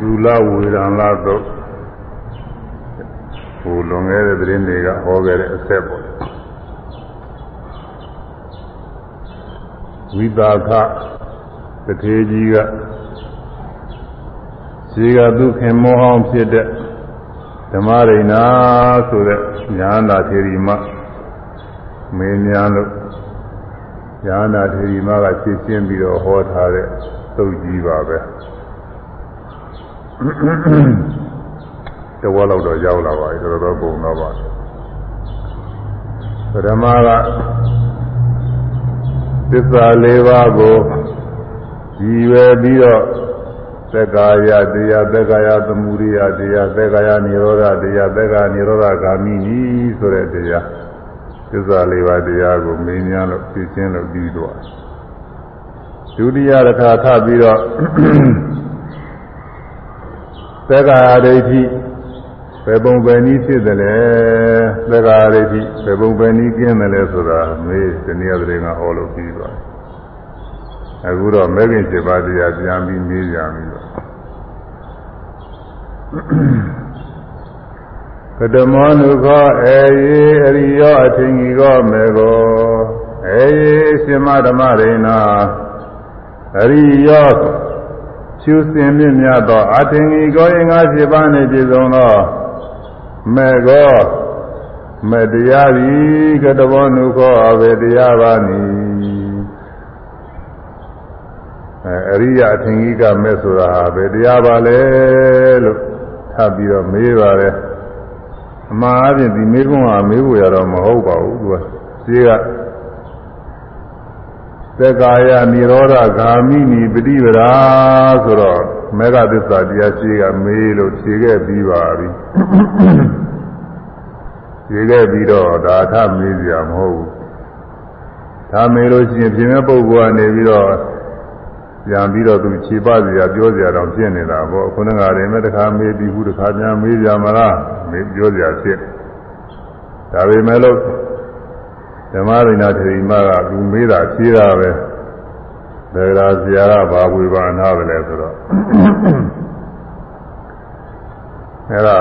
လူလဝေဒံလာတော့ဟိုလွန်ခဲ့တဲ့သတင်းတွေကဟောခဲ့တဲ့အဆက်ပေါ့ဝိတာခတထေကြီးကဇေကသူခင်မောဟောင်းဖြစ်တဲ့ဓမ္မရိဏဆိုတဲ့ညာနာထေရီမမေးများလို့ညာနာထေရီမကဖြည့်ရှင်းပြီးတော့ဟောထားတဲ့သုတ်ကြီးပါပဲ တဝက်လောက်တော့ရောက်လာပါပြီတော်တော်ပုံတော့ပါပရမကသစ္စာ၄ပါးကိုကြည်ဝယ်ပြီးတော့သက္ကာယတရားသက္ကာယသမုဒိယတရားသက္ကာယនិရောဓတရားသက္ကာនិရောဓဂာမိနီဆိုတဲ့တရားသစ္စာ၄ပါးတရားကိုမင်းများလို့သိချင်းလို့ပြီးတော့ဒုတိယတစ်ခါထပ်ပြီးတော့ သက္ကာယဒိဋ္ဌိဘယ်ပုံပဲနည်းဖြစ်တယ်လဲသက္ကာယဒိဋ္ဌိဘယ်ပုံပဲနည်းကျင်းတယ်လဲဆိုတာမေးဒီနေ့ကတည်းကဟောလို့ပြီးသွားတယ်အခုတော့မဲခင်7ပါးတရားပြန်ပြီးမေးကြပြီတော့ကတမောနုခောအေယေအရိယောအထင်ကြီးကောမေကောအေယေရှင်မဓမ္မရိဏအရိယော ရှုစင်မြင့်မြတ်သောအထင်ကြီးကောရင်ငါး7ပါးနှင့်ပြည့်စုံသောမေကောမေတရားသည်ကတဘောနုခောအဘေတရားပါနိအဲအရိယအထင်ကြီးကမဲ့ဆိုတာဘယ်တရားပါလဲလို့ထပ်ပြီးတော့မေးပါတယ်အမှားအပြင်ဒီမေးခွန်းဟာမေးဖို့ရတော့မဟုတ်ပါဘူးသူကဈေးက သက္ကာယនិရောဓဂာမိနိပฏิပဒါဆိုတော့မေဃသစ္စာတရားရှိကမေးလို့ဖြေခဲ့ပြီးပါပြီဖြေခဲ့ပြီးတော့ဒါထမေးစရာမဟုတ်ဘူးဒါမေးလို့ရှိရင်ပြင်မဲ့ပုဂ္ဂိုလ်ကနေပြီးတော့ပြန်ပြီးတော့သူခြေပစရာပြောစရာတော့ဖြစ်နေတာပေါ့ခုနကတည်းကတခါမေးပြီးခုတခါပြန်မေးကြမလားမေးပြောစရာဖြစ်ဒါပေမဲ့လို့ ဓမ္မရိနာထေရီမကသူမေးတာဖြေးတာပဲဒါကြဆရာကဘာဝေဘာနာပဲလဲဆိုတော့အဲဒါ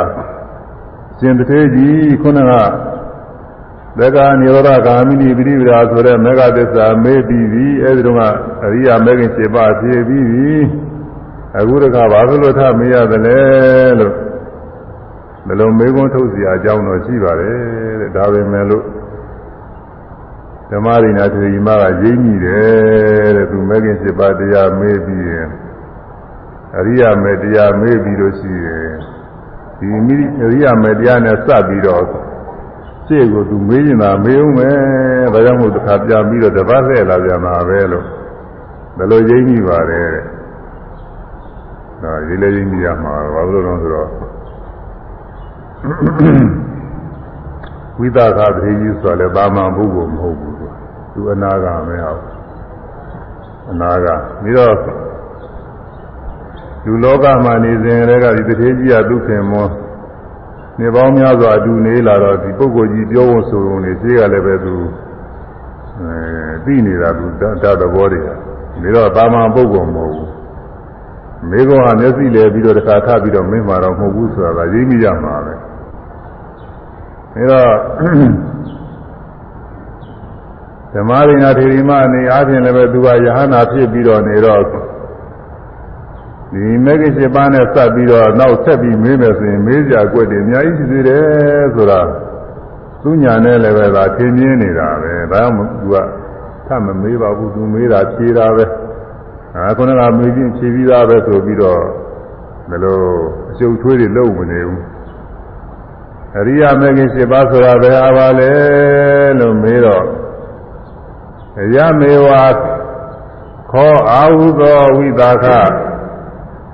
ရှင်တထေကြီးခုနကသက္ကာနိရောဓဂာမိနိပိရိပဒါဆိုတဲ့မေဃသစ္စာမေးပြီးပြီအဲဒီတော့ကအရိယာမေခင်7ပါးဖြည့်ပြီးပြီအခုတခါဘာလို့ထမေးရတယ်လဲလို့ဘယ်လိုမေးခွန်းထုတ်เสียအကြောင်းတော့ရှိပါတယ်တဲ့ဒါပဲမဲ့လို့ ဓမ္မရိနာထေရီမကရင်းမိတယ်တဲ့သူမေခင်7ပါးတရားမေးပြီးရင်အရိယာမေတရားမေးပြီးလို့ရှိရင်ဒီမိအရိယာမေတရားနဲ့စပ်ပြီးတော့ရှေ့ကိုသူမေးနေတာမေးဦးမယ်ဒါကြောင့်မို့တစ်ခါပြန်ပြီးတော့တပတ်လှည့်လာပြန်မှာပဲလို့ဘယ်လိုရင်းမိပါတယ်တဲ့ဒါရေးလေရင်းမိရမှာဘာလို့လဲဆိုတော့ဝိသခသတိကြီးဆိုလည်းဘာမှပုဂ္ဂိုလ်မဟုတ်ဘူး သူအနာဂါမဲဟုတ်အနာဂါပြီးတော့လူလောကမှာနေစဉ်ကလေးကဒီတထေးကြီးကဒုက္ခမောနေပေါင်းများစွာအတူနေလာတော့ဒီပုဂ္ဂိုလ်ကြီးပြောဖို့ဆိုုံနေရှိကလည်းပဲသူအဲသိနေတာသူတတ်သဘောတွေဒါတော့တာမန်ပုဂ္ဂိုလ်မဟုတ်ဘူးမိကောကမျက်စိလဲပြီးတော့တခါထပြီးတော့မင်းမာတော့မဟုတ်ဘူးဆိုတာကရင်းမိရမှာပဲဒါတော့ ဓမ္မရိနာထေရီမအနေအားဖြင့်လည်းပဲသူကယဟနာဖြစ်ပြီးတော့နေတော့ဒီမေဂိရှိပါးနဲ့စပ်ပြီးတော့နောက်ဆက်ပြီးမေးမယ်ဆိုရင်မေးကြွက်တယ်အများကြီးရှိသေးတယ်ဆိုတာသူညာနဲ့လည်းပဲဒါသင်ပြင်းနေတာပဲဒါမှမသူကထမမေးပါဘူးသူမေးတာဖြေတာပဲအဲခုနကမေးချင်းဖြေပြီးသားပဲဆိုပြီးတော့ဘယ်လိုအရှုပ်ထွေးတွေလုံးမနေဘူးအရိယာမေဂိရှိပါးဆိုတာဘယ်ဟာပါလဲလို့မေးတော့ ယမေဝခောအာဟုသောဝိသခ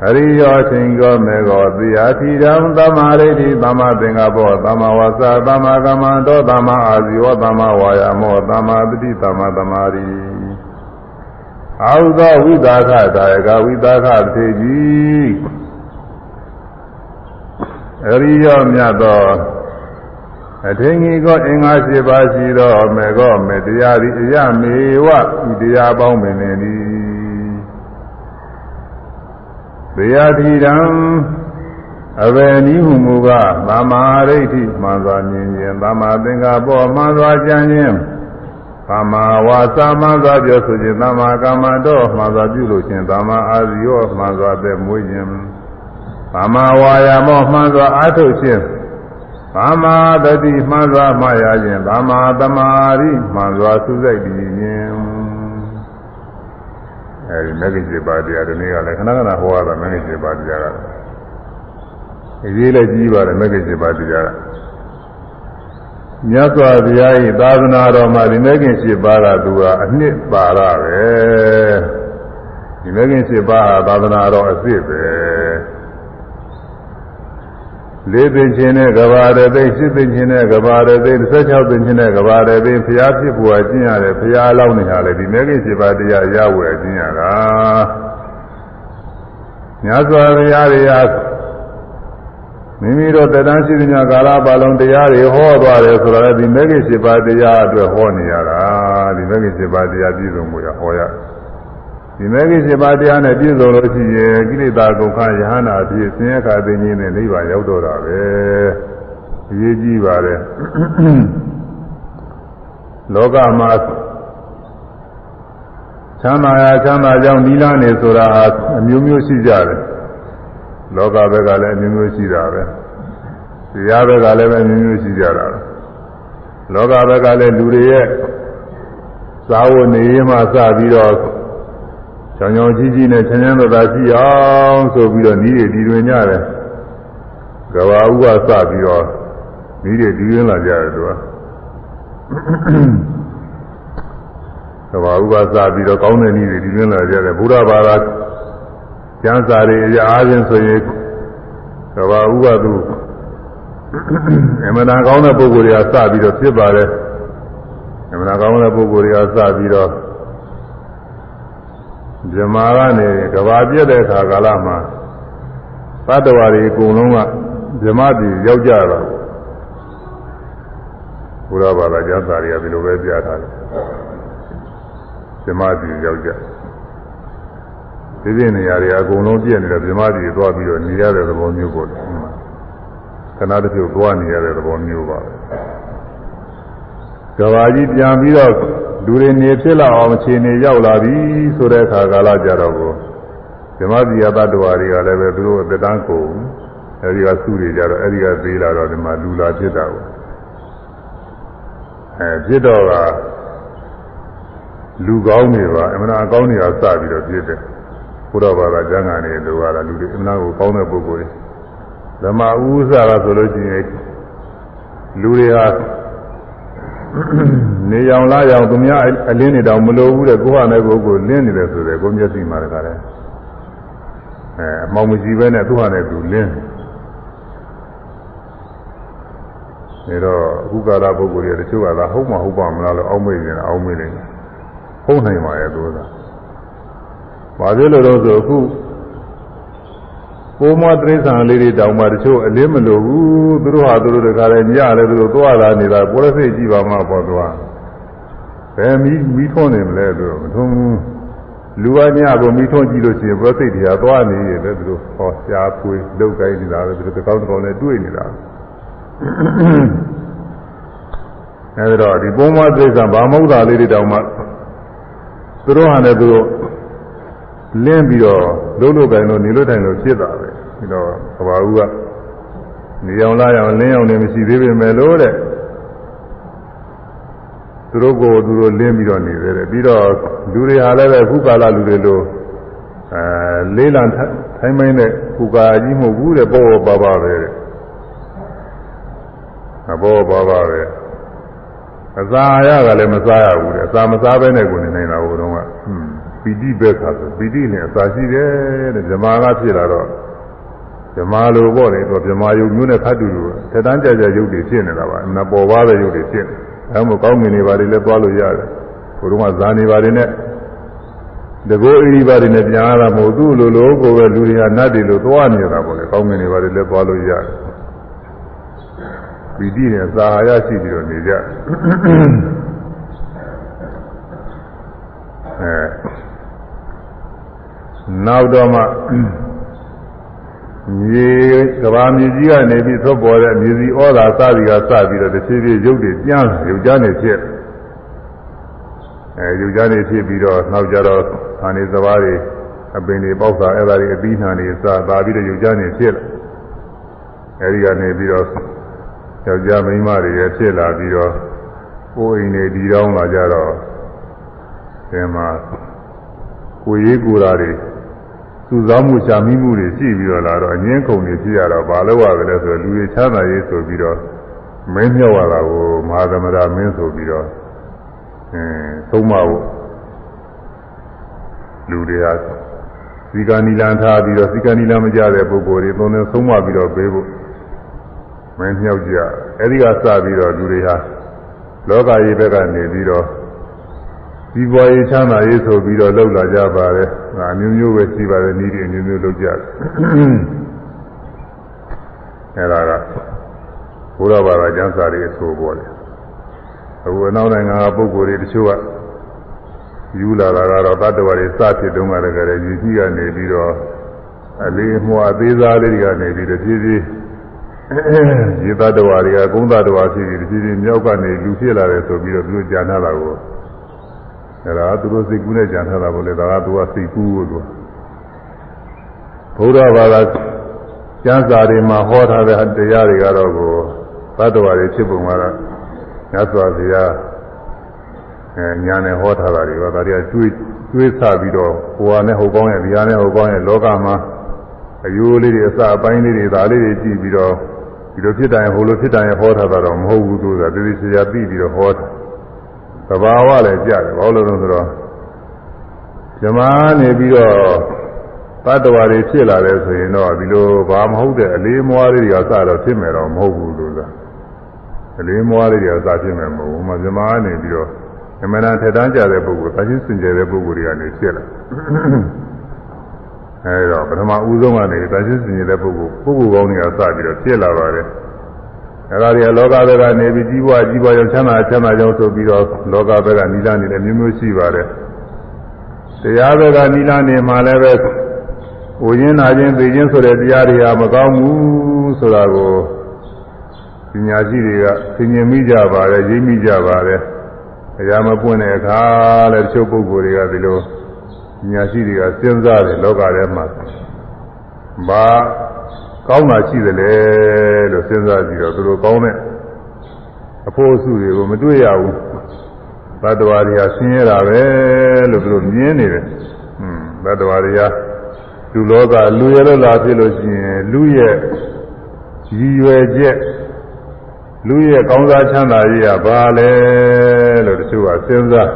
အရိယောချင်းကောမေကောတိယတိရံသမာရိတိသမာသင်္ကပောသမာဝါစာသမာကမ္မန္တောသမာအာဇီဝသမာဝါယာမောသမာတတိသမာသမာရိအာဟုသောဝိသခဒါယကဝိသခသေကြီးအရိယောမြတ်သော အထင်ကြီးကောအင်္ဂါ၈ပါးရှိသောမေကောမေတရားသည်အယမေဝဤတရားပေါင်းပင်နေသည်တရားတိတံအဘယ်နည်းဟုမူကားသမာဓိဋ္ဌိမှန်စွာမြင်ခြင်းသမာသင်္ကပ္ပမှန်စွာကြံခြင်းသမာဝါစာမှန်စွာပြောဆိုခြင်းသမာကမ္မတော်မှန်စွာပြုလို့ခြင်းသမာအာဇီယောမှန်စွာသက်မွေးခြင်းသမာဝါယာမောမှန်စွာအားထုတ်ခြင်း သမာတတိမှန်စွာမှားရခြင်းသမာသမာဓိမှန်စွာသုစိတ်တည်ခြင်းအဲဒီမဂ္ဂင်7ပါးတရားဒီနေ့ကလည်းခဏခဏဟောရတာမဂ္ဂင်7ပါးတရားကအရေးလည်းကြီးပါတယ်မဂ္ဂင်7ပါးတရားကမြတ်စွာဘုရား၏သာသနာတော်မှာဒီမဂ္ဂင်7ပါးကသူကအနှစ်ပါရပဲဒီမဂ္ဂင်7ပါးဟာသာသနာတော်အစ်စ်ပဲ လေးသိချင်းနဲ့ကဘာရသိရှစ်သိချင်းနဲ့ကဘာရသိ16သိချင်းနဲ့ကဘာရသိဘုရားဖြစ်ပေါ်ကျင့်ရတယ်ဘုရားအလောင်းနေရတယ်ဒီမဲခင်7ပါးတရားရဝယ်ကျင့်ရတာမြတ်စွာဘုရားတွေဟာမိမိတို့တရားရှိတဲ့ကာလပါလုံးတရားတွေဟောသွားတယ်ဆိုတော့ဒီမဲခင်7ပါးတရားအတွက်ဟောနေရတာဒီမဲခင်7ပါးတရားပြည့်စုံမှုရဟောရတယ် ဒီမဲကြီး7ပါးတရားနဲ့ပြည့်စုံလို့ရှိရင်ကိလေသာကုန်ခယဟနာအဖြစ်ဆင်းရဲခါသိခြင်းနဲ့နိဗ္ဗာန်ရောက်တော့တာပဲအရေးကြီးပါတယ်လောကမှာချမ်းသာရာချမ်းသာကြောင်းနိလန်းနေဆိုတာဟာအမျိုးမျိုးရှိကြတယ်လောကဘက်ကလည်းအမျိုးမျိုးရှိတာပဲတရားဘက်ကလည်းပဲအမျိုးမျိုးရှိကြတာပဲလောကဘက်ကလည်းလူတွေရဲ့သာဝနေရမှစပြီးတော့ ချောင်ချောင်ကြီးကြီးနဲ့ချမ်းချမ်းသာသာရှိအောင်ဆိုပြီးတော့ဤတွေဒီတွင်ကြတယ်ကဘာဥပစပြီးတော့ဤတွေဒီတွင်လာကြတယ်သူကကဘာဥပစပြီးတော့ကောင်းတဲ့ဤတွေဒီတွင်လာကြတယ်ဘုရားဘာသာကျမ်းစာတွေအရာအားဖြင့်ဆိုရင်ကဘာဥပသူအမှန်တန်ကောင်းတဲ့ပုဂ္ဂိုလ်တွေကစပြီးတော့ဖြစ်ပါတယ်အမှန်တန်ကောင်းတဲ့ပုဂ္ဂိုလ်တွေကစပြီးတော့ ဇမာကနေကဘာပြည့်တဲ့အခါကာလမှာသတ္တဝါတွေအကုန်လုံးကဇမတိရောက်ကြတာဘုရားဘာသာကျမ်းစာတွေကဒီလိုပဲပြထားတယ်ဇမတိရောက်ကြဒီပြည့်နေရာတွေအကုန်လုံးပြည့်နေတယ်ဇမတိတွေသွားပြီးတော့နေရတဲ့သဘောမျိုးပေါ့ခဏတစ်ဖြုတ်သွားနေရတဲ့သဘောမျိုးပါကဘာကြီးပြန်ပြီးတော့ လူတွေနေဖြစ်လာအောင်အခြေအနေရောက်လာပြီဆိုတဲ့အခါကာလကြတော့ကိုဓမ္မစီယတ္တဝါတွေကလည်းပဲသူတို့အတန်းကိုအဲဒီကစုတွေကြတော့အဲဒီကသေးလာတော့ဒီမှာလူလာဖြစ်တာကိုအဲဖြစ်တော့ကလူကောင်းတွေပါအမှန်အကောင်းတွေကစပြီးတော့ဖြစ်တယ်ဘုရားဘာသာကျမ်းဂန်တွေလိုရတာလူတွေအမှန်ကိုကောင်းတဲ့ပုဂ္ဂိုလ်တွေဓမ္မဥစ္စာကဆိုလို့ရှိရင်လူတွေဟာ နေရောင်လာရောင်သူများအလင်းနေတောင်မလိုဘူးတဲ့ကိုဟာနဲ့ကိုကိုလင်းနေတယ်ဆိုတယ်ကိုမျက်စိမှာတခါတည်းအဲအမောင်မရှိဘဲနဲ့သူဟာနဲ့သူလင်းနေတော့အခုကာလပုဂ္ဂိုလ်တွေတချို့ကသာဟုတ်မှဟုတ်ပါမလားလို့အောက်မေ့နေတာအောက်မေ့နေတယ်ဟုတ်နိုင်ပါရဲ့သူကဘာဖြစ်လို့တော့ဆိုအခု ကိုမတိရစ္ဆာန်လေးတွေတောင်မှတချို့အလင်းမလို့ဘူးသူတို့ဟာသူတို့တခါလဲညလည်းသူတို့သွားလာနေတာပေါ်ရစိတ်ကြည့်ပါမှပေါ်သွားဘယ်မီးမီးထွန်းနေမလဲသူတို့မထွန်းဘူးလူကညကိုမီးထွန်းကြည့်လို့ရှိရင်ပေါ်စိတ်တွေကသွားနေရတယ်သူတို့ဟောရှားဖွေးလုတ်ကိုင်းနေတာပဲသူတို့တကောင်းတကောင်းနဲ့တွေ့နေတာအဲဒီတော့ဒီပုံမတိရစ္ဆာန်ဗာမုဒ္ဒလေးတွေတောင်မှသူတို့ဟာလည်းသူတို့ လင်းပြီးတော့လုံးလို့တိုင်လို့နေလို့တိုင်လို့ဖြစ်တာပဲပြီးတော့သဘာဝကနေအောင်လာအောင်လင်းအောင်နေမရှိသေးပေမဲ့လို့တဲ့သူတို့ကိုသူတို့လင်းပြီးတော့နေသေးတယ်ပြီးတော့လူတွေဟာလည်းပဲခုကာလလူတွေလိုအဲလေးလံထိုင်းမိုင်းတဲ့ခုကာကြီးမဟုတ်ဘူးတဲ့ပေါ်ပေါ်ပါပါပဲတဲ့အပေါ်ပါပါပဲအစာရကလည်းမစားရဘူးတဲ့အစာမစားဘဲနဲ့ကိုနေနေတာဟိုတု န်းကဟွန်းပီတိပဲခါဆိုပီတိနဲ့အစာရှိတယ်တဲ့ဇမားကဖြစ်လာတော့ဇမားလိုပေါ့လေတော့ဇမားယုံမျိုးနဲ့ခတ်တူလို့ထက်တန်းကြကြရုပ်တွေဖြစ်နေတာပါအမပေါ်ပါတဲ့ရုပ်တွေဖြစ်နေအဲမို့ကောင်းငင်နေပါလေလည်းသွားလို့ရတယ်ဟိုတုန်းကဇာနေပါလေနဲ့တကောအီပါတွေနဲ့ပြန်လာမဟုတ်သူ့လိုလိုကိုပဲလူတွေကနတ်တွေလိုသွားနေတာပေါ့လေကောင်းငင်နေပါလေလည်းသွားလို့ရတယ်ပီတိနဲ့သာဟာရရှိပြီးတော့နေကြအဲ နောက်တော့မှမြေကဘာမြေကြီးကနေပြီးသွတ်ပေါ်တဲ့မြေစီဩသာစသည်ကစပြီးတော့တစ်ဖြည်းဖြည်းရုပ်တွေကျန်းရုပ်ကြနေဖြစ်အဲရုပ်ကြနေဖြစ်ပြီးတော့နောက်ကြတော့ခါနေစဘာတွေအပင်တွေပေါက်တာအဲ့ဒါတွေအပြီးနှံတွေစသာပြီးတော့ရုပ်ကြနေဖြစ်လာအဲဒီကနေပြီးတော့ယောက်ျားမိန်းမတွေရဖြစ်လာပြီးတော့ကိုယ်အိမ်တွေဒီတောင်းလာကြတော့ဒီမှာကိုရေးကိုယ်ဓာတ်တွေ စုဆောင်းမှုရှာမိမှုတွေရှိပြီးတော့လာတော့အငင်းခုန်တွေဖြစ်ရတော့ဘာလို့ရကြလဲဆိုတော့လူတွေချမ်းသာရေးဆိုပြီးတော့မင်းမြောက်ရတာကိုမဟာသမရာမင်းဆိုပြီးတော့အင်းသုံးမဖို့လူတွေကစီကနီလန်ထားပြီးတော့စီကနီလန်မကြတဲ့ပုဂ္ဂိုလ်တွေသုံးနေသုံးမပြီးတော့ပေးဖို့မင်းမြောက်ကြအဲဒီကစပြီးတော့လူတွေဟာလောကကြီးဘက်ကနေပြီးတော့ ဒီဘွားရေးချမ်းသာရေးဆိုပြီးတော့လောက်လာကြပါတယ်။ဒါမျိုးမျိုးပဲရှိပါတယ်ဤဒီမျိုးမျိုးလောက်ကြတယ်။အဲဒါကဘုရားဘာသာကျမ်းစာတွေအဆိုပေါ်တယ်။အခုအနောက်နိုင်ငံကပုဂ္ဂိုလ်တွေတချို့ကယူလာတာကတော့တတ္တဝါတွေစဖြစ်တုန်းကတည်းကလည်းယူကြီးကနေပြီးတော့အလေးမွှာသေးစားလေးတွေကနေပြီးတဖြည်းဖြည်းရေတတ္တဝါတွေကကုန်းတတ္တဝါဖြစ်ပြီးတဖြည်းဖြည်းမြောက်ကနေလူဖြစ်လာတယ်ဆိုပြီးတော့သူတို့ကြားနာတာကို အဲဒါသူတို့စိတ်ကူးနဲ့ကြံထားတာပေါ့လေဒါကသူကစိတ်ကူးလို့သူဘုရားဘာသာကျမ်းစာတွေမှာဟောထားတဲ့တရားတွေကတော့ကိုသတ္တဝါတွေဖြစ်ပုံကတော့ညစွာဘုရားအဲညာနဲ့ဟောထားတာတွေကဒါတွေကတွေးတွေးဆပြီးတော့ဟိုဟာနဲ့ဟိုကောင်းရဲ့ဒီဟာနဲ့ဟိုကောင်းရဲ့လောကမှာအယိုးလေးတွေအစအပိုင်းလေးတွေဒါလေးတွေကြည့်ပြီးတော့ဒီလိုဖြစ်တိုင်းဟိုလိုဖြစ်တိုင်းဟောထားတာတော့မဟုတ်ဘူးသူကတတိချာပြီးပြီးတော့ဟောတာ သဘာဝလည်းကြတယ်ဘာလို့လဲဆိုတော့ဇမားနေပြီးတော့တတ္တဝါတွေဖြစ်လာတယ်ဆိုရင်တော့ဒီလိုဘာမဟုတ်တဲ့အလေးမွားလေးတွေကစတော့ဖြစ်မယ်တော့မဟုတ်ဘူးလို့လားအလေးမွားလေးတွေကစဖြစ်မယ်မဟုတ်ဘူး။မဇမားနေပြီးတော့အမှန်တန်ထက်တန်းကြတဲ့ပုဂ္ဂိုလ်၊သာချင်းစင်ကြယ်တဲ့ပုဂ္ဂိုလ်တွေကနေဖြစ်လာ။အဲဒါပထမဦးဆုံးကနေသာချင်းစင်ကြယ်တဲ့ပုဂ္ဂိုလ်ပုဂ္ဂိုလ်ကောင်းတွေကစပြီးတော့ဖြစ်လာပါတယ်။ အဲဒါတွေကလောကဘက်ကနေပြီးကြီးပွားကြီးပွားရောချမ်းသာချမ်းသာကြောင်းဆိုပြီးတော့လောကဘက်ကနိလနေတယ်မျိုးမျိုးရှိပါတယ်တရားဘက်ကနိလနေမှလည်းပဲဝိညာဉ်နာခြင်းသိခြင်းဆိုတဲ့တရားတွေဟာမကောင်းဘူးဆိုတာကိုပညာရှိတွေကသိမြင်မိကြပါတယ်ရိပ်မိကြပါတယ်အရာမပွင့်တဲ့အခါလည်းတချို့ပုဂ္ဂိုလ်တွေကဒီလိုပညာရှိတွေကစဉ်းစားတယ်လောကထဲမှာဘာ ကောင်းတာရှိသလဲလို့စဉ်းစားကြည့်တော့သူတို့ကောင်းတဲ့အဖို့အစုတွေကိုမတွေ့ရဘူးဘတ်တော်ရီဟာဆင်းရဲတာပဲလို့သူတို့မြင်နေတယ်ဟွန်းဘတ်တော်ရီဟာလူလောကလူရလို့လာဖြစ်လို့ရှိရင်လူရဲ့ရည်ရွယ်ချက်လူရဲ့ကောင်းစားချမ်းသာရေးကဘာလဲလို့တချို့ကစဉ်းစား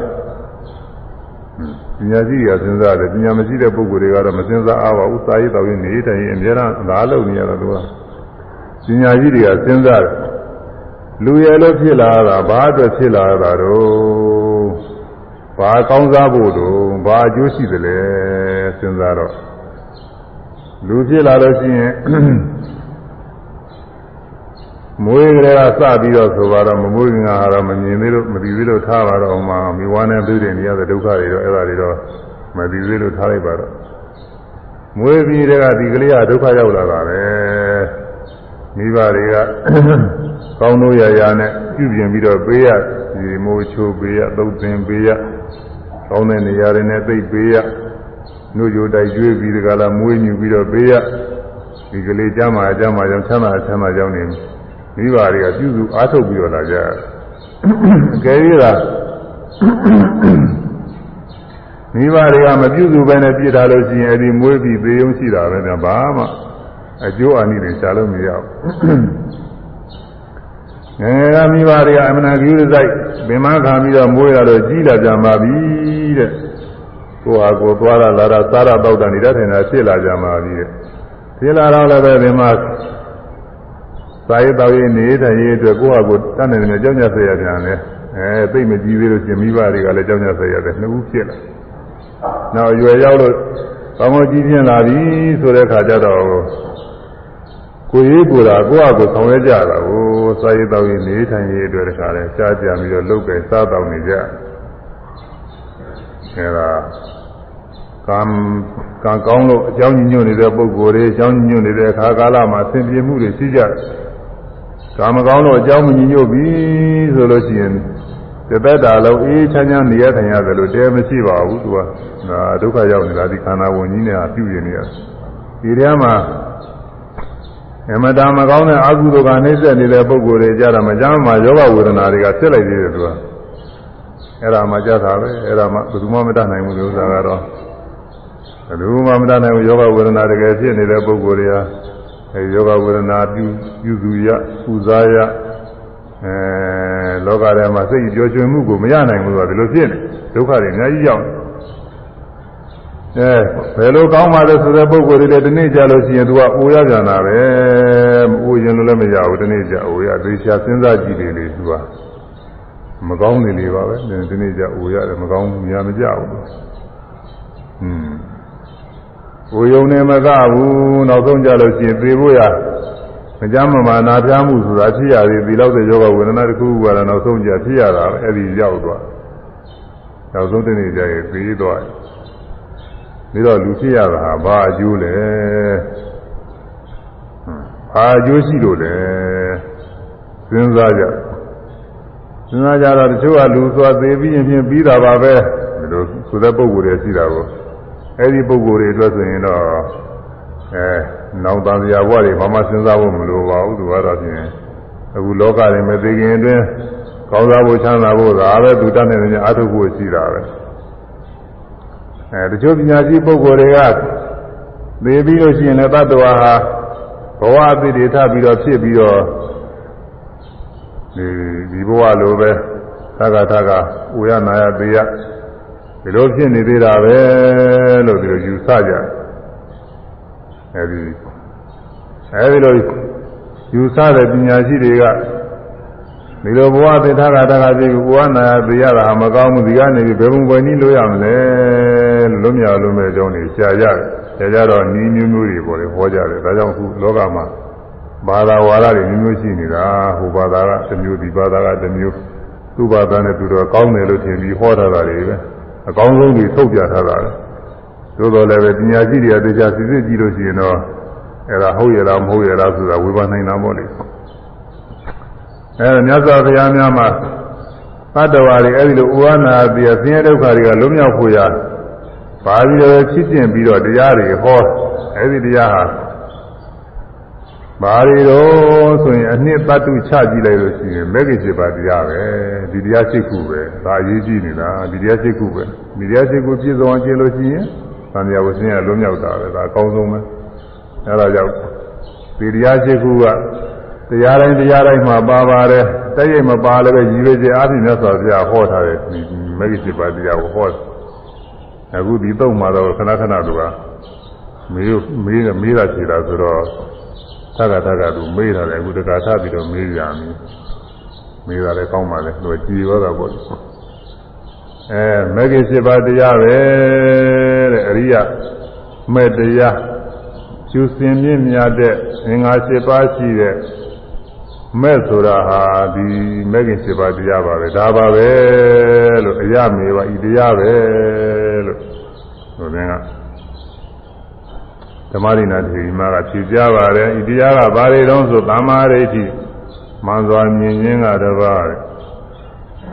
ပညာရှိတွေကစဉ်းစားတယ်ပညာမရှိတဲ့ပုဂ္ဂိုလ်တွေကတော့မစဉ်းစားအားပါဘူးစာရေးတော်ရင်နေတိုင်ရင်အများအားဒါလုပ်နေရတာသူကပညာရှိတွေကစဉ်းစားတယ်လူရဲ့လို့ဖြစ်လာတာဘာအတွက်ဖြစ်လာတာတော့ဘာကောင်းစားဖို့တော့ဘာအကျိုးရှိသလဲစဉ်းစားတော့လူဖြစ်လာလို့ရှိရင် မွေးကလေးကစပြီးတော့ဆိုတော့မမွေးခင်ကတော့မမြင်သေးလို့မသိသေးလို့ထားပါတော့မှမိဝါနဲ့သိတဲ့နေရာတဲ့ဒုက္ခတွေတော့အဲ့ဒါတွေတော့မသိသေးလို့ထားလိုက်ပါတော့မွေးပြီးတဲ့ကဒီကလေးကဒုက္ခရောက်လာတာပဲမိဘတွေကကောင်းလို့ရရနဲ့ပြုပြင်ပြီးတော့ပေးရဒီမိုးချိုးပေးရသုတ်သင်ပေးရကောင်းတဲ့နေရာတွေနဲ့သိပေးရနှုတ်ကြိုတိုက်ကျွေးပြီးဒီကလာမွေးညူပြီးတော့ပေးရဒီကလေးကြမ်းမာကြမ်းမာကြောင်းချမ်းသာချမ်းသာကြောင်းနေ မိဘတွေကပြုစုအားထုတ်ပြီးတော့လာကြအကယ်၍သာမိဘတွေကမပြုစုပဲနဲ့ပြစ်ထားလို့ရှိရင်အဲ့ဒီမွေးပြီးသေုံရှိတာပဲဗျဘာမှအကျိုးအနိတွေရှားလို့မရဘူးငယ်ငယ်ကမိဘတွေကအမနာကြီးစိုက်ပင်မခံပြီးတော့မွေးရတော့ကြီးလာကြပါပြီတဲ့ကိုဟာကိုသွားရလာတာစားရတော့တာနေတဲ့ထင်တာဖြစ်လာကြပါပြီတဲ့ဖြစ်လာတော့လည်းပဲဒီမှာ စာရေးတော်ရေးနေထိုင်ရေးအတွက်ကိုယ့်ဟာကိုယ်တတ်နိုင်တယ်ကြောင်းကြဆက်ရပြန်လဲအဲသိမကြည့်သေးလို့ရှင်မိဘတွေကလည်းကြောင်းကြဆက်ရတယ်နှစ်ဦးဖြစ်လာနောက်ရွယ်ရောက်လို့ကောင်းကောင်းကြည့်ပြင်းလာပြီဆိုတဲ့ခါကျတော့ကိုရေးကိုယ်တာကိုယ့်ဟာကိုယ်ဆောင်ရွက်ကြတာကိုစာရေးတော်ရေးနေထိုင်ရေးအတွက်တခါလဲရှားကြပြီးတော့လုပ်ကြစားတော်နေကြအဲဒါကံကံကောင်းလို့အကြောင်းညွှန်နေတဲ့ပုဂ္ဂိုလ်တွေအကြောင်းညွှန်နေတဲ့အခါကာလမှာဆင်ပြေမှုတွေရှိကြတယ်။ ကာမကောင်းလို့အကြောင်းမညွှန်ပြီဆိုလို့ရှိရင်တသက်တာလုံးအေးချမ်းချမ်းနေရထိုင်ရတယ်လို့တဲမရှိပါဘူးသူကဒါဒုက္ခရောက်နေတာဒီခန္ဓာဝင်ကြီးနဲ့ပြုရနေရဒီထဲမှာအမတာမကောင်းတဲ့အကုသိုလ်ကနှိမ့်ဆက်နေတဲ့ပုဂ္ဂိုလ်တွေကြတာမကြမ်းမှာယောဂဝေဒနာတွေကဖြစ်လိုက်သေးတယ်သူကအဲ့ဒါမှကြတာပဲအဲ့ဒါမှဘယ်သူမှမတတ်နိုင်ဘူးလို့ဥစ္စာကတော့ဘယ်သူမှမတတ်နိုင်ဘူးယောဂဝေဒနာတကယ်ဖြစ်နေတဲ့ပုဂ္ဂိုလ်တွေဟာ အဲယောဂဝေဒနာပြုပြုသူရပူဇာရအဲလောကထဲမှာစိတ်ကြောကျွင်မှုကိုမရနိုင်ဘူးဆိုတော့ဒီလိုဖြစ်နေဒုက္ခတွေအများကြီးရောက်အဲဘယ်လိုကောင်းပါလဲဆိုတဲ့ပုဂ္ဂိုလ်တွေလည်းဒီနေ့ကြလို့ရှိရင်သူကအိုရပြန်တာပဲမအိုရင်လည်းမရဘူးဒီနေ့ကြအိုရသေချာစဉ်းစားကြည့်တယ်လေသူကမကောင်းနေလေပါပဲဒီနေ့ကြအိုရတယ်မကောင်းဘူးများမကြဘူးอืม အိုယုံနေမကဘူးနောက်ဆုံးကြလို့ရှိရင်သေဖို့ရမကြမ်းမမာနာပြားမှုဆိုတာဖြစ်ရသေးဒီလောက်တဲ့ယောဂဝေဒနာတစ်ခုခုကတော့နောက်ဆုံးကြဖြစ်ရတာပဲအဲ့ဒီရောက်သွားနောက်ဆုံးတနေ့ကျရင်ပြီးသွားပြီးတော့လူဖြစ်ရတာဘာအကျိုးလဲဘာအကျိုးရှိလို့လဲစဉ်းစားကြစဉ်းစားကြတော့တချို့ကလူသွားသေးပြီးရင်ဖြင့်ပြီးတာပါပဲဒီလိုဆိုတဲ့ပုံကိုယ်တွေရှိတာကို အဲ့ဒီပုံကိုယ်တွေအတွက်ဆိုရင်တော့အဲနောက်တန်စရာဘဝတွေဘာမှစဉ်းစားဖို့မလိုပါဘူးသူကတော့ဖြင့်အခုလောကတွေမသိခင်အတွင်းကောင်းစားဖို့ချမ်းသာဖို့ဒါပဲသူတတ်နေတဲ့အာထုဖို့ရှိတာပဲအဲတချို့ပညာရှိပုဂ္ဂိုလ်တွေကသိပြီးလို့ရှိရင်လည်းတ attva ဟာဘဝအသစ်တွေထပ်ပြီးတော့ဖြစ်ပြီးတော့ဒီဒီဘဝလိုပဲသက္ကသကဥရနာယသေယ ဒီလိုဖြစ်နေသေးတာပဲလို့ဒီလိုယူဆကြတယ်အဲဒီအဲဒီလိုယူဆတဲ့ပညာရှိတွေကဒီလိုဘဝသင်္ထာကတကပြည့်ဘဝနာယသိရတာမကောင်းဘူးဒီကနေပြီးဘယ်ပုံပဲနည်းလို့ရမလဲလို့မြောက်လို့မဲ့အကြောင်းတွေရှားကြတယ်ရှားကြတော့နီးမျိုးမျိုးတွေပေါ်တယ်ဟောကြတယ်ဒါကြောင့်ခုလောကမှာဘာသာဝါဒတွေမျိုးမျိုးရှိနေတာဟိုဘာသာကတစ်မျိုးဒီဘာသာကတစ်မျိုးသူ့ဘာသာနဲ့သူတော့ကောင်းတယ်လို့ထင်ပြီးဟောထားတာတွေပဲ အကောင်းဆုံးတွေထုတ်ပြထားတာလေသို့တော်လည်းပဲပညာရှိတွေကတရားစစ်စစ်ကြည့်လို့ရှိရင်တော့အဲ့ဒါဟုတ်ရလားမဟုတ်ရလားဆိုတာဝေဖန်နိုင်တာပေါ့လေအဲဒါမြတ်စွာဘုရားများမှာသတ္တဝါတွေအဲ့ဒီလိုဥဝနာပြီးဆင်းရဲဒုက္ခတွေကလွတ်မြောက်ဖို့ရပါပြီးတော့ဖြစ်ကျင်ပြီးတော့တရားတွေဟောအဲ့ဒီတရားဟာ ဘာတွေတော့ဆိုရင်အနှစ်တတ္တုချကြည့်လိုက်လို့ရှိရင်မဂ္ဂင်7ပါးတရားပဲဒီတရား7ခုပဲဒါအရေးကြီးနေတာဒီတရား7ခုပဲဒီတရား7ခုပြည့်စုံအောင်ကျင့်လို့ရှိရင်သံဃာဝဆင်းရလွတ်မြောက်တာပဲဒါအကောင်းဆုံးပဲအဲဒါကြောင့်ဒီတရား7ခုကတရားတိုင်းတရားတိုင်းမှာပါပါတယ်တည့်ရိပ်မပါလည်းပဲရည်ရွယ်ချက်အားဖြင့်မြတ်စွာဘုရားဟောထားတယ်ဒီမဂ္ဂင်7ပါးတရားကိုဟောအခုဒီတော့မှာတော့ခဏခဏတို့ကမေးမေးမေးတာခြေတာဆိုတော့ သက္ကသကသူမေးတာလေအခုတခါထပြီးတော့မေးကြပြီမေးတာလည်းကောင်းပါလေသူကြည်ရောတာပေါ့အဲမဂ္ဂင်7ပါးတရားပဲတဲ့အရိယမဲ့တရားကျူစင်မြင့်မြတ်တဲ့အင်္ဂါ7ပါးရှိတဲ့မဲ့ဆိုတာဟာဒီမဂ္ဂင်7ပါးတရားပါပဲဒါပါပဲလို့အရမေပါဤတရားပဲလို့ဆိုတဲ့က ဓမ္မရိနာထေရီမကဖြေကြပါတယ်ဤတရားကဘာတွေတုံးဆိုသမ္မာဒိဋ္ဌိမှန်စွာမြင်ခြင်းကတပါး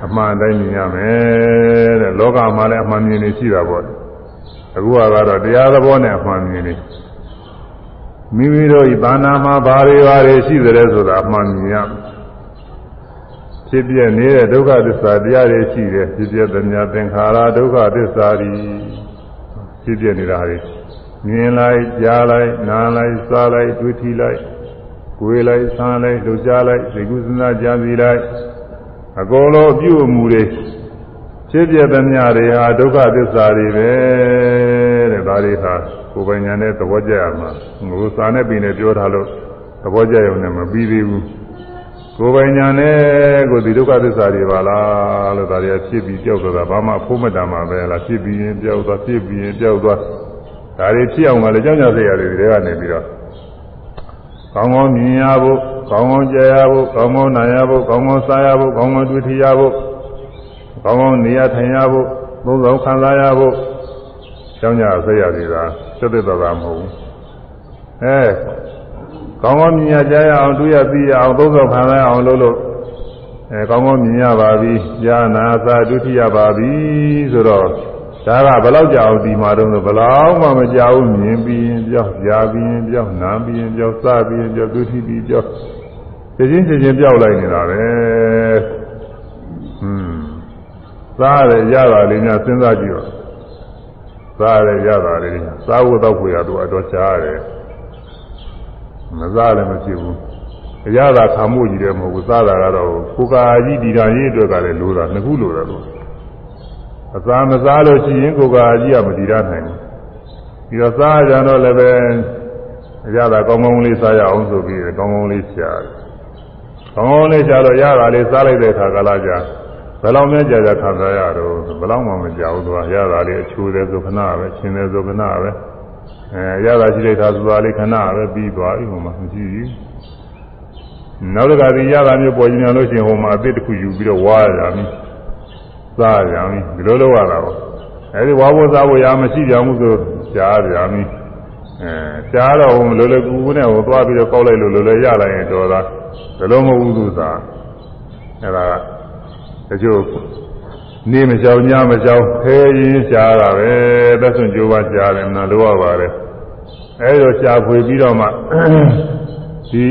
အမှန်တိုင်းမြင်ရမယ်တဲ့လောကမှာလည်းအမှန်မြင်နေရှိတာပေါ့အခုကတော့တရားသဘောနဲ့အမှန်မြင်နေမိမိတို့ဤဘာနာမှာဘာတွေဘာတွေရှိသလဲဆိုတာအမှန်မြင်ရဖြစ်ပြနေတဲ့ဒုက္ခသစ္စာတရားတွေရှိတယ်ဖြစ်ပြတဲ့ညာသင်္ခါရဒုက္ခသစ္စာတွေဖြစ်ပြနေတာတွေ မြင်လိုက်ကြားလိုက်နားလိုက်စားလိုက်တွေ့ထိလိုက်ကိုယ်လိုက်ဆန်းလိုက်လှုပ်ရှားလိုက်သိကုသနာကြံစီလိုက်အကုန်လုံးအပြုအမူတွေဖြစ်ပြသမျှတွေဟာဒုက္ခသစ္စာတွေပဲတဲ့ဒါတွေဟာကိုယ်ပိုင်ညာနဲ့သဘောကျရမှာငိုစာနဲ့ပြင်နဲ့ပြောထားလို့သဘောကျရုံနဲ့မပြီးသေးဘူးကိုယ်ပိုင်ညာနဲ့ကိုဒီဒုက္ခသစ္စာတွေပါလားလို့ဒါတွေဖြစ်ပြီးကြောက်သွားတာဘာမှဖိုးမတန်မှာပဲလားဖြစ်ပြီးရင်ကြောက်သွားဖြစ်ပြီးရင်ကြောက်သွား ဒါတွေဖြစ်အောင်လည်းကြောက်ကြစေရတယ်ဒီတွေကနေပြီးတော့ကောင်းကောင်းမြင်ရဖို့ကောင်းကောင်းကြားရဖို့ကောင်းကောင်းနားရဖို့ကောင်းကောင်းစားရဖို့ကောင်းကောင်းတွေ့ထရဖို့ကောင်းကောင်းနေရထိုင်ရဖို့သုံးဆောင်ခံစားရဖို့ကျောင်းကြဆက်ရသေးတာသက်သက်သာသာမဟုတ်ဘူးအဲကောင်းကောင်းမြင်ရကြရအောင်တွေ့ရသိရအောင်သုံးဆောင်ခံရအောင်လုပ်လို့အဲကောင်းကောင်းမြင်ရပါပြီဉာဏ်နာသာဒုတိယပါပြီဆိုတော့ ဒါကဘယ်လောက်ကြာအောင်ဒီမှာတော့ဘယ်လောက်မှမကြာဘူးမြင်ပြီးရင်ပြောက်ကြားပြီးရင်ပြောက်နားပြီးရင်ပြောက်စပြီးရင်ပြောက်ဒုတိယပြောက်သိချင်းချင်းချင်းပြောက်လိုက်နေတာပဲဟွန်းစားရရတာလေးများစဉ်းစားကြည့်တော့စားရရတာလေးစားဖို့တော့ကိုရတော့အတော်ရှားရတယ်မစားလည်းမဖြစ်ဘူးအရသာခံမှုကြီးတယ်မဟုတ်ဘူးစားတာကတော့ကိုကာကြီးဒီဓာကြီးအတွက်ကလည်းလိုတာနှစ်ခုလိုတယ်လို့ အစာမစားလို့ရှိရင်ကိုကာကြီးကမတည်ရနိုင်ဘူးပြီးတော့စားကြတော့လည်းပဲအရသာကောင်းကောင်းလေးစားရအောင်ဆိုပြီးကောင်းကောင်းလေးရှားတယ်ကောင်းကောင်းလေးရှားတော့ရတာလေးစားလိုက်တဲ့အခါကလာကြဘယ်လောက်များကြာကြာခံစားရတော့ဘယ်လောက်မှမကြောက်ဘူးသူကရတာလေးအချိုးတယ်ဆိုခဏပဲရှင်တယ်ဆိုခဏပဲအဲရတာရှိလိုက်တာဆိုတာလေးခဏပဲပြီးသွားပြီဟိုမှာမရှိဘူးနောက်တစ်ခါဒီရတာမျိုးပေါ်ကျင်လို့ရှိရင်ဟိုမှာအသစ်တစ်ခုယူပြီးတော့ဝါရတာမြည် စားကြမြည်ဒီလိုလုပ်ရတာပေါ့အဲဒီဝါဖို့စားဖို့ရမရှိကြဘူးဆိုရှားကြမြည်အဲရှားတော့ဟိုလိုလိုကူကူနဲ့ဟိုသွားပြီးတော့ကောက်လိုက်လို့လိုလိုရလိုက်ရင်တော်သားဘယ်လိုမဟုတ်ဘူးသူစားအဲဒါတချို့နေမကြောင်ညမကြောင်ခဲရင်ရှားတာပဲသက်စွန့်ကြိုးပါရှားတယ်နော်လိုရပါတယ်အဲဒီတော့ရှားဖွေပြီးတော့မှဒီ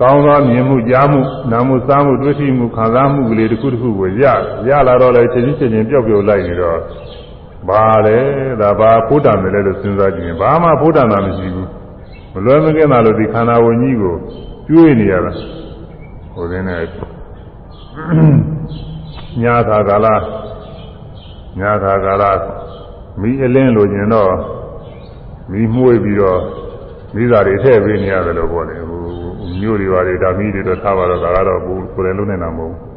ကောင်းသောမြင်မှုကြားမှုနာမှုစားမှုတွေ့ရှိမှုခံစားမှုကလေးတစ်ခုတစ်ခုကိုရရလာတော့လည်းချင်းချင်းချင်းပျောက်ပျောက်လိုက်နေတော့ဘာလဲဒါဘာဖုဒ္ဒံတယ်လဲလို့စဉ်းစားကြည့်ရင်ဘာမှဖုဒ္ဒံတာမရှိဘူးမလွယ်မကင်းတာလို့ဒီခန္ဓာဝင်ကြီးကိုကျွေးနေရတာဟိုရင်းနဲ့ညာသာကာလညာသာကာလမိအလင်းလိုချင်တော့မိမှုေးပြီးတော့မိသားတွေထည့်ပေးနေရတယ်လို့ပြောတယ်ဟို မြို့တွေပါတွေဒါမိတွေတော့ထားပါတော့ဒါကတော့ကိုကိုယ်လည်းလုံးနေတာမဟုတ်ဘူး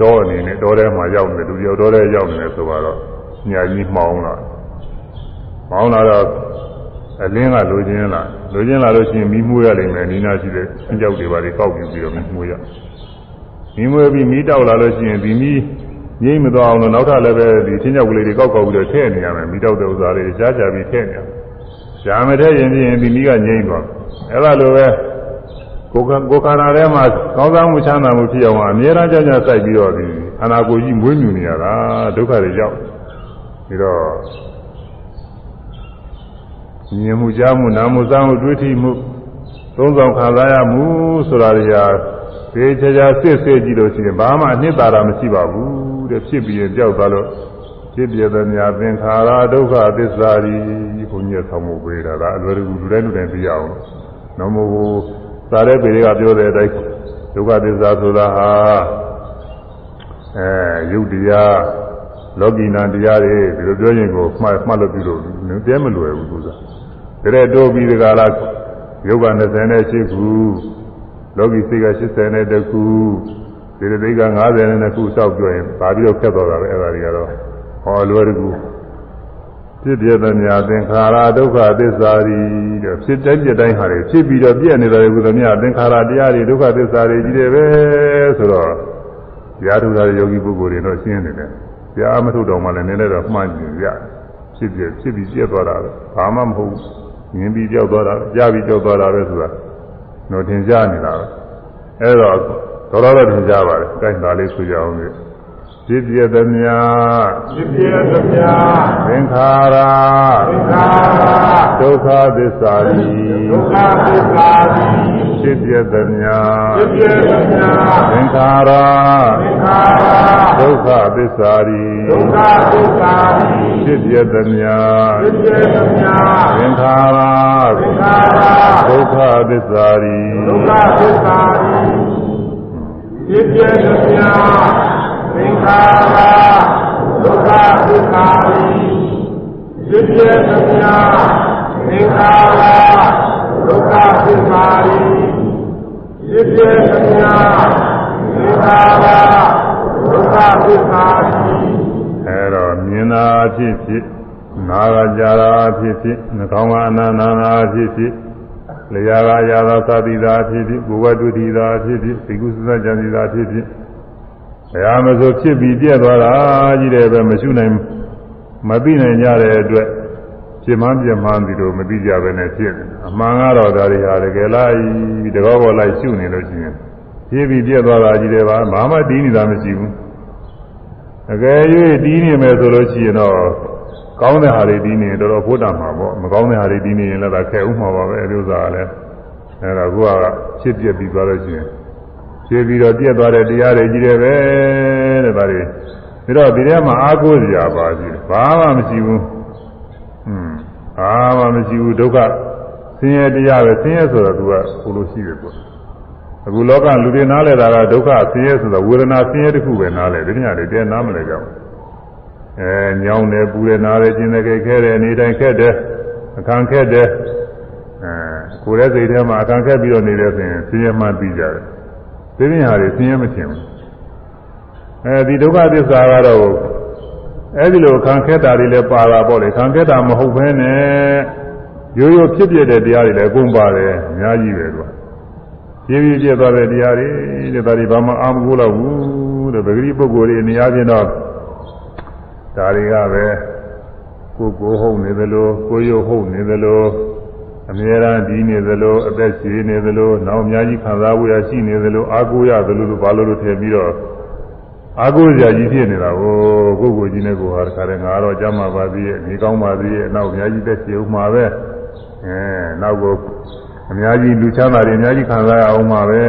တောအနေနဲ့တောထဲမှာရောက်နေတယ်လူတယောက်တောထဲရောက်နေတယ်ဆိုတော့ညာကြီးမှောင်းလာမှောင်းလာတော့အလင်းကလိုချင်လာလိုချင်လာလို့ရှိရင်မိမှုရလိမ့်မယ်နီးနာရှိတဲ့အကြောက်တွေပါတွေကောက်ပြီးပြီးတော့မိမှုရမိမွေးပြီးမိတောက်လာလို့ရှိရင်ဒီမိငိမ့်မသွားအောင်လို့နောက်ထပ်လည်းပဲဒီချင်းချောက်ကလေးတွေကောက်ကောက်ပြီးတော့ထည့်နေရမယ်မိတောက်တဲ့ဥစ္စာလေးကြားကြပြီးထည့်နေရမယ်ရှားမထည့်ရင်ပြင်ဒီမိကငိမ့်သွားအဲ့ဒါလိုပဲ ကိုယ်ကိုယ်ခန္ဓာထဲမှာကောင်းစားမှုချမ်းသာမှုဖြစ်အောင်အမြဲတမ်းကြကြစိုက်ပြီးတော့ဒီခန္ဓာကိုယ်ကြီးမွေးမြူနေရတာဒုက္ခတွေရောက်ပြီးတော့မြင်မှုကြားမှုနားမှုစားမှုတွေ့ထိမှုသုံးဆောင်ခံစားရမှုဆိုတာတွေဟာသေချာချာစစ်စစ်ကြည့်လို့ရှိရင်ဘာမှအနှစ်သာရမရှိပါဘူးတဲ့ဖြစ်ပြီးရင်ကြောက်သွားလို့ဖြစ်ပြတဲ့များသင်္ခါရဒုက္ခသစ္စာကြီးဘုန်းကြီးဆောင်းမှုပေးတာဒါအလွယ်တကူလူတိုင်းလူတိုင်းသိရအောင်နော်မို့ သာတဲ့ပေတွေကပြောတဲ့အတိုင်းဒုက္ခသစ္စာဆိုတာဟာအဲယုတ်တရားလောကီနာတရားတွေဒီလိုပြောရင်ကိုမှတ်မှတ်လို့ပြုလို့တဲမလွယ်ဘူးသူကတဲ့တိုးပြီးဒီကလာယုတ်က28ခုလောကီစိတ်က80နဲ့တခုဒီလိုသိက90နဲ့ခုစောက်ပြောရင်ပါပြီးတော့ဖြတ်သွားတာပဲအဲ့ဒါတွေကတော့ဟောလွယ်တကူ ဖြစ်ပြတဲ့များသင်္ခါရဒုက္ခသစ္စာတွေတဲ့ဖြစ်တဲ့ပြတိုင်းဟာတွေဖြစ်ပြီးတော့ပြည့်နေတယ်ကုသမြသင်္ခါရတရားတွေဒုက္ခသစ္စာတွေကြီးတယ်ပဲဆိုတော့တရားထုတာယောဂီပုဂ္ဂိုလ်တွေတော့ရှင်းနေတယ်တရားမထုတော်မှလည်းနည်းနည်းတော့မှန်းကြည့်ရဖြစ်ပြဖြစ်ပြီးပြည့်သွားတာဘာမှမဟုတ်မြင်ပြီးကြောက်သွားတာကြားပြီးကြောက်သွားတာပဲဆိုတာတော့သင်ကြားနေတာပဲအဲတော့တော်တော်တော့သင်ကြားပါတယ်အဲဒါလေးဆိုကြအောင်လေ ဖြစ်ပြသမျှဖြစ်ပြသမျှသင်္ခါရသင်္ခါရဒုက္ခသစ္စာဤဒုက္ခသစ္စာဤဖြစ်ပြသမျှဖြစ်ပြသမျှသင်္ခါရသင်္ခါရဒုက္ခသစ္စာဤဒုက္ခသစ္စာဤဖြစ်ပြသမျှဖြစ်ပြသမျှသင်္ခါရသင်္ခါရဒုက္ခသစ္စာဤဒုက္ခသစ္စာဤဖြစ်ပြသမျှ သင်္ခါရဒုက္ခသစ္စာဖြစ်ပြသမျှသင်္ခါရဒုက္ခသစ္စာဖြစ်ပြသမျှသင်္ခါရဒုက္ခသစ္စာအဲတော့မြင်တာဖြစ်ဖြစ်နာကကြာတာဖြစ်ဖြစ်နှာခေါင်းကအနန္နာဖြစ်ဖြစ်လျာကရာသာသတိသာဖြစ်ဖြစ်ဘုဝတ္တုတိသာဖြစ်ဖြစ်သိကုသဇ္ဇံတိသာဖြစ်ဖြစ် ဘယ်ဟာမဆိုဖြစ်ပြီးပြည့်သွားတာကြီးတယ်ပဲမရှိနိုင်မမသိနိုင်ကြတဲ့အတွက်ပြင်းမှန်းပြင်းမှန်းပြီးတော့မသိကြဘဲနဲ့ဖြစ်နေအမှန်ကတော့ဒါတွေဟာတကယ်လိုက်တကောပေါ်လိုက်ရှုနေလို့ရှိရင်ဖြည်းပြီးပြက်သွားတာကြီးတယ်ပါဘာမှတီးနေတာမရှိဘူးအကယ်၍တီးနေမယ်ဆိုလို့ရှိရင်တော့ကောင်းတဲ့ဟာတွေတီးနေတော်တော်ဖို့တာမှာပေါ့မကောင်းတဲ့ဟာတွေတီးနေရင်လည်းဒါခဲဥမှာပါပဲအဲဒီဥစ္စာကလည်းအဲဒါကဖြစ်ပြက်ပြီးသွားလို့ရှိရင် ဖြည်းပြီးတော့ပြက်သွားတဲ့တရားတွေကြီးတယ်ပဲတဲ့ဒါတွေဒါတော့ဒီထဲမှာအာကိုးစရာပါရှိတယ်ဘာမှမရှိဘူးอืมဘာမှမရှိဘူးဒုက္ခဆင်းရဲတရားပဲဆင်းရဲဆိုတော့သူကဟိုလိုရှိတယ်ပေါ့အခုလောကလူတွေနားလဲတာကဒုက္ခဆင်းရဲဆိုတော့ဝေဒနာဆင်းရဲတစ်ခုပဲနားလဲဒီညတွေတဲနားမလဲကြဘူးအဲညောင်းတယ်ပူတယ်နားတယ်ကျင်တယ်ခဲတယ်အနေတိုင်းခက်တယ်အခန်းခက်တယ်အဲကိုယ်ရဲ့စိတ်ထဲမှာအခန်းခက်ပြီးတော့နေတဲ့ဆိုရင်ဆင်းရဲမှပြီးကြတယ် ဒီညတွေဆင်းရဲမထင်ဘူးအဲဒီဒုက္ခသစ္စာကတော့အဲဒီလိုခံခက်တာတွေလည်းပါတာပေါ့လေခံခက်တာမဟုတ်ဘဲနဲ့ရိုးရိုးဖြစ်ပြတဲ့တရားတွေလည်းအကုန်ပါတယ်အများကြီးပဲကွာပြည့်ပြည့်ပြည့်သွားတဲ့တရားတွေတဲ့ဒါတွေဘာမှအာမကိုတော့ဘူးတဲ့ပဂရိပုဂ္ဂိုလ်တွေအများချင်းတော့ဒါတွေကပဲကိုကိုဟုတ်နေသလိုကိုရုပ်ဟုတ်နေသလို အမြဲတမ်းဒီနေသလိုအသက်ရှင်နေသလိုနောက်အများကြီးခံစားဝရရှိနေသလိုအာကိုရသလိုလိုဘာလို့လို့ထည့်ပြီးတော့အာကိုစရာကြီးဖြစ်နေတာကိုကိုကိုကြီးနဲ့ကိုဟာတခါတည်းငါတော့ကြမ်းပါပါသေးရဲ့နေကောင်းပါသေးရဲ့နောက်အများကြီးသက်ရှင်ဦးမှာပဲအဲနောက်ကိုအများကြီးလူချမ်းသာတွေအများကြီးခံစားရအောင်မှာပဲ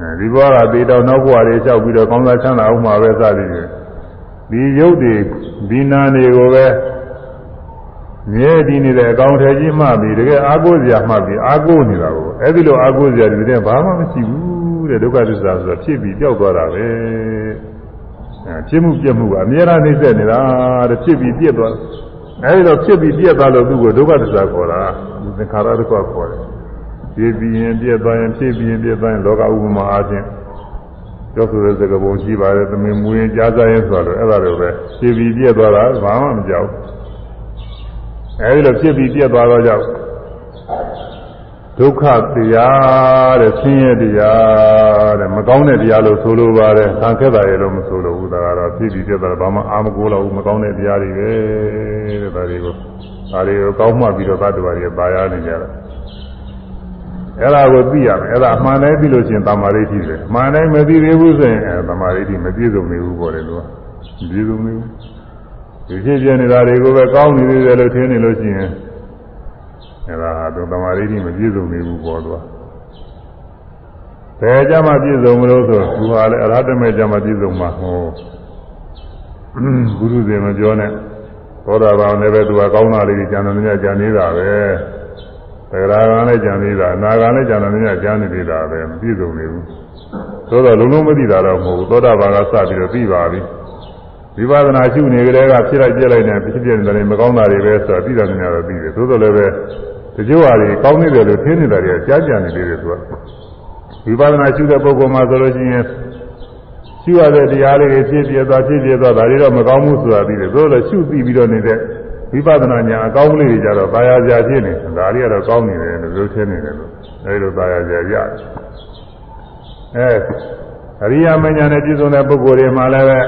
အဲဒီဘဝကသေတော့နောက်ဘဝတွေလျှောက်ပြီးတော့ကောင်းစားချမ်းသာအောင်မှာပဲစသည်ဖြင့်ဒီရုပ်တွေဒီနာတွေကိုပဲ မြဲတည်နေတဲ့အကောင်ထဲကြီးမှပြီးတကယ်အာကိုစရာမှပြီးအာကိုနေတာကိုအဲဒီလိုအာကိုစရာဒီတဲ့ဘာမှမရှိဘူးတဲ့ဒုက္ခသစ္စာဆိုတော့ဖြစ်ပြီးပျောက်သွားတာပဲအဲဖြစ်မှုပြက်မှုကအများအားနှိမ့်ဆက်နေတာတဲ့ဖြစ်ပြီးပြက်သွားအဲဒီတော့ဖြစ်ပြီးပြက်သွားလို့သူ့ကိုဒုက္ခသစ္စာခေါ်တာသင်္ခါရဒုက္ခခေါ်တယ်ဖြစ်ပြီးရင်ပြက်သွားရင်ဖြစ်ပြီးရင်ပြက်သွားရင်လောကဥပမာအားဖြင့်ပြောဆိုတဲ့စကားပုံရှိပါတယ်သမင်မူရင်ကြားစားရင်ဆိုတော့အဲ့ဒါလိုပဲဖြစ်ပြီးပြက်သွားတာဘာမှမကြောက် အဲဒီလိုဖြစ်ပြီးပြက်သွားတော့ကြောက်ဒုက္ခတရားတဲ့ဆင်းရဲတရားတဲ့မကောင်းတဲ့တရားလို့ဆိုလိုပါတယ်ခံခဲ့တာရဲ့လို့မဆိုလိုဘူးဒါကတော့ဖြစ်ပြီးပြက်သွားတာဘာမှအာမကိုတော့ဘူးမကောင်းတဲ့တရားတွေပဲတဲ့ဒါတွေကိုဒါတွေကိုကောင်းမှပြီးတော့သတ္တဝါတွေပါရနေကြတယ်အဲ့ဒါကိုသိရမယ်အဲ့ဒါအမှန်တိုင်းသိလို့ရှိရင်တမာရိဋ္ဌိပဲအမှန်တိုင်းမသိသေးဘူးဆိုရင်အဲတမာရိဋ္ဌိမပြည့်စုံနေဘူးပေါ့လေလို့မပြည့်စုံနေဘူး ဒီဖြစ်ပြနေတာတွေကိုပဲကောင်းနေသေးတယ်လို့ထင်နေလို့ရှိရင်အဲ့ဒါဟာသူတမာရိဋ္ဌိမပြည့်စုံနေဘူးပေါ့သူကဘယ်ကြမှာပြည့်စုံမလို့ဆိုသူဟာလည်းအရဟတမေကြမှာပြည့်စုံမှာဟောဘုရုဇင်မပြောနဲ့သောတာပန်လည်းပဲသူကကောင်းတာလေးကြီးကြံတယ်များကြံနေတာပဲသဂရာကံလည်းကြံနေတာအနာကံလည်းကြံတယ်များကြံနေသေးတာပဲမပြည့်စုံနေဘူးသို့တော့လုံးလုံးမသိတာတော့မဟုတ်ဘူးသောတာပန်ကစပြီးတော့ပြီးပါပြီ ဝိပဿနာရှုနေကြတဲ့ကဖြစ်လိုက်ပြက်လိုက်နေဖြစ်ဖြစ်နေတယ်မကောင်းတာတွေပဲဆိုတာပြီးတာများတော့ပြီးတယ်သို့တော်လည်းပဲတချို့ဟာတွေကောင်းနေတယ်လို့ထင်နေတာတွေကကြားကြနေသေးတယ်သူကဝိပဿနာရှုတဲ့ပုဂ္ဂိုလ်မှာဆိုလို့ရှိရင်ရှုရတဲ့တရားလေးတွေဖြစ်ပြသွားဖြစ်ပြသွားဒါတွေတော့မကောင်းဘူးဆိုတာပြီးတယ်သို့လည်းရှုပြီးပြီးတော့နေတဲ့ဝိပဿနာညာအကောင်းလေးတွေကြတော့ပါရစရာဖြစ်နေဒါတွေကတော့ကောင်းနေတယ်လို့ပြောချင်းနေတယ်လို့အဲဒီလိုပါရစရာရတယ်အဲအရိယာမညာနဲ့ပြည့်စုံတဲ့ပုဂ္ဂိုလ်တွေမှာလည်းပဲ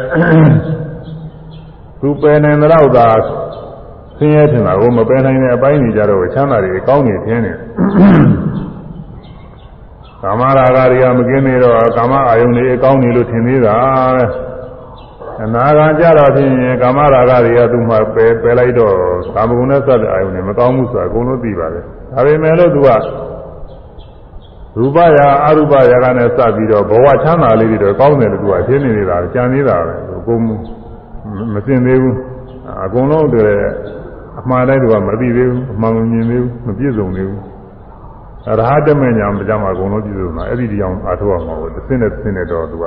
သူပယ်နိုင်တော့သာဆင်းရဲထင်တာကိုမပယ်နိုင်တဲ့အပိုင်းတွေကြတော့ချမ်းသာတွေကောင်းနေခြင်းတယ်ကာမရာဂတွေကမကင်းနေတော့ကာမအာယုန်တွေအကောင်းနေလို့ထင်သေးတာပဲအနာဂါကြတော့ဖြင့်ကာမရာဂတွေကသူ့မှာပယ်ပယ်လိုက်တော့ကာမဂုဏ်နဲ့စတဲ့အာယုန်တွေမကောင်းဘူးဆိုတာအကုန်လုံးသိပါတယ်ဒါပေမဲ့လို့သူကရူပရာအရူပရာကနဲ့စပြီးတော့ဘဝချမ်းသာလေးတွေတော့ကောင်းတယ်လို့သူကရှင်းနေနေတာကြံနေတာပဲအကုန် မစင်သေးဘူးအကုန်လုံးတည်းအမှားတိုင်းသူကမသိသေးဘူးအမှန်မမြင်သေးဘူးမပြည့်စုံသေးဘူးအရဟတမေညာမကြမှာအကုန်လုံးပြည့်စုံတာအဲ့ဒီတရားအားထုတ်ရမှာပေါ့တစ်စင်းနဲ့တစ်စင်းနဲ့တော့သူက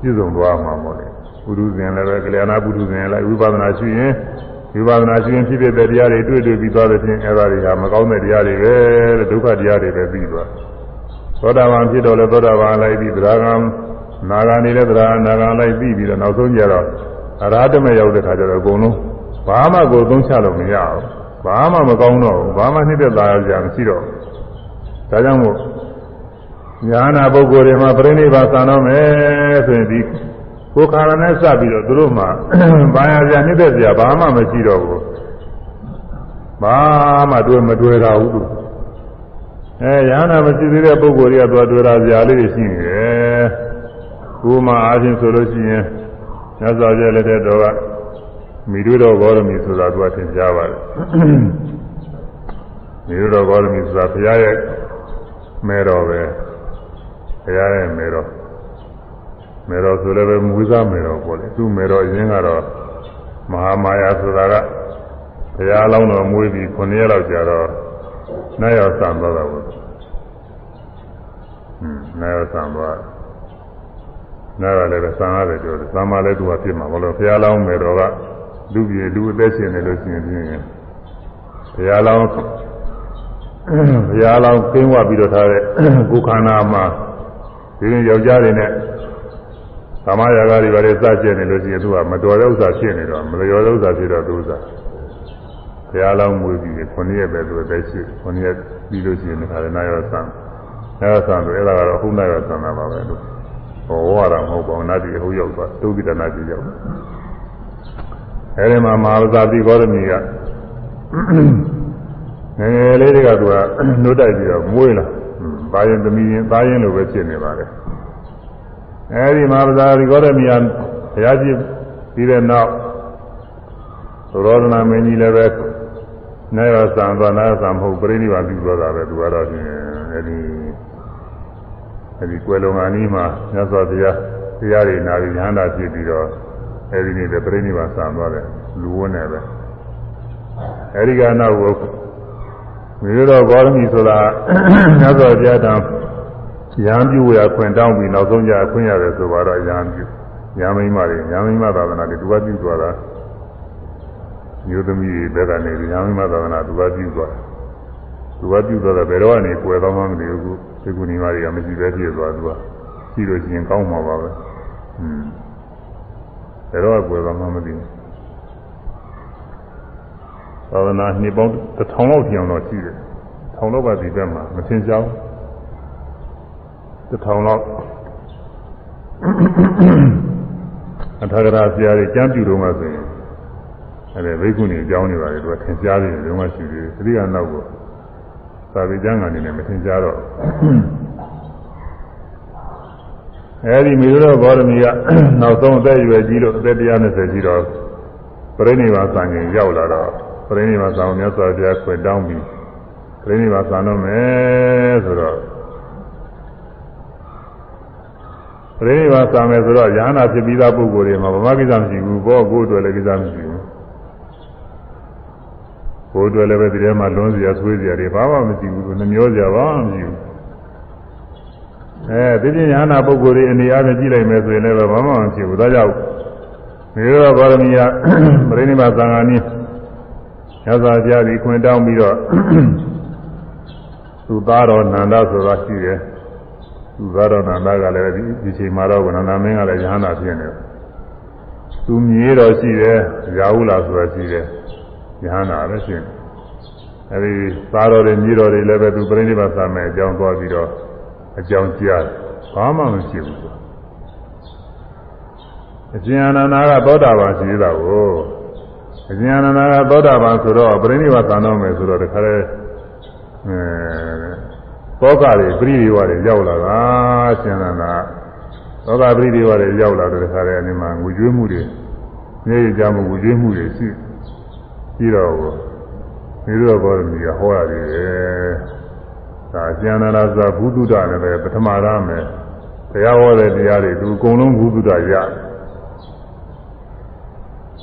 ပြည့်စုံသွားမှာပေါ့လေပုရုဇဉ်လည်းပဲကလျာဏပုရုဇဉ်လည်းဝိပဿနာရှိရင်ဝိပဿနာရှိရင်ဖြစ်ဖြစ်တဲ့တရားတွေတွေ့တွေ့ပြီးသွားတဲ့ဖြင့်အဲ့ဒါတွေကမကောင်းတဲ့တရားတွေပဲတဲ့ဒုက္ခတရားတွေပဲပြီးသွားသောတာပန်ဖြစ်တော့လဲသောတာပန်လိုက်ပြီးသရဂံနာဂာနေလဲသရဂံနာဂာလိုက်ပြီးပြီးတော့နောက်ဆုံးကြတော့ အရဟတမေရောက်တဲ့ခါကျတော့အကုန်လုံးဘာမှကိုသုံးချလို့မရဘူးဘာမှမကောင်းတော့ဘူးဘာမှနှိမ့်သက်သာရကြမရှိတော့ဒါကြောင့်မို့ညာနာပုဂ္ဂိုလ်တွေမှာပြိဋိဘသံတော့မယ်ဆိုရင်ဒီကိုကိုယ်ခါရနဲ့စပြီးတော့သူတို့မှဘာယာစရာနှိမ့်သက်စရာဘာမှမရှိတော့ဘူးဘာမှတွေ့မတွေ့တာဘူးသူအဲရဟနာမရှိသေးတဲ့ပုဂ္ဂိုလ်တွေကသူတွေ့တာစရာလေးတွေရှိနေတယ်ကိုယ်မှအားဖြင့်ဆိုလို့ရှိရင် မြတ်စွာဘုရားလက်ထက်တော်ကမိတို့တော်ဂေါရမီဆိုတာသူကသင်ကြားပါတယ်မိတို့တော်ဂေါရမီဆိုတာဘုရားရဲ့မဲတော်ပဲဘုရားရဲ့မဲတော်မဲတော်ဆိုလည်းပဲမူစားမဲတော်ပေါ့လေသူ့မဲတော်အရင်ကတော့မဟာမာယာဆိုတာကဘုရားအလောင်းတော်မွေးပြီး9ရက်လောက်ကြာတော့နတ်ရောက်ဆံသွားတာပေါ့ဟွန်းနတ်ရောက်ဆံသွား နတ်ကလည်းပဲဆံရတယ်ပြောတယ်ဆံမလည်းသူကဖြစ်မှာဘာလို့ဘုရားအလောင်းမဲတော်ကလူပြေလူအသက်ရှင်နေလို့ရှိရင်ပြင်းရင်ဘုရားအလောင်းဘုရားအလောင်းကင်းဝပြီးတော့ထားတဲ့ကိုယ်ခန္ဓာမှာဒီရင်ယောက်ျားတွေနဲ့ကာမရာဂတွေဘာတွေစကျက်နေလို့ရှိရင်သူကမတော်တဲ့ဥစ္စာဖြစ်နေတော့မလျော်တဲ့ဥစ္စာဖြစ်တော့သူဥစ္စာဘုရားလောင်းမွေးပြီး9ရက်ပဲသူအသက်ရှိ9ရက်ပြီးလို့ရှိရင်ခါရနာရောဆံနာရောဆံဆိုအဲ့ဒါကတော့ဟုတ်နာရောဆံတာပါပဲလို့ ဟောရတာမဟုတ်ပါဘူးနာတိဟုတ်ရောက်သွားဒုက္ခိတနာတိရောက်အဲဒီမှာမဟာဝဇာတိဂေါရမီကငယ်ငယ်လေးတွေကသူကနှုတ်တိုက်ပြီးတော့မွေးလာဘာရင်သမီးရင်သားရင်လိုပဲဖြစ်နေပါလေအဲဒီမဟာဝဇာတိဂေါရမီကဘုရားကြီးပြီးတဲ့နောက်သုရောဒနာမင်းကြီးလည်းပဲနာယသံသွားနာယသံမဟုတ်ပြိဋိဘာပြုသွားတာပဲသူကတော့ဖြင့်အဲဒီ အဲဒီကွယ်လွန်ကနီးမှာမြတ်စွာဘုရားတရားတွေနာပြီးဉာဏ်သာဖြစ်ပြီးတော့အဲဒီနေ့ပြိဋိဘာဆံသွားတယ်လူဝန်းနေပဲအဲဒီကနောက်ကိုမြေတော်ဂေါရမီဆိုတာမြတ်စွာဘုရားတံရံပြုရခွင့်တောင်းပြီးနောက်ဆုံးကြအခွင့်ရတယ်ဆိုတော့ရံပြုညာမိမတွေညာမိမသာသနာတွေသူကပြုသွားတာမျိုးသမီးတွေဘက်ကနေညာမိမသာသနာသူကပြုသွားသူကပြုသွားတယ်ဘယ်တော့ကနေကွယ်သွားမှမသိဘူး ဒီကုဏီမတွေကမရှိပဲပြည့်သွားသူကရှိလို့ရှိရင်ကောင်းမှာပါပဲอืมဘယ်တော့ကွယ်သွားမှမသိဘူးသာသနာနှစ်ပေါင်းတစ်ထောင်လောက်ပြောင်းတော့ရှိတယ်ထောင်လောက်ပါဒီဘက်မှာမထင်ရှားဘူးတစ်ထောင်လောက်အထာဂရဆရာတွေကျမ်းပြူတော့မှဆိုရင်အဲ့ဒါဘိက္ခုနီအကြောင်းတွေပါလေသူကထင်ရှားနေတယ်ဘယ်မှရှိသေးတယ်အရိယာနောက်ကို သာဝေကျမ်းကနေလည်းမထင်ရှားတော့အဲ့ဒီမိရောဘောရမီကနောက်ဆုံးအသက်အရွယ်ကြီးလို့အသက်120ကြီးတော့ပြိဋိဘာသံငင်ရောက်လာတော့ပြိဋိဘာသံမြတ်စွာဘုရားခွေတောင်းပြီးပြိဋိဘာသံတော့မယ်ဆိုတော့ပြိဋိဘာသံမယ်ဆိုတော့ယ ahanan ဖြစ်ပြီးသားပုဂ္ဂိုလ်တွေမှာဗမာကိစ္စမရှိဘူးဘောကိုယ်အတွက်လည်းကိစ္စမရှိဘူး ကိုယ်အတွက်လည်းပဲဒီထဲမှာလွန်စရာဆွေးစရာတွေဘာမှမရှိဘူးနှမျောစရာဘာမှမရှိဘူးအဲဒီပြင်ယ ahanan ပုဂ္ဂိုလ်တွေအနေအားဖြင့်ကြည့်လိုက်မယ်ဆိုရင်လည်းဘာမှမရှိဘူးဒါကြောင့်မေရောဗောရမီယပြိဋိဘာသံဃာနည်းရသော်ကြားပြီးခွင့်တောင်းပြီးတော့သူသားတော်နန္ဒဆိုတာရှိတယ်သူသားတော်နန္ဒကလည်းဒီချိန်မှာတော့ကနန္ဒမင်းကလည်းယ ahanan ဖြစ်နေတယ်သူမြေးတော်ရှိတယ်ရာဟုလာဆိုတာရှိတယ် ယ ahanan ပဲရှိတယ်အဲဒီသားတော်တွေမြေးတော်တွေလည်းပဲသူပြိဋိဘာသံမဲ့အကြောင်းသွားပြီးတော့အကြောင်းကြားဘာမှမရှိဘူးအရှင်အနန္ဒာကသောတာပန်ရှိသေးတာကိုအရှင်အနန္ဒာကသောတာပန်ဆိုတော့ပြိဋိဘာသံတော်မယ်ဆိုတော့တခါလဲအဲသောကတွေပြိဋိဝါတွေရောက်လာတာအရှင်အနန္ဒာသောကပြိဋိဝါတွေရောက်လာတဲ့ခါလဲအနေမှာငွေကျွေးမှုတွေနေရကြမှုငွေကျွေးမှုတွေရှိ ပြီးတော့ဒီလိုဘောရမီကဟောရတယ်ဒါကျန်နာသာဘုဒ္ဓတာလည်းပဲပထမရမယ်တရားဟောတဲ့တရားတွေသူအကုန်လုံးဘုဒ္ဓတာရတယ်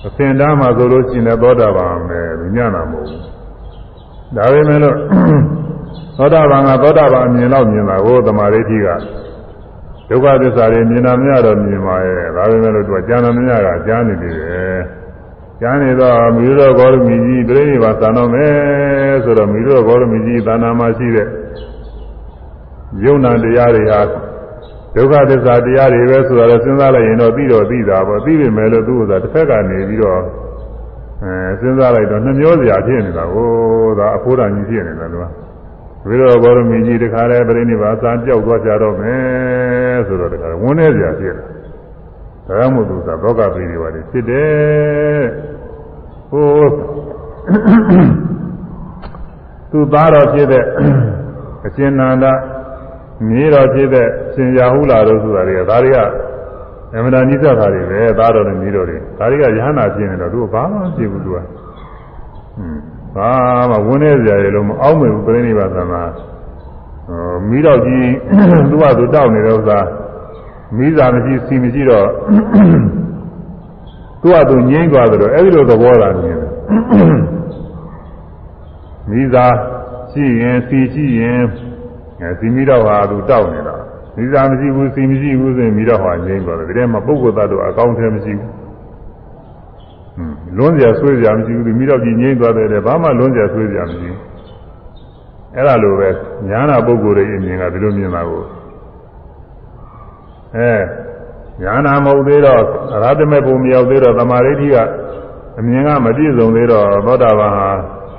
အသင်တန်းမှာဆိုလို့ရှိရင်သောတာပန်ပဲညနာမဟုတ်ဘူးဒါပေမဲ့လို့သောတာပန်ကသောတာပန်အမြင်တော့မြင်တာကိုသမာဓိဋ္ဌိကဒုက္ခသစ္စာတွေမြင်တာမရတော့မြင်ပါရဲ့ဒါပေမဲ့လို့သူကကျမ်းတော်မရကကြားနေတယ် ကျမ်းနေတော့မိရောဂေါရမီကြီးပြိဋိဘာသာတော်မယ်ဆိုတော့မိရောဂေါရမီကြီးသာနာမှာရှိတဲ့ယုံနာတရားတွေဟာဒုက္ခသစ္စာတရားတွေပဲဆိုတော့စဉ်းစားလိုက်ရင်တော့သိတော့သိတာပေါ့သိပြီမဲ့လို့သူ့ဥစ္စာတစ်ဖက်ကနေပြီးတော့အဲစဉ်းစားလိုက်တော့နှမျောစရာဖြစ်နေတာကိုဒါအဖိုးတော်ကြီးဖြစ်နေတာသူကဝိရောဘောရမီကြီးတခါလဲပြိဋိဘာသာကြောက်သွားကြတော့မယ်ဆိုတော့တခါဝန်းနေစရာဖြစ်တယ် ဒါကြောင့်မို့သူကသောကပိတွေပါတယ်ဖြစ်တယ်ဟိုသူသားတော်ဖြစ်တဲ့အရှင်နန္ဒမြေတော်ဖြစ်တဲ့ရှင်ရာဟုလာတို့ဆိုတာတွေကဒါတွေကအမှန်တန်ကြီးသက်တာတွေပဲသားတော်နဲ့မြေတော်တွေဒါတွေကယဟနာဖြစ်နေတော့သူကဘာမှမဖြစ်ဘူးသူကဟွန်းဘာမှဝန်းနေစရာရေလို့မအောက်မေဘူးပြိဋိဘာသနာဟိုမိတော်ကြီးသူကသူတောက်နေတဲ့ဥစ္စာ မိသားမရှိစီမရှိတော့သူကသူငြိမ့်သွားတယ်လို့အဲ့ဒီလိုသဘောသာမြင်တယ်မိသားရှိရင်စီရှိရင်အဲစီမိတော့ဟာသူတောက်နေတာမိသားမရှိဘူးစီမရှိဘူးဆိုရင်မိတော့ဟာငြိမ့်သွားတယ်ဒီထဲမှာပုဂ္ဂိုလ်သားတို့အကောင်းထဲမရှိဘူးလွန်းစရာဆွေးစရာမရှိဘူးဒီမိတော့ကြီးငြိမ့်သွားတယ်လေဘာမှလွန်းစရာဆွေးစရာမရှိဘူးအဲ့ဒါလိုပဲညာနာပုဂ္ဂိုလ်ရဲ့အမြင်ကဒီလိုမြင်တာကို အဲညာနာမဟုတ်သေးတော့အရဟတမေပုံမရောက်သေးတော့သမာဓိဋ္ဌိကအမြင်ကမပြည့်စုံသေးတော့သောတာပန်ဟာ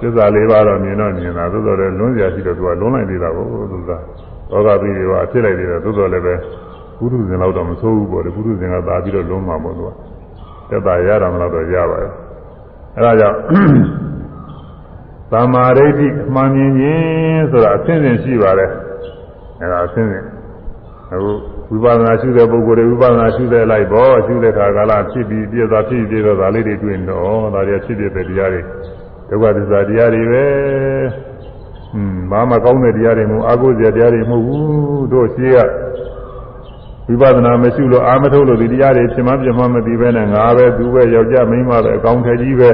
သစ္စာလေးပါးတော့မြင်တော့မြင်တာသို့တော်လည်းလွန်းစရာရှိတော့သူကလွန်းလိုက်သေးတာကိုသူကသောကပိတွေကအဖြစ်လိုက်သေးတယ်သို့တော်လည်းပဲဘုရုဇင်လောက်တော့မဆိုးဘူးပေါ့လေဘုရုဇင်ကသာပြီးတော့လွန်းမှာပေါ့သူကသက်သာရတာမလို့တော့ရပါတယ်အဲဒါကြောင့်သမာဓိဋ္ဌိအမှန်မြင်ခြင်းဆိုတာအဆင့်ဆင့်ရှိပါတယ်အဲဒါအဆင့်ဆင့်အခု ဝိပဿနာရှုတဲ့ပုဂ္ဂိုလ်တွေဝိပဿနာရှုတဲ့လိုက်ပေါ်ရှုတဲ့ခါကာလဖြစ်ပြီးပြည့်သွားဖြစ်ပြီးတော့ဒါလေးတွေတွေ့တော့ဒါတွေဖြစ်ပြတဲ့တရားတွေဒုက္ခသစ္စာတရားတွေပဲอืมဘာမှကောင်းတဲ့တရားတွေမဟုတ်အာဟုဇရာတရားတွေမဟုတ်ဘူးတို့ရှိကဝိပဿနာမရှုလို့အာမထုတ်လို့ဒီတရားတွေဖြစ်မှပြမှမသိပဲနဲ့ငါပဲသူပဲယောက်ျားမိန်းမပဲအကောင်းထည်ကြီးပဲ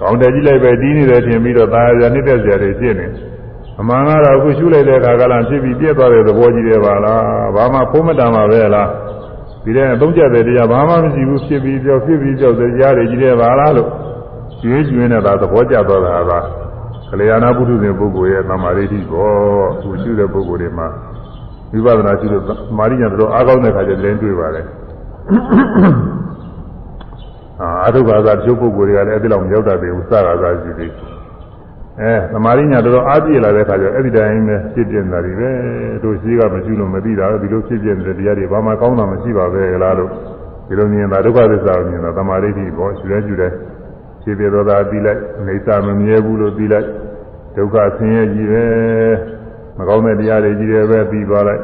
ကောင်းတယ်ကြီးလိုက်ပဲတီးနေတယ်ထင်ပြီးတော့ဒါရရနှစ်သက်စရာတွေဖြစ်နေတယ် အမှန်ကတော့အခုရှုလိုက်တဲ့အခါကလည်းဖြစ်ပြီးပြည့်သွားတဲ့သဘောကြီးတယ်ပါလားဘာမှဖုံးမတန်ပါပဲလားဒီတဲ့သုံးချက်တဲ့တရားဘာမှမရှိဘူးဖြစ်ပြီးကြောက်ဖြစ်ပြီးကြောက်တဲ့တရားတွေကြီးတယ်ပါလားလို့ကျွေးကျွေးနေတာသဘောကျသွားတာကကလျာဏပုထုဇဉ်ပုဂ္ဂိုလ်ရဲ့သမာဓိတိဘောသူရှုတဲ့ပုဂ္ဂိုလ်တွေမှာဝိပဿနာရှုလို့မာရိညာတို့အားကောင်းတဲ့ခါကျလည်းတွေ့ပါတယ်အာအထုဘာသာကျုပ်ပုဂ္ဂိုလ်တွေကလည်းအဲ့ဒီလောက်မရောက်တတ်သေးဘူးစကားသာရှိသေး အဲသမာရိညာတော်အားပြည့်လာတဲ့ခါကျအဲ့ဒီတိုင်းပဲဖြစ်ပြနေတာတွေပဲတို့ရှိကမရှိလို့မသိတာဒီလိုဖြစ်ပြနေတဲ့တရားတွေဘာမှကောင်းတာမရှိပါပဲလားလို့ဒီလိုမြင်တာဒုက္ခသစ္စာကိုမြင်တာသမာဓိတိဘောရှုရဲရှုရဲဖြစ်ပြသောတာပြီးလိုက်အိဋ္ဌမမြဲဘူးလို့ပြီးလိုက်ဒုက္ခဆင်းရဲကြီးပဲမကောင်းတဲ့တရားတွေကြီးတယ်ပဲပြီးသွားလိုက်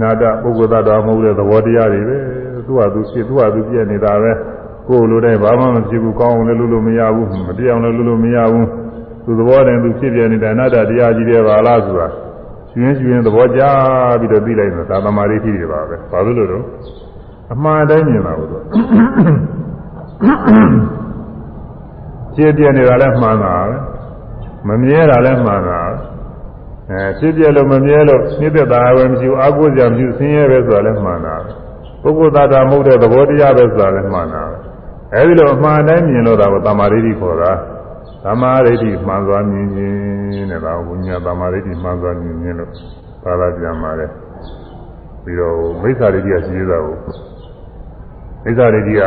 နာတပုဂ္ဂိုလ်သတ္တမဟုတ်တဲ့သဘောတရားတွေပဲသူ့ဟာသူဖြစ်သူ့ဟာသူပြည့်နေတာပဲကိုယ်လိုတဲ့ဘာမှမဖြစ်ဘူးကောင်းအောင်လည်းလုပ်လို့မရဘူးမတရားအောင်လည်းလုပ်လို့မရဘူး သူသဘောတည်းသူဖြစ်ပြနေတဲ့အနာတ္တတရားကြီးတယ်ပါလားဆိုတာရှင်ရှင်သဘောကြပြီးတော့သိလိုက်တော့သာသမာဓိရှိတယ်ပါပဲဘာလို့လို့တော့အမှန်တိုင်းမြင်တာဘူးတော့ဖြစ်ပြနေတာလည်းမှန်တာပဲမမြဲတာလည်းမှန်တာအဲဖြစ်ပြလို့မမြဲလို့နှိမ့်သက်တာပဲမရှိဘူးအာကိုးစရာမရှိဘူးဆင်းရဲပဲဆိုတာလည်းမှန်တာပုဂ္ဂိုလ်သားတာမဟုတ်တဲ့သဘောတရားပဲဆိုတာလည်းမှန်တာအဲဒီလိုအမှန်တိုင်းမြင်လို့တာကိုတမာရိတိခေါ်တာ သမာဓိဋ္ဌိမှန်စွာမြင်ခြင်းတဲ့ဒါကိုညာသမာဓိဋ္ဌိမှန်စွာမြင်ခြင်းလို့သာသာပြန်ပါတယ်ပြီးတော့မိစ္ဆာဒိဋ္ဌိကရှိသေးတာကိုမိစ္ဆာဒိဋ္ဌိက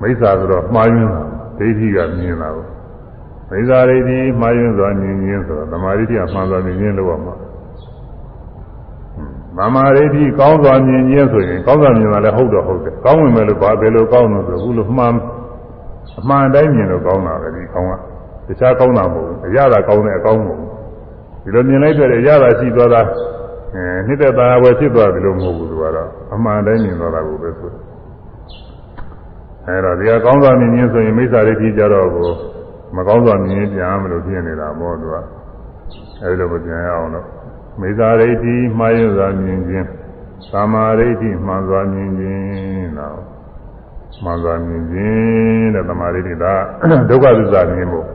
မိစ္ဆာဆိုတော့မှားယွင်းတာဒိဋ္ဌိကမြင်တာကိုမိစ္ဆာဒိဋ္ဌိမှားယွင်းစွာမြင်ခြင်းဆိုတော့သမာဓိဋ္ဌိကမှန်စွာမြင်ခြင်းလို့ရမှာသမာဓိဋ္ဌိကောင်းစွာမြင်ခြင်းဆိုရင်ကောင်းစွာမြင်တာလည်းဟုတ်တော့ဟုတ်တယ်ကောင်းဝင်မယ်လို့ဘာဘယ်လိုကောင်းလို့ဆိုဘူးလို့မှန်အမှန်တိုင်းမြင်လို့ကောင်းတာပဲဒီကောင်းက တခြားကောင်းတာမဟုတ်ဘူးအရသာကောင်းတဲ့အကောင်းမဟုတ်ဘူးဒီလိုမြင်လိုက်တဲ့အရသာရှိသွားတာအဲနှစ်သက်သာဝယ်ဖြစ်သွားပြီလို့မဟုတ်ဘူးသူကတော့အမှန်တိုင်းမြင်သွားတာကိုပဲဆိုအဲတော့ဒီကကောင်းစွာမြင်ခြင်းဆိုရင်မိစ္ဆာဒိဋ္ဌိကြတော့ကိုမကောင်းစွာမြင်ရင်ပြန်မလို့ဖြစ်နေတာပေါ့သူကအဲဒီလိုမပြန်ရအောင်တော့မိစ္ဆာဒိဋ္ဌိမှားရစွာမြင်ခြင်းသမာဓိဋ္ဌိမှန်စွာမြင်ခြင်းတော့မှန်စွာမြင်ခြင်းတဲ့သမာဓိဋ္ဌိဒါဒုက္ခသစ္စာမြင်ဖို့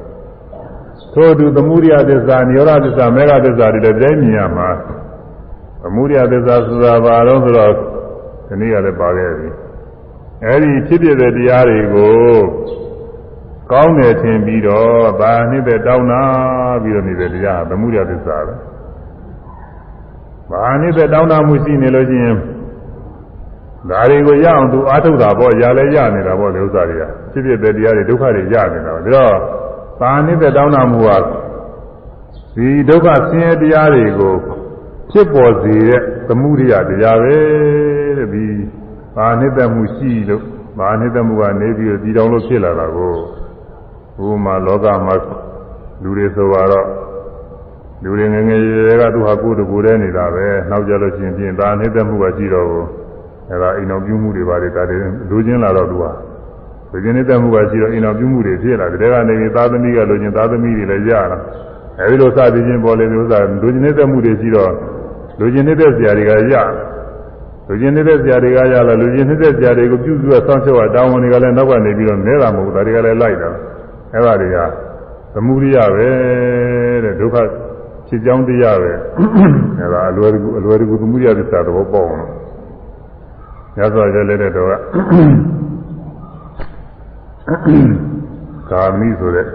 ထို့သူသမုဒိယသစ္စာနိရောဓသစ္စာမေဃသစ္စာတွေလည်းတိုင်းမြင်ရမှာသမုဒိယသစ္စာဆိုတာဘာလို့ဆိုတော့ဒီနေ့ကလည်းပါခဲ့ပြီအဲဒီဖြစ်ဖြစ်တဲ့တရားတွေကိုကောင်းတယ်ထင်ပြီးတော့ဗာနှစ်သက်တောင်းတာပြီးတော့နေတဲ့တရားသမုဒိယသစ္စာပဲဗာနှစ်သက်တောင်းတာမှုရှိနေလို့ရှိရင်ဒါတွေကိုရအောင်သူအားထုတ်တာပေါ့ရလဲရနေတာပေါ့ဒီဥစ္စာတွေကဖြစ်ဖြစ်တဲ့တရားတွေဒုက္ခတွေရနေတာပေါ့ဒါတော့ပါဏိ သက်တောင်းတမှုဟာဒီဒုက္ခဆင်းရဲတရားတွေကိုဖြစ်ပေါ်စေတဲ့သမှုရိယတရားပဲတဲ့ဒီဘာနှစ်သက်မှုရှိလို့ဘာနှစ်သက်မှုကနေပြီးတော့ဒီတောင်လို့ဖြစ်လာတာကိုဘုမာလောကမှာလူတွေဆိုတော့လူတွေငယ်ငယ်ရွယ်ရွယ်ကသူဟာကိုယ်တကူတည်းနေတာပဲနောက်ကြလို့ရှိရင်ပြင်ဒါနှစ်သက်မှုကရှိတော့ဘူးအဲဒါအိမ်တော်ပြုမှုတွေပါတယ်ဒါတွေလူချင်းလာတော့သူဟာ လူချင်းနှစ်သက်မှုကရှိတော့အိမ်တော်ပြုမှုတွေဖြစ်လာတယ်ဒါကနေသားသမီးကလူချင်းသားသမီးတွေလည်းရလာအဲဒီလိုစသည်ချင်းပေါ်လေမျိုးစားလူချင်းနှစ်သက်မှုတွေရှိတော့လူချင်းနှစ်သက်စရာတွေကရလူချင်းနှစ်သက်စရာတွေကရလာလူချင်းနှစ်သက်စရာတွေကိုပြုစုရဆောင်းချောတာဝန်တွေကလည်းနောက်ကနေပြီးတော့နဲတာမဟုတ်ဘူးဒါတွေကလည်းလိုက်တာအဲဒါတွေကသမုဒိယပဲတဲ့ဒုက္ခဖြစ်ကြောင်းတရားပဲအဲဒါအလွယ်တကူအလွယ်တကူသမုဒိယသစ္စာသဘောပေါက်အောင်ညသောရလည်းတဲ့တော့ကာ မိဆိုတဲ့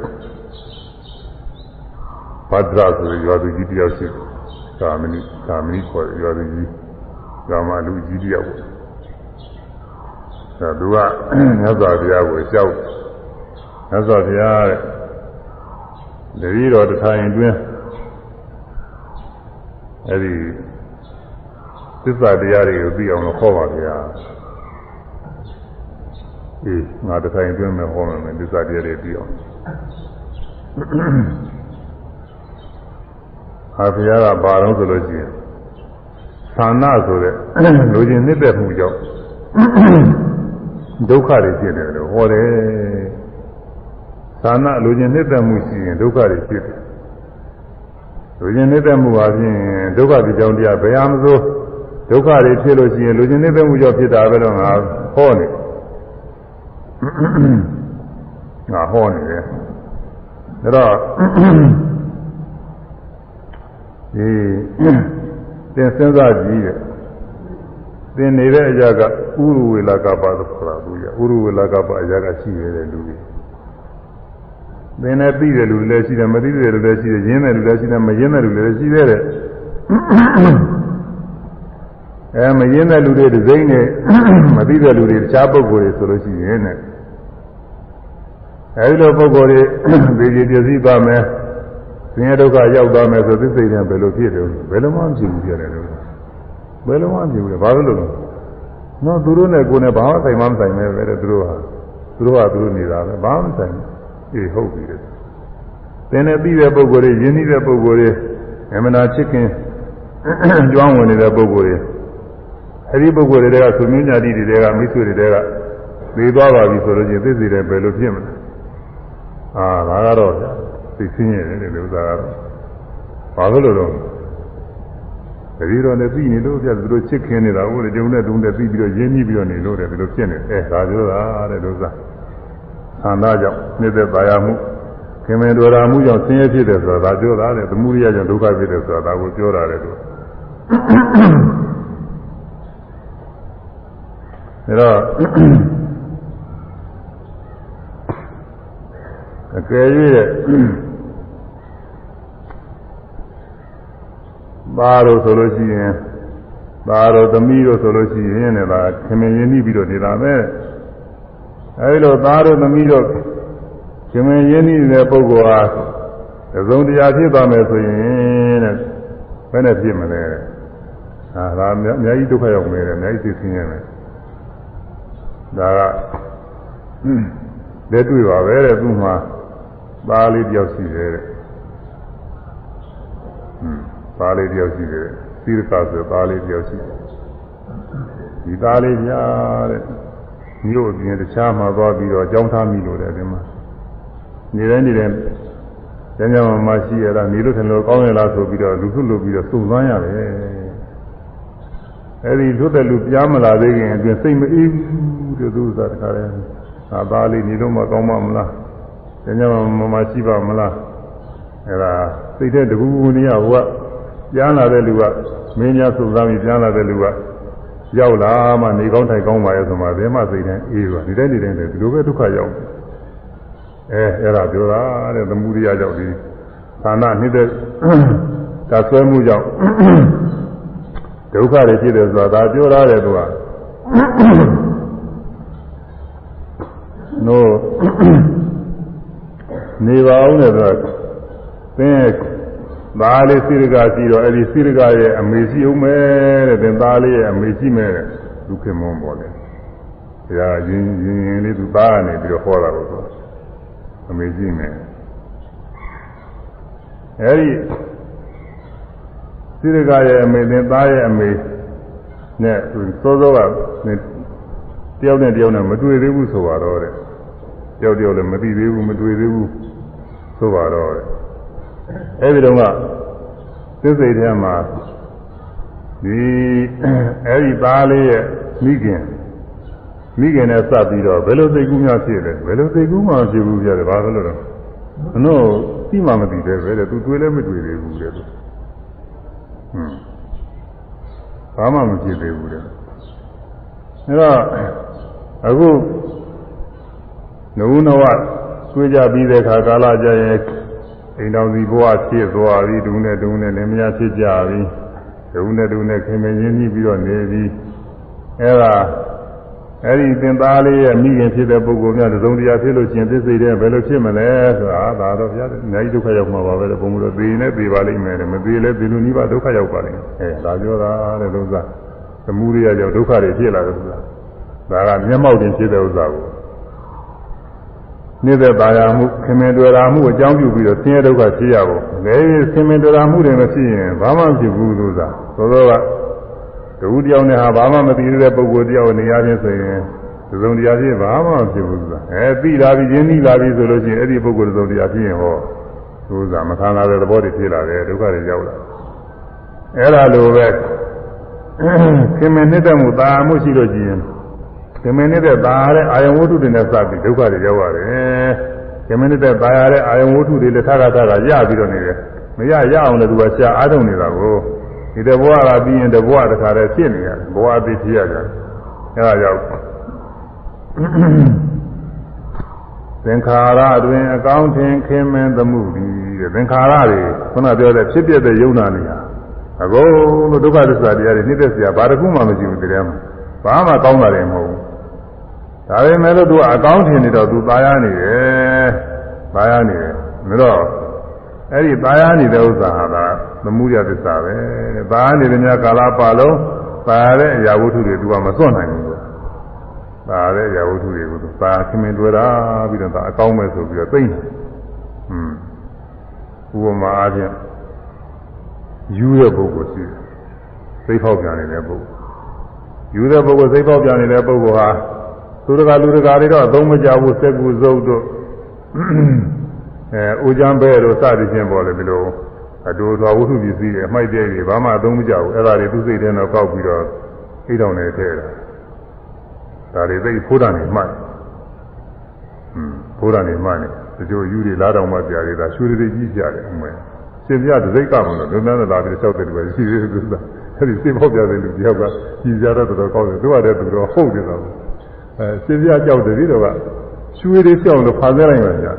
ဘဒ္ဒရာဆိုတဲ့ရွာသူကြီးတယောက်ရှိကာမဏိကာမဏိခေါ်ရွာသူကြီးကာမလူကြီးတယောက်ပေါ့သူကညသောဘုရားကိုကြောက်ညသောဘုရားတဲ့တတိတော်တစ်ထိုင်တွင်းအဲ့ဒီသစ္စာတရားတွေကိုသိအောင်လို့ဟောပါဗျာ အေးငါတစ်ထိုင်တွင်းမှာဟောမယ်သစ္စာတရားတွေသိအောင်ဟာဘုရားကဘာလို့ဆိုလို့ရှိရင်သန္နာဆိုတဲ့လူချင်းနှစ်သက်မှုကြောင့်ဒုက္ခတွေဖြစ်တယ်လို့ဟောတယ်သန္နာလူချင်းနှစ်သက်မှုရှိရင်ဒုက္ခတွေဖြစ်တယ်လူချင်းနှိမ့်သက်မှုပါဖြင့်ဒုက္ခဒီကြောင့်တရားဘယ်ဟာမစိုးဒုက္ခတွေဖြစ်လို့ရှိရင်လူချင်းနှိမ့်သက်မှုကြောင့်ဖြစ်တာပဲတော့ငါဟောနေ ငါဟောနေတယ်ဒါတော့ဒီသင်စဉ်းစားကြည့်တဲ့သင်နေတဲ့အရာကဥရဝေလာကပါလို့ခေါ်တာသူရဥရဝေလာကပါအရာကရှိရတဲ့လူတွေသင်နဲ့သိတဲ့လူလည်းရှိတယ်မသိတဲ့လူလည်းရှိတယ်ရင်းတဲ့လူလည်းရှိတယ်မရင်းတဲ့လူလည်းရှိသေးတယ်အဲမရင်းတဲ့လူတွေဒီစိမ့်နဲ့မသိတဲ့လူတွေတခြားပုဂ္ဂိုလ်တွေဆိုလို့ရှိရင်နဲ့ အဲဒီလိုပုဂ္ဂိုလ်တွေသိကြပြည့်စည်ပါမယ်ဆင်းရဲဒုက္ခရောက်သွားမယ်ဆိုသိစိတ်နဲ့ဘယ်လိုဖြစ်တယ်ဘယ်လိုမှမဖြစ်ဘူးပြောတယ်လို့ဘယ်လိုမှမဖြစ်ဘူးလေဘာလို့လဲနော်သူတို့နဲ့ကိုယ်နဲ့ဘာမှဆိုင်မှမဆိုင်ပဲပဲသူတို့ဟာသူတို့ဟာသူတို့နေတာပဲဘာမှမဆိုင်ဘူးအေးဟုတ်ပြီတဲ့သင်နဲ့ပြီးတဲ့ပုဂ္ဂိုလ်တွေယဉ်ပြီးတဲ့ပုဂ္ဂိုလ်တွေအမှန်တရားချစ်ခင်ကျွမ်းဝင်နေတဲ့ပုဂ္ဂိုလ်တွေအဲဒီပုဂ္ဂိုလ်တွေကသုမင်းညာတိတွေကမိတ်ဆွေတွေကသိသွားပါပြီဆိုလို့ချင်းသိစေတယ်ဘယ်လိုဖြစ်မလဲ အာဒါကတော့သိစင်းရတယ်ဒီဥစ္စာကတော့ဘာလို့လို့တော့တတိတော်နဲ့ပြီးနေလို့ပြသူတို့ချစ်ခင်နေတာဟုတ်တယ်ကျုံနဲ့တုံးနဲ့ပြီးပြီးတော့ရင်းနှီးပြီးတော့နေလို့တယ်ဒီလိုဖြစ်နေအဲဒါပြောတာတဲ့ဥစ္စာသံသာကြောင့်နှိမ့်သက်ပါရမှုခင်မင်တော်ရာမှုကြောင့်ဆင်းရဲဖြစ်တယ်ဆိုတာဒါပြောတာတဲ့သမုဒိယကြောင့်ဒုက္ခဖြစ်တယ်ဆိုတာဒါကိုပြောတာတဲ့သူဒါတော့ အကယ်၍သားတို့ဆိုလို့ရှိရင်သားတို့သမီးတို့ဆိုလို့ရှိရင်လည်းဒါခင်မင်ရင်းနှီးပြီးတော့နေတာပဲအဲဒီလိုသားတို့သမီးတို့ခင်မင်ရင်းနှီးနေတဲ့ပုဂ္ဂိုလ်ဟာသုံးတရားဖြစ်သွားမယ်ဆိုရင်တဲ့ဘယ်နဲ့ဖြစ်မလဲဟာဒါအများကြီးဒုက္ခရောက်နေတယ်အများကြီးသိဆင်းရဲမယ်ဒါကလက်တွေ့ပါပဲတဲ့သူ့မှာ သားလေးတယောက်ရှိတယ်တဲ့သားလေးတယောက်ရှိတယ်သီရကဆိုသားလေးတယောက်ရှိတယ်ဒီသားလေးညာတဲ့မြို့အပြင်တခြားမှာသွားပြီးတော့ကြောင်းထားမိလို့တဲ့ဒီမှာနေတိုင်းနေတိုင်းကျမ်းကျမ်းမှာရှိရတာနေလို့ထင်လို့ကောင်းရလားဆိုပြီးတော့လူစုလုပ်ပြီးတော့စုံစမ်းရတယ်အဲဒီလွတ်တဲ့လူပြားမလာသေးခင်အတွင်းစိတ်မအေးဘူးတဲ့သူစားတခါလဲငါသားလေးနေလို့မကောင်းပါမလား ကျမ်းကျမ်းမှာမရှိပါမလားအဲဒါစိတ်တဲ့တကူကူနေရဟိုကပြန်လာတဲ့လူကမင်းများစုံစမ်းပြီးပြန်လာတဲ့လူကရောက်လာမှနေကောင်းထိုင်ကောင်းပါရဲ့ဆိုမှဘယ်မှစိတ်နဲ့အေးပါဒီတိုင်းဒီတိုင်းဒီလိုပဲဒုက္ခရောက်အဲအဲ့ဒါပြောတာတဲ့သမုဒိယကြောင့်ဒီဌာနနှိမ့်တဲ့ကဆွဲမှုကြောင့်ဒုက္ခတွေဖြစ်တယ်ဆိုတာဒါပြောရတယ်သူကနို့ နေပါအောင်တဲ့သူကသင်သားလေးစိရကရှိတော့အဲ့ဒီစိရကရဲ့အမေရှိအောင်မဲတဲ့သင်သားလေးရဲ့အမေရှိမဲတဲ့ဒုက္ခမွန်ပေါ်တယ်တရားရင်ရင်ရင်လေးသူသားကနေပြီးတော့ဟောတာလို့ဆိုအမေကြည့်မယ်အဲဒီစိရကရဲ့အမေနဲ့သားရဲ့အမေနဲ့စောစောကတယောက်နဲ့တယောက်နဲ့မတွေ့သေးဘူးဆိုတော့တဲ့တ ယောက်တယောက်လည်းမသိသေးဘူးမတွေ့သေးဘူးဆိုပါတော့တဲ့အဲဒီတော့ကသစ္စိတ်ထဲမှာဒီအဲဒီသားလေးရဲ့မိခင်မိခင်နဲ့စပ်ပြီးတော့ဘယ်လိုသိကူးများဖြစ်လဲဘယ်လိုသိကူးမှဖြစ်ဘူးပြတယ်ဘာလို့လဲတော့မနှုတ်သိမှမသိသေးပဲတဲ့သူတွေ့လည်းမတွေ့သေးဘူးတဲ့သူဟွန်းဘာမှမဖြစ်သေးဘူးတဲ့အဲတော့အခု နဝနဝတွေ့ကြပြီးတဲ့အခါကာလကြရင်အိမ်တော်စီဘဝဖြစ်သွားပြီဒုနဲ့ဒုနဲ့လည်းမရဖြစ်ကြပြီဒုနဲ့ဒုနဲ့ခင်မင်းရင်းနှီးပြီးတော့နေပြီအဲဒါအဲ့ဒီသင်သားလေးရဲ့မိခင်ဖြစ်တဲ့ပုဂ္ဂိုလ်များသုံးတရားဖြစ်လို့ရှင်သစ္စိတဲ့ဘယ်လိုဖြစ်မလဲဆိုတာဒါတော့ဗျာအများကြီးဒုက္ခရောက်မှာပါပဲဘုံဘုရားသေနေသေပါလိမ့်မယ်မသေလဲသေလို့နိဗ္ဗာန်ဒုက္ခရောက်ပါလိမ့်မယ်အဲဒါပြောတာတဲ့လို့သာသမုဒိယကြောင့်ဒုက္ခတွေဖြစ်လာတယ်ဆိုတာဒါကမျက်မှောက်တင်ဖြစ်တဲ့ဥစ္စာကို နေတဲ့ပါရမှုခင်မင်တွေ့တာမှုအကြောင်းပြုပြီးတော့ဆင်းရဲဒုက္ခဖြစ်ရဖို့လည်းခင်မင်တွေ့တာမှုတွေမရှိရင်ဘာမှမဖြစ်ဘူးလို့သာသောသောကတူတယောက်နဲ့ဟာဘာမှမသိတဲ့ပုဂ္ဂိုလ်တယောက်နေရာချင်းဆိုရင်သုံးတရားချင်းဘာမှမဖြစ်ဘူးဆိုတာအဲသိလာပြီရင်းနှီးလာပြီဆိုလို့ရှိရင်အဲ့ဒီပုဂ္ဂိုလ်သုံးတရားဖြစ်ရင်ဟောသူကမခံလာတဲ့သဘောတွေဖြစ်လာတယ်ဒုက္ခတွေရောက်လာအဲ့ဒါလိုပဲခင်မင်နှစ်မှုတာမှုရှိလို့ကြည့်ရင် ခင်မင်နေတဲ့တာတဲ့အာယဝတ္ထုတွေနဲ့စပြီးဒုက္ခတွေရောက်ရတယ်ခင်မင်နေတဲ့တာရတဲ့အာယဝတ္ထုတွေလည်းထပ်ထပ်ရပြီးတော့နေတယ်မရရအောင်လည်းသူကရှားအားထုတ်နေတာကိုဒီတဘဝကပြီးရင်တဘဝတခါတည်းဖြစ်နေရတယ်ဘဝအသိဖြစ်ရတယ်အဲဒါကြောင့်သင်္ခါရတွင်အကောင်းထင်ခင်မင်းသမှုသည်တဲ့သင်္ခါရတွေခုနပြောတဲ့ဖြစ်ပြတဲ့ယုံနာနေဟာအကုန်လုံးဒုက္ခသစ္စာတရားတွေနှိမ့်သက်စရာဘာတစ်ခုမှမရှိဘူးတရားမှာဘာမှကောင်းတာတွေမဟုတ်ဘူး ဒါပေမဲ့လို့သူကအကောင်းထင်နေတော့သူตายရနေတယ်ตายရနေတယ်ဒါတော့အဲ့ဒီตายရနေတဲ့ဥစ္စာဟာကသမှုရသစ္စာပဲတဲ့ตายရနေတဲ့များကာလပတ်လုံးตายရတဲ့အရာဝတ္ထုတွေသူကမစွန့်နိုင်ဘူးဒါတဲ့ရာဝတ္ထုတွေကိုသူသာခင်မင်တွေ့တာပြီးတော့ဒါအကောင်းမဲ့ဆိုပြီးတော့သိမ့်တယ်။ဟွန်းဥပမာအားဖြင့်ယူတဲ့ပုဂ္ဂိုလ်ရှိတယ်။သိဖောက်ပြန်နေတဲ့ပုဂ္ဂိုလ်။ယူတဲ့ပုဂ္ဂိုလ်သိဖောက်ပြန်နေတဲ့ပုဂ္ဂိုလ်ဟာ သူတကာလူတကာတွေတော့အသုံးမကျဘူးစက်ကူစုပ်တို့အဲအိုချမ်းဘဲတို့စသည်ဖြင့်ပေါ်လေဒီလိုအတူတော်ဝတ္ထုပစ္စည်းတွေအမိုက်တဲ့တွေဘာမှအသုံးမကျဘူးအဲ့ဒါတွေသူစိတ်ထဲတော့ကောက်ပြီးတော့အိတ်တော်နေထဲတာဒါတွေသိဖိုးတာနေမှတ်อืมဖိုးတာနေမှတ်နေတချို့ယူတွေလားတော်မှပြရတယ်ဒါရွှေတွေကြီးပြတယ်အမေရှင်ပြတဲ့စိတ်ကမလို့လုံးလုံးလာပြီးလျှောက်တယ်တူပဲရှိသေးတယ်သူကအဲ့ဒီစိတ်ပေါက်ပြတဲ့လူတယောက်ကကြီးကြတော့တော်ကောင်းတယ်သူကတည်းကသူတော့ဟုတ်တယ်တော့ အဲရှင်ပြကြောက်တယ်ဒီတော့ကရွှေတွေပြောင်းလို့ဖာဆဲလိုက်ပါကြာ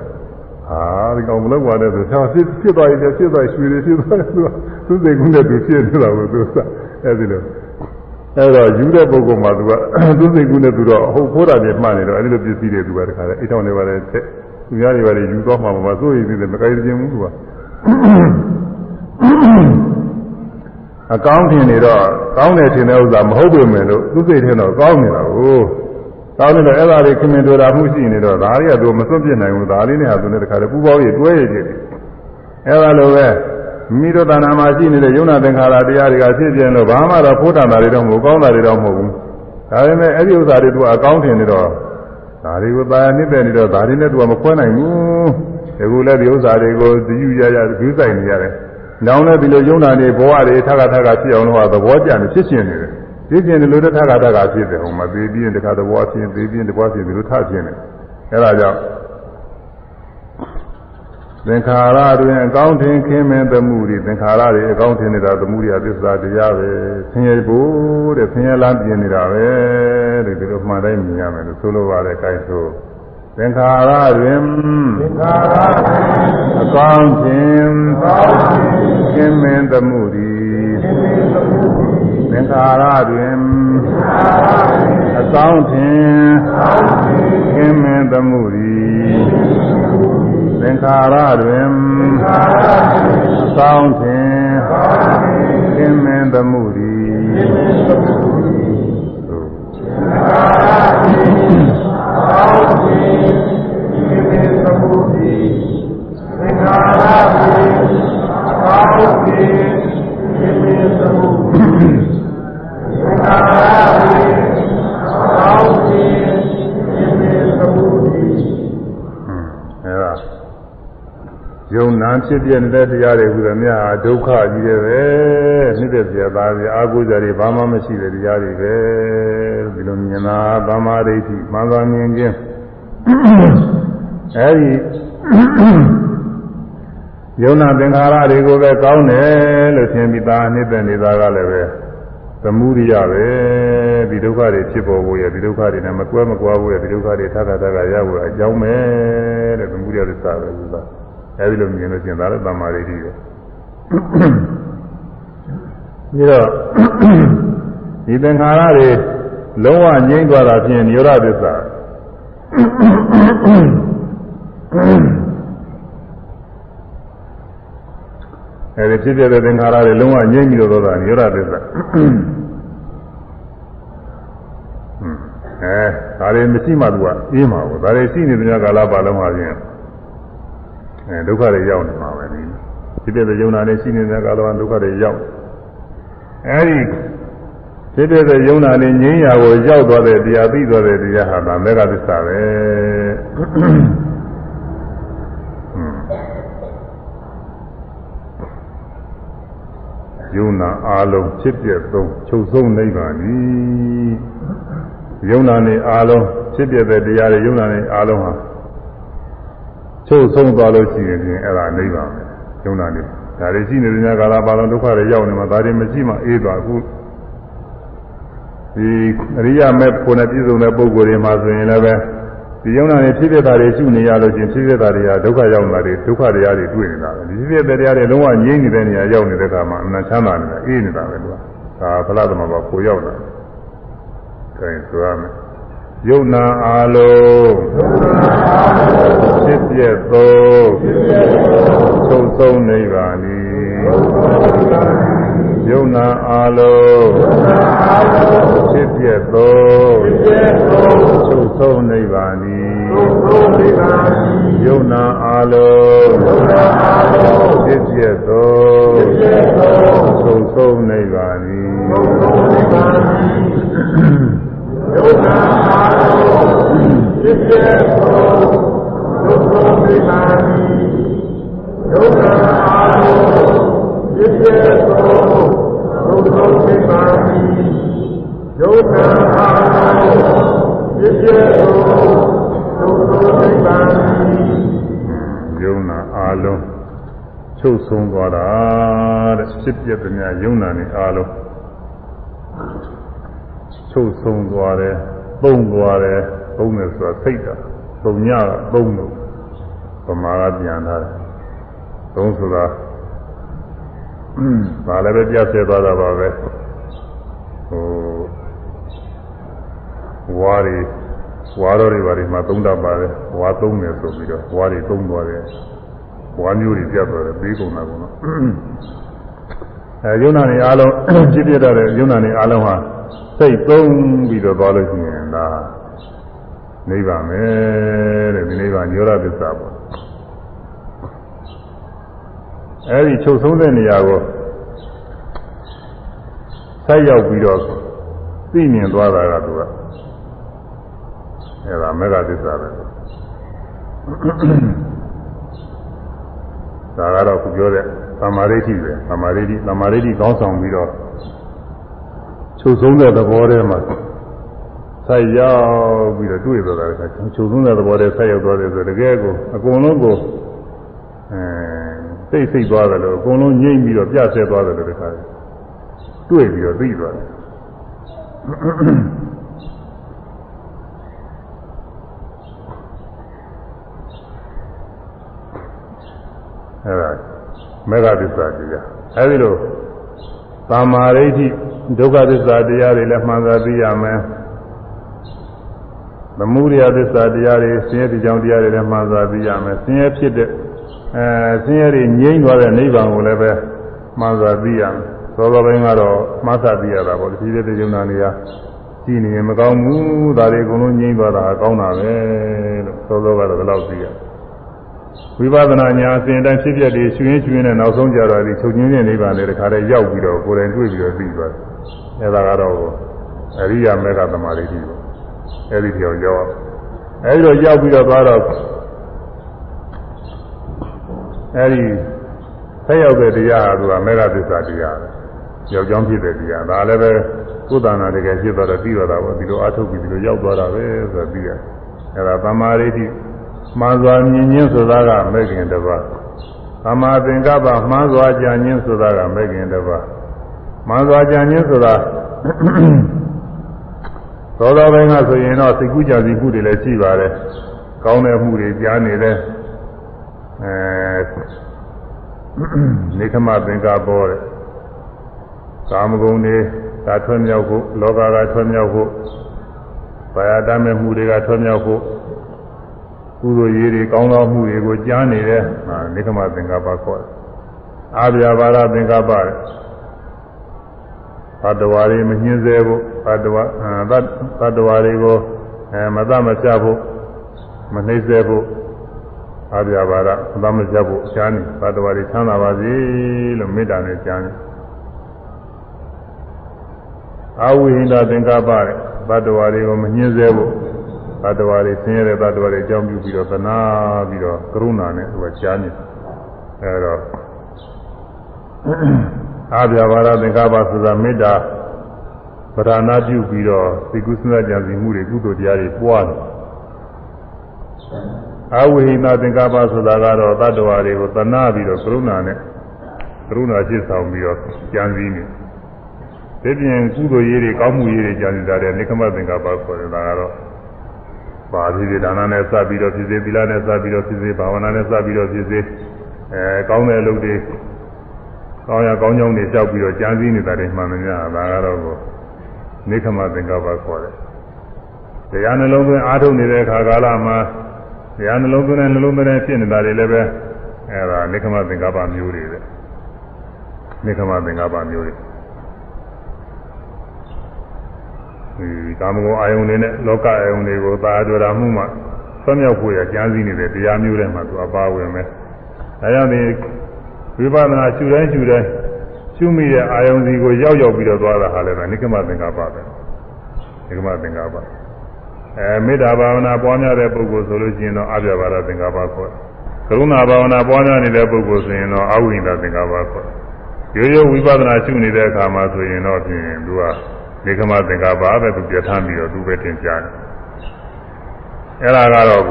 ဟာဒီကောင်မလုပ်ပါနဲ့ဆိုတော့ဖြစ်ဖြစ်သွားရင်ဖြစ်သွားရွှေတွေဖြစ်သွားတယ်သူကသူစိတ်ကူးနဲ့သူဖြစ်နေတာကိုသူကအဲ့ဒီလိုအဲ့တော့ယူတဲ့ပုဂ္ဂိုလ်မှာသူကသူစိတ်ကူးနဲ့သူတော့ဟုတ်ဖိုးတာနဲ့မှန်နေတော့အဲ့ဒီလိုပစ္စည်းတွေသူကတခါလေအိတ်ထောင်တွေပါလေသူများတွေပါလေယူသွားမှာမမစိုးရိမ်သေးတယ်မကြိုက်ခြင်းဘူးသူကအကောင်းထင်နေတော့ကောင်းတယ်ထင်တဲ့ဥစ္စာမဟုတ်ပေမဲ့လို့သူစိတ်ထဲတော့ကောင်းနေတာကို ကောင်းနေတော့အဲ့ဒါတွေခင်မင်တွေ့တာမှုရှိနေတော့ဒါတွေကသူမစွန့်ပြစ်နိုင်ဘူးဒါလေးနဲ့ဟာသူနဲ့တခါလေပူပေါင်းရတွဲရကြတယ်အဲ့ဒါလိုပဲမိတို့တဏ္ဍာမှာရှိနေတဲ့ယုံနာသင်္ခါရတရားတွေကဖြစ်ပြလို့ဘာမှတော့ဖိုးတန်တာတွေတော့မဟုတ်ကောင်းတာတွေတော့မဟုတ်ဘူးဒါပေမဲ့အဲ့ဒီဥစ္စာတွေသူအကောင်းထင်နေတော့ဒါတွေကိုတာယာနှစ်တဲ့နေတော့ဒါတွေနဲ့သူကမခွဲနိုင်ဘူးဒီကူလည်းဒီဥစ္စာတွေကိုဒီယူရရယူဆိုင်နေရတယ်။နောင်လည်းဒီလိုယုံနာနေဘဝတွေထပ်ခါထပ်ခါဖြစ်အောင်လို့သဘောကျနေဖြစ်ရှင်နေတယ်။ ဖြစ်ရှင်တယ်လို့တထပ်ခါထပ်ခါဖြစ်တယ်ဟိုမှာသေပြီးရင်တခါသဘောဖြစ်သေပြီးရင်တဘောဖြစ်ဒီလိုထဖြစ်နေ။အဲဒါကြောင့်သင်္ခါရတွင်အကောင်းထင်ခင်းမဲ့သမှုတွေသင်္ခါရတွေအကောင်းထင်နေတာသမှုတွေအသစ္စာတရားပဲဆင်းရဲဖို့တဲ့ဆင်းရဲလားပြင်နေတာပဲတဲ့ဒီလိုမှန်တိုင်းမြင်ရမယ်လို့ဆိုလိုပါတယ်အဲဒါဆိုသင်္ခါရတွင်သင်္ခါရအကောင်းထင်ခင်းမဲ့သမှုတွေ သင်္ခါရတွင်အကောင်းထင်ခင်းမင်းသမှုသည်သင်္ခါရတွင်အကောင်းထင်ခင်းမင်းသမှုသည်သင်္ခါရသည်အကောင်းသည်သင်္ခါရသည် ယုံနာဖြစ်ပြနေတဲ့တရားတွေဟူသမျှဒုက္ခကြီးတယ်ပဲမြစ်တဲ့ပြသားပြအာဟုဇာတွေဘာမှမရှိတဲ့တရားတွေပဲဒီလိုမြင်တာသမာဓိဋ္ဌိမှန်သာမြင်ခြင်းအဲဒီယုံနာသင်္ခါရတွေကိုပဲကောင်းတယ်လို့ထင်ပြီးသားနှစ်သက်နေတာကလည်းပဲ သမုဒိယပဲဒီဒုက္ခတွေဖြစ်ပေါ်ဖို့ရဒီဒုက္ခတွေနဲ့မကွဲမကွာဖို့ရဒီဒုက္ခတွေထပ်ထပ်ထပ်ရဖို့အကြောင်းပဲတဲ့သမုဒိယသစ္စာပဲဆိုတာအဲဒီလိုမြင်လို့ရှိရင်ဒါလည်းသမာဓိတိပဲပြီးတော့ဒီသင်္ခါရတွေလုံးဝငြိမ့်သွားတာဖြင့်နိရောဓသစ္စာ အဲဒီဖြစ်ပြတဲ့သင်္ခါရတွေလုံးဝငြိမ့်ပြီးတော့တာနိရောဓသစ္စာအဲဒါတွေမရှိမှသူကအေးမှာပေါ့ဒါတွေရှိနေတဲ့ကာလပါလုံးပါချင်းအဲဒုက္ခတွေရောက်နေမှာပဲဒီဖြစ်တဲ့ယုံနာနဲ့ရှိနေတဲ့ကာလကဒုက္ခတွေရောက်အဲဒီဖြစ်တဲ့ယုံနာနဲ့ငြိမ်းရာကိုရောက်သွားတဲ့တရားသိသွားတဲ့တရားဟာဒါမေဃသစ္စာပဲ ယုံနာအာလုံးဖြစ်ပြသုံးချုပ်ဆုံးနိဗ္ဗာန်ဤယုံနာနဲ့အာလုံးဖြစ်ပြတဲ့တရားတွေယုံနာနဲ့အာလုံးဟာချုပ်ဆုံးသွားလို့ရှိရင်အဲ့ဒါနိဗ္ဗာန်ပဲယုံနာနေဒါတွေရှိနေတဲ့ညကာလပါလုံးဒုက္ခတွေရောက်နေမှာဒါတွေမရှိမှအေးသွားအခုဒီအရိယာမေဖို့နဲ့ပြည့်စုံတဲ့ပုဂ္ဂိုလ်တွေမှာဆိုရင်လည်းပဲ ဒီယုံနာနေဖြစ်ဖြစ်တာတွေရှုနေရလို့ချင်းဖြစ်ဖြစ်တာတွေကဒုက္ခရောက်လာတယ်ဒုက္ခတရားတွေတွေ့နေတာပဲဒီဖြစ်ဖြစ်တဲ့တရားတွေလုံးဝငြိမ့်နေတဲ့နေရာရောက်နေတဲ့အခါမှာအမှန်ချမ်းသာနေတာအေးနေတာပဲသူကဒါဖလားသမဘာကိုရောက်လာတယ်ဆိုရင်ဆိုရမယ်ယုံနာအာလုံးဖြစ်ပြသောသုံးဆုံးနိဗ္ဗာန်ဤ ယုံနာအာလုံးဖြစ်ပြသောသုံးဆုံးနိဗ္ဗာန်ဤယုံနာအာလုံးဖြစ်ပြသောသုံးဆုံးနိဗ္ဗာန်ဤယုံနာအာလုံးဖြစ်ပြသောဒုက္ခမိမာနိယုံနာအာလုံး ဖြစ်ပြသောဒုက္ခမိမာနိယုံနာအာလုံးဖြစ်ပြသောဒုက္ခမိမာနိယုံနာအာလုံးချုပ်ဆုံးသွားတာတဲ့ဖြစ်ပြတဲ့များယုံနာနဲ့အာလုံးချုပ်ဆုံးသွားတယ်ပုံသွားတယ်ပုံတယ်ဆိုတာစိတ်တာပုံညကပုံလို့ပမာကပြန်လာတယ်သုံးဆိုတာ ဒါလည်းပဲပြတ်ဆဲသွားတာပါပဲဟိုဝါရီဝါတော်တွေဘာတွေမှာသုံးတာပါတယ်ဝါသုံးတယ်ဆိုပြီးတော့ဝါတွေသုံးသွားတယ်ဝါမျိုးတွေပြတ်သွားတယ်ပြီးကုန်တာကုန်တော့အဲယုံနာနေအားလုံးပြည့်ပြည့်တဲ့ယုံနာနေအားလုံးဟာစိတ်သုံးပြီးတော့သွားလို့ရှိရင်ဒါနိဗ္ဗာန်ပဲတဲ့ဒီနိဗ္ဗာန်ညောရသစ္စာပေါ့ အဲဒီချုပ်ဆုံးတဲ့နေရာကိုဆက်ရောက်ပြီးတော့သိမြင်သွားတာကသူကအဲဒါမေဃသစ္စာပဲဒါကတော့ခုပြောတဲ့သမာဓိဋ္ဌိပဲသမာဓိဋ္ဌိသမာဓိဋ္ဌိကောင်းဆောင်ပြီးတော့ချုပ်ဆုံးတဲ့သဘောထဲမှာဆက်ရောက်ပြီးတော့တွေ့သွားတာကချုပ်ဆုံးတဲ့သဘောထဲဆက်ရောက်သွားတယ်ဆိုတကယ်ကိုအကုန်လုံးကိုအဲ စိတ်စိတ်သွားတယ်လို့အကုန်လုံးငြိမ့်ပြီးတော့ပြတ်ဆဲသွားတယ်လို့တခါတွေ့ပြီးတော့သိသွားတယ်အဲဒါမေဃသစ္စာတရားအဲဒီလိုသမာဓိဋ္ဌိဒုက္ခသစ္စာတရားတွေလည်းမှန်သာသိရမယ်သမုဒယသစ္စာတရားတွေဆင်းရဲကြောင်တရားတွေလည်းမှန်သာသိရမယ်ဆင်းရဲဖြစ်တဲ့ အဲဆင်းရဲတွေငြိမ့်သွားတဲ့နိဗ္ဗာန်ကိုလည်းပဲမှန်သာသိရမယ်သောသောပိုင်းကတော့မှတ်သာသိရတာပေါ့ဒီလိုတဲ့ယုံနာနေရကြည့်နေရင်မကောင်းဘူးဒါတွေအကုန်လုံးငြိမ့်သွားတာကောင်းတာပဲလို့သောသောကတော့ဒီလောက်သိရတယ်ဝိပဿနာညာအစဉ်တိုင်းဖြစ်ဖြစ်တွေရှင်ရှင်နဲ့နောက်ဆုံးကြတော့ဒီချုပ်ချင်းချင်းနိဗ္ဗာန်တွေတခါတည်းရောက်ပြီးတော့ကိုယ်တိုင်တွေ့ပြီးတော့သိသွားတယ်။အဲဒါကတော့အရိယာမေဃသမာဓိတိပေါ့။အဲဒီပြောင်းရောက်အဲဒီတော့ရောက်ပြီးတော့သွားတော့ အဲဒီဆက်ရောက်တဲ့တရားကသူကမေဃသစ္စာတရားပဲယောက်ျောင်းဖြစ်တဲ့တရားဒါလည်းပဲကုသနာတကယ်ဖြစ်သွားတော့ပြီးတော့တာပေါ့ဒီလိုအထုတ်ပြီးဒီလိုရောက်သွားတာပဲဆိုတော့ပြီးရတယ်အဲဒါသမာဓိတိမှန်စွာမြင်ခြင်းဆိုတာကမေခင်တစ်ပါးသမာသင်္ကပ္ပမှန်စွာကြံခြင်းဆိုတာကမေခင်တစ်ပါးမှန်စွာကြံခြင်းဆိုတာသောသောပိုင်းကဆိုရင်တော့စိတ်ကူးကြစီမှုတွေလည်းရှိပါတယ်ကောင်းတဲ့မှုတွေကြားနေတဲ့ အဲနေခမသင်္ကပ္ပောတဲ့ကာမဂုဏ်တွေဒါထွံ့မြောက်ဖို့လောကကထွံ့မြောက်ဖို့ဘာယာတမဲ့မှုတွေကထွံ့မြောက်ဖို့ကုသိုလ်ရေးတွေကောင်းသောမှုတွေကိုကြားနေတဲ့နေခမသင်္ကပ္ပခေါ်တယ်အာဗျာပါဒသင်္ကပ္ပတဲ့သတ္တဝါတွေမညှင်းဆဲဖို့သတ္တဝါသတ္တဝါတွေကိုအဲမသမချဖို့မနှိမ့်ဆဲဖို့ အာဗျာပါဒမသမချဖို့ရှားနေသတ္တဝါတွေချမ်းသာပါစေလို့မေတ္တာနဲ့ကြားနေအဝိဟိန္ဒသင်္ကပ္ပတဲ့သတ္တဝါတွေကိုမညှင်းဆဲဖို့သတ္တဝါတွေဆင်းရဲတဲ့သတ္တဝါတွေအကြောင်းပြုပြီးတော့သနာပြီးတော့ကရုဏာနဲ့သူကကြားနေအဲတော့အာဗျာပါဒသင်္ကပ္ပဆိုတာမေတ္တာပဓာနာပြုပြီးတော့သိကုသနာကြံစီမှုတွေကုသိုလ်တရားတွေပွားတယ် အဝိဟိနာသင်္ကပ္ပဆိုတာကတော့တတ္တဝါတွေကိုသနာပြီးတော့ကရုဏာနဲ့ကရုဏာရှိဆောင်ပြီးတော့ကြံစည်နေဒီပြင်ကုသိုလ်ရေးတွေကောင်းမှုရေးတွေကြံစည်တာတဲ့နိခမသင်္ကပ္ပခေါ်တယ်ဒါကတော့ပါဠိတွေဒါနနဲ့စပြီးတော့ဖြစ်စေသီလနဲ့စပြီးတော့ဖြစ်စေဘာဝနာနဲ့စပြီးတော့ဖြစ်စေအဲကောင်းတဲ့အလုပ်တွေကောင်းရကောင်းကြောင်းတွေလျှောက်ပြီးတော့ကြံစည်နေတာတွေမှန်များဒါကတော့ကိုနိခမသင်္ကပ္ပခေါ်တယ်တရားနှလုံးသွင်းအားထုတ်နေတဲ့အခါကာလမှာ တရားနှလုံးသွင်းတဲ့နှလုံးသွင်းတဲ့ဖြစ်နေတာတွေလည်းပဲအဲဒါနိခမသင်္ကပ္ပမျိုးတွေပဲနိခမသင်္ကပ္ပမျိုးတွေဒီကာမဂုဏ်အာယုန်တွေနဲ့လောကအာယုန်တွေကိုသာကြွတာမှုမှဆွမြောက်ဖို့ရကြံစည်နေတဲ့တရားမျိုးတွေမှာသူအပါဝင်ပဲဒါကြောင့်ဒီဝိပဿနာရှုတိုင်းရှုတိုင်းရှုမိတဲ့အာယုန်စီကိုရောက်ရောက်ပြီးတော့သွားတာဟာလည်းပဲနိကမသင်္ကပ္ပပဲနိကမသင်္ကပ္ပ အဲမေတ္တာဘာဝနာပွားများတဲ့ပုဂ္ဂိုလ်ဆိုလို့ရှိရင်တော့အပြဘာရသင်္ကပ္ပခေါ်တယ်ကရုဏာဘာဝနာပွားများနေတဲ့ပုဂ္ဂိုလ်ဆိုရင်တော့အဝိညာဉ်သင်္ကပ္ပခေါ်တယ်ရိုးရိုးဝိပဿနာရှုနေတဲ့အခါမှာဆိုရင်တော့ဖြင့်သူကနိကမသင်္ကပ္ပပဲသူပြဋ္ဌာန်းပြီးတော့သူပဲသင်ကြားတယ်အဲ့ဒါကတော့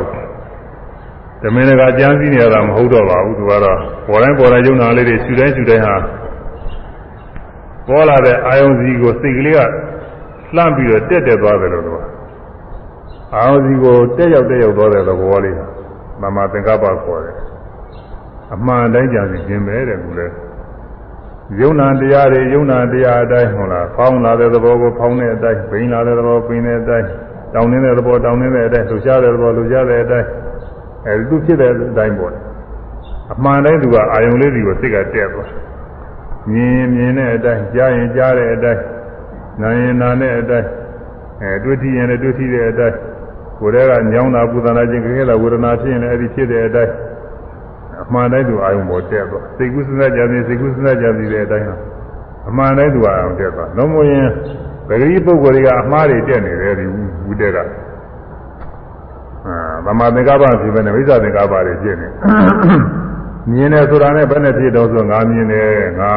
ဓမင်းကကြမ်းစည်းနေရတာမဟုတ်တော့ပါဘူးသူကတော့ပေါ်တိုင်းပေါ်တိုင်းယုံနာလေးတွေရှူတိုင်းရှူတိုင်းဟာပေါ်လာတဲ့အာယုံစီကိုစိတ်ကလေးကလှမ်းပြီးတော့တက်တက်သွားတယ်လို့သူက အာယုံစီကိုတက်ရောက်တက်ရောက်သွားတဲ့သဘောလေးဟာမမသင်္ကပ္ပခေါ်တယ်အမှန်တိုင်းကြံစီခြင်းပဲတဲ့ကူလဲယုံနာတရားတွေယုံနာတရားအတိုင်းဟုတ်လားဖောင်းလာတဲ့သဘောကိုဖောင်းတဲ့အတိုင်းပိန်လာတဲ့သဘောပိန်တဲ့အတိုင်းတောင်းနေတဲ့သဘောတောင်းနေတဲ့အတိုင်းလှူရှားတဲ့သဘောလှူရှားတဲ့အတိုင်းအဲဒီသူဖြစ်တဲ့အတိုင်းပေါ့အမှန်တိုင်းသူကအာယုံလေးတွေကိုစိတ်ကတက်သွားမြင်မြင်တဲ့အတိုင်းကြားရင်ကြားတဲ့အတိုင်းနာရင်နာတဲ့အတိုင်းအဲတွေ့ထိရင်လည်းတွေ့ထိတဲ့အတိုင်း ကိုယ်တည်းကညောင်းတာပူဇာနာခြင်းကြခဲ့တာဝေဒနာဖြစ်ရင်လည်းအဲဒီဖြစ်တဲ့အတိုင်းအမှန်တိုင်းသူအာယုံပေါ်တက်သွားစိတ်ကူးစဉ်းစားကြသည်စိတ်ကူးစဉ်းစားကြသည်တဲ့အတိုင်းအမှန်တိုင်းသူအာယုံတက်သွားလုံးမရင်ပဂရိပုဂ္ဂိုလ်တွေကအမှားတွေတက်နေတယ်ဒီဝိတ္တကအာသမာသင်္ကပ္ပဖြစ်ပဲနဲ့ဝိဇ္ဇသင်္ကပ္ပတွေဖြစ်နေမြင်တယ်ဆိုတာနဲ့ဘယ်နဲ့ဖြစ်တော့ဆိုငါမြင်တယ်ငါ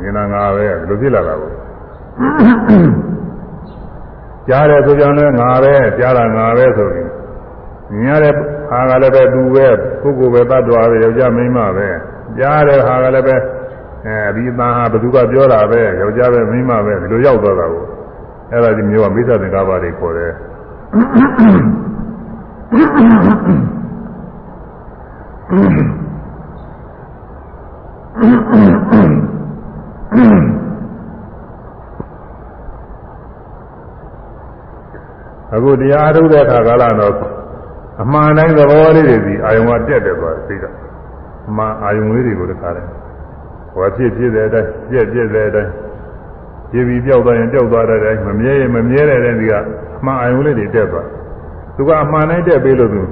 မြင်တာငါပဲဒီလိုဖြစ်လာတာကို ကြားတယ်ဆိုကြတယ်ငါပဲကြားတာငါပဲဆိုရင်မြင်ရတဲ့ဟာကလည်းပဲသူပဲပုဂ္ဂိုလ်ပဲတ attva ပဲယောက်ျားမိန်းမပဲကြားတဲ့ဟာကလည်းပဲအဲဒီအသားဟာဘသူကပြောတာပဲယောက်ျားပဲမိန်းမပဲဒီလိုရောက်သွားတာကိုအဲ့ဒါဒီမျိုးကမိစ္ဆာသင်္ကပ္ပတွေခေါ်တယ် အခုတရားအထုတ်တဲ့အခါကာလတော့အမှန်တိုင်းသဘောလေးတွေစီအာယုံကတက်တယ်သွားသိတာအမှန်အာယုံလေးတွေကိုတခါတယ်ဟောဖြစ်ဖြစ်တဲ့အတိုင်းပြက်ပြက်တဲ့အတိုင်းပြပြီးပြောက်သွားရင်ပြောက်သွားတဲ့အတိုင်းမမြဲရင်မမြဲတဲ့အတိုင်းဒီကအမှန်အာယုံလေးတွေတက်သွားသူကအမှန်တိုင်းတက်ပေးလို့သူ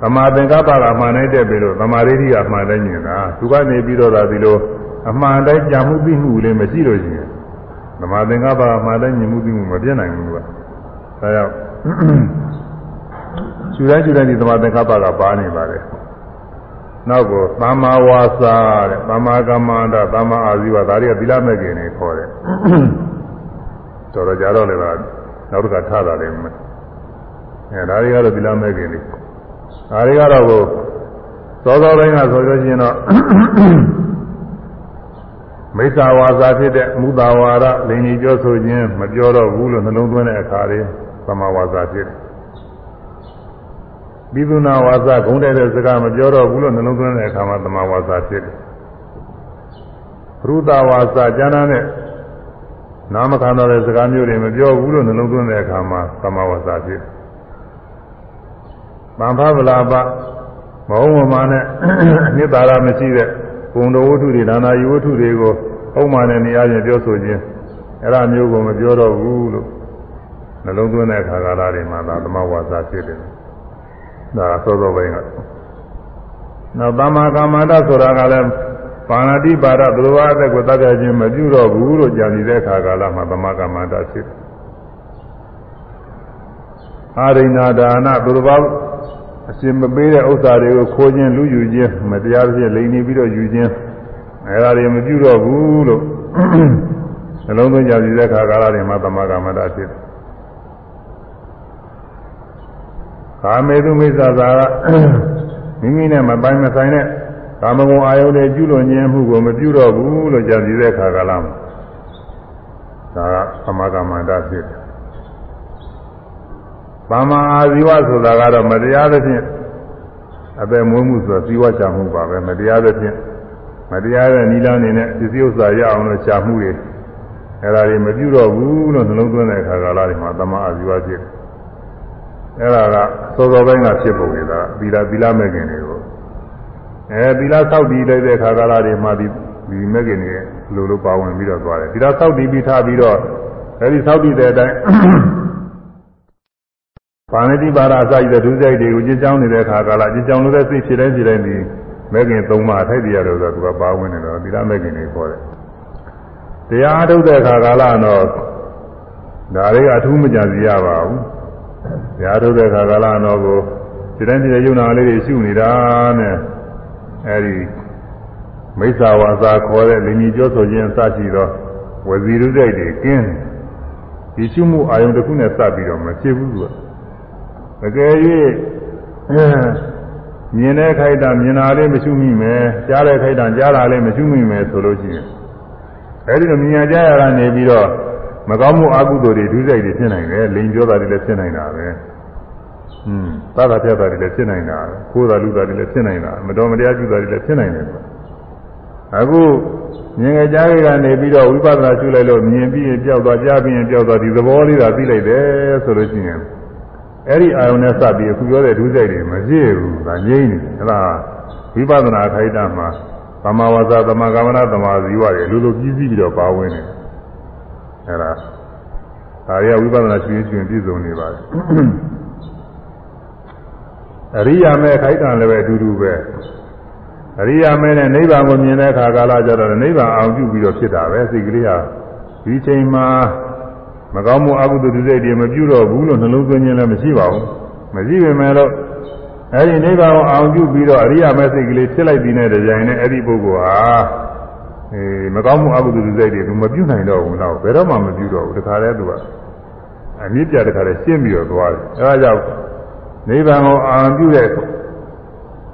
သမာသင်္ကပ္ပကအမှန်တိုင်းတက်ပေးလို့သမာဓိဋ္ဌိကအမှန်တိုင်းမြင်တာသူကနေပြီးတော့သာဒီလိုအမှန်တိုင်းကြာမှုသိမှုလေးမရှိလို့ရှိရင်သမာသင်္ကပ္ပကအမှန်တိုင်းမြင်မှုသိမှုမပြည့်နိုင်ဘူးက ဒါကြောင့်ရှူတိုင်းရှူတိုင်းဒီသမာသင်္ကပ္ပကပါနေပါလေနောက်ကိုသမ္မာဝါစာတဲ့သမ္မာကမ္မန္တသမ္မာအာဇီဝဒါတွေကသီလမဲ့ခင်နေခေါ်တယ်တော်တော်ကြတော့လည်းနောက်တစ်ခါထားတာလည်းမအဲဒါတွေကတော့သီလမဲ့ခင်နေဒါတွေကတော့ကိုသောသောတိုင်းကဆိုလို့ရှိရင်တော့မိစ္ဆာဝါစာဖြစ်တဲ့မူတာဝါဒလိန်ကြီးပြောဆိုခြင်းမပြောတော့ဘူးလို့နှလုံးသွင်းတဲ့အခါတွေ သမဝါစာဖြစ်တယ်ပိသုနာဝါစာဂုံးတဲ့စကားမပြောတော့ဘူးလို့နှလုံးသွင်းတဲ့အခါမှာသမဝါစာဖြစ်တယ်ရူတဝါစာကျမ်းသာတဲ့နာမခံတော်တဲ့စကားမျိုးတွေမပြောဘူးလို့နှလုံးသွင်းတဲ့အခါမှာသမဝါစာဖြစ်တယ်ဗံဖဗလာပမဟုတ်မမှန်နဲ့အနှစ်သာရမရှိတဲ့ဂုံတော်ဝတ္ထုတွေနာနာယဝတ္ထုတွေကိုဥပမာနဲ့နေရာချင်းပြောဆိုခြင်းအဲ့ဒါမျိုးကိုမပြောတော့ဘူးလို့ နှလုံးသွင်းတဲ့အခါကာလတွေမှာသာသမဝါစာဖြစ်တယ်ဒါသောသောပိုင်းကနောက်သမ္မာကမ္မန္တဆိုတာကလည်းပါဏာတိပါဒသရဝအသက်ကိုတတ်ကြခြင်းမပြုတော့ဘူးလို့ကြံနေတဲ့အခါကာလမှာသမ္မာကမ္မန္တဖြစ်တယ်အာရိဏဒါနသူတော်ဘာအရှင်မပေးတဲ့ဥစ္စာတွေကိုခိုးခြင်းလူယူခြင်းမတရားဖြစ်လိန်နေပြီးတော့ယူခြင်းအဲဒါတွေမပြုတော့ဘူးလို့နှလုံးသွင်းကြစီတဲ့ခါကာလတွေမှာသမာကမ္မတာဖြစ်တယ်။ ကာမေတုမိစ္ဆာသာကမိမိနဲ့မပိုင်မဆိုင်တဲ့ကာမဂုဏ်အာယုန်တွေကျุလွန်ခြင်းမှုကိုမပြုတော့ဘူးလို့ကြံစီတဲ့ခါကာလမှာဒါကသမာကမ္မတာဖြစ်တယ်ပါမအာဇီဝဆိုတာကတော့မတရားသဖြင့်အပေမွေးမှုဆိုတာဇီဝချမှုပါပဲမတရားသဖြင့်မတရားတဲ့နိလန်းနေနဲ့ပစ္စည်းဥစ္စာရအောင်လို့ချမှုတွေအဲ့ဒါတွေမပြုတော့ဘူးလို့နှလုံးသွင်းတဲ့အခါကာလတွေမှာတမအာဇီဝဖြစ်တယ် အဲ့ဒါကစောစောပိုင်းကဖြစ်ပုံနေတာသီလသီလမဲ့ခင်တွေကိုအဲသီလသောက်တည်လိုက်တဲ့အခါကာလတွေမှာဒီဒီမဲ့ခင်တွေလိုလိုပါဝင်ပြီးတော့သွားတယ်သီလသောက်တည်ပြီးထားပြီးတော့အဲဒီသောက်တည်တဲ့အတိုင်းပါဏိတိပါဒအစရှိတဲ့ဒုစရိုက်တွေကိုကြည်ကြောင်းနေတဲ့အခါကာလကြည်ကြောင်းလို့တဲ့စိတ်ဖြစ်တိုင်းဖြစ်တိုင်းဒီမဲခင်၃ပါးထိုက်တရားလို့ဆိုတော့သူကပါဝင်နေတော့သီလမဲခင်တွေခေါ်တယ်။တရားအထုတ်တဲ့အခါကာလတော့ဒါတွေကအထူးမကြစီရပါဘူး။ တရားထုတ်တဲ့အခါကာလတော့ကိုဒီတိုင်းဒီယုံနာလေးတွေရှုနေတာနဲ့အဲဒီမိစ္ဆာဝါစာခေါ်တဲ့လင်ကြီးပြောဆိုခြင်းအစရှိတော့ဝဇီရုစိတ်တွေကင်းဒီရှုမှုအာယုံတစ်ခုနဲ့စပ်ပြီးတော့မဖြစ်ဘူးသူကတကယ်၍မြင်တဲ့ခိုက်တာမြင်တာလေးမရှုမိမယ်ကြားတဲ့ခိုက်တာကြားတာလေးမရှုမိမယ်ဆိုလို့ရှိရင်အဲဒီလိုမြင်ရကြရတာနေပြီးတော့ မကောင်းမှုအကုသိုလ်တွေဒုစရိုက်တွေဖြစ်နိုင်တယ်လိန်ပြောတာတွေလည်းဖြစ်နိုင်တာပဲอืมသာသာပြတ်တာတွေလည်းဖြစ်နိုင်တာခိုးတာလူတာတွေလည်းဖြစ်နိုင်တာမတော်မတရားပြုတာတွေလည်းဖြစ်နိုင်တယ်အခုမြင်ကြကြားကြကနေပြီးတော့ဝိပဿနာရှုလိုက်လို့မြင်ပြီးရင်ကြောက်သွားကြားပြီးရင်ကြောက်သွားဒီသဘောလေးသာသိလိုက်တယ်ဆိုလို့ရှိရင်အဲ့ဒီအာယုန်နဲ့စပြီးအခုပြောတဲ့ဒုစရိုက်တွေမပြည့်ဘူးဒါငြိမ့်နေတယ်အဲ့ဒါဝိပဿနာထိုက်တာမှာသမာဝါစာသမာကမ္မနာသမာဇီဝတွေလူလိုပြီးပြီးပြီးတော့ပါဝင်နေ အဲ့ဒါဒါရီဝိပဿနာရှင်ရှင်ပြည့်စုံနေပါတယ်အရိယာမဲခိုက်တာလည်းပဲအတူတူပဲအရိယာမဲနဲ့နိဗ္ဗာန်ကိုမြင်တဲ့အခါကာလကျတော့နိဗ္ဗာန်အောင်ပြုပြီးတော့ဖြစ်တာပဲစိတ်ကလေးဟာဒီချိန်မှာမကောင်းမှုအကုသိုလ်ဒုစရိုက်တွေမပြုတော့ဘူးလို့နှလုံးသွင်းခြင်းလည်းမရှိပါဘူးမရှိပေမဲ့လို့အဲဒီနိဗ္ဗာန်ကိုအောင်ပြုပြီးတော့အရိယာမဲစိတ်ကလေးဖြစ်လိုက်ပြီးတဲ့ကြိုင်နဲ့အဲ့ဒီပုဂ္ဂိုလ်ဟာ အဲမကောင်းမှုအကုသိုလ်ဒုစရိုက်တွေသူမပြုနိုင်တော့ဘူးတော့ဘယ်တော့မှမပြုတော့ဘူးတခါတည်းသူကအမြင့်ပြတခါတည်းရှင်းပြီးတော့သွားတယ်အဲဒါကြောင့်နိဗ္ဗာန်ကိုအောင်ပြုတဲ့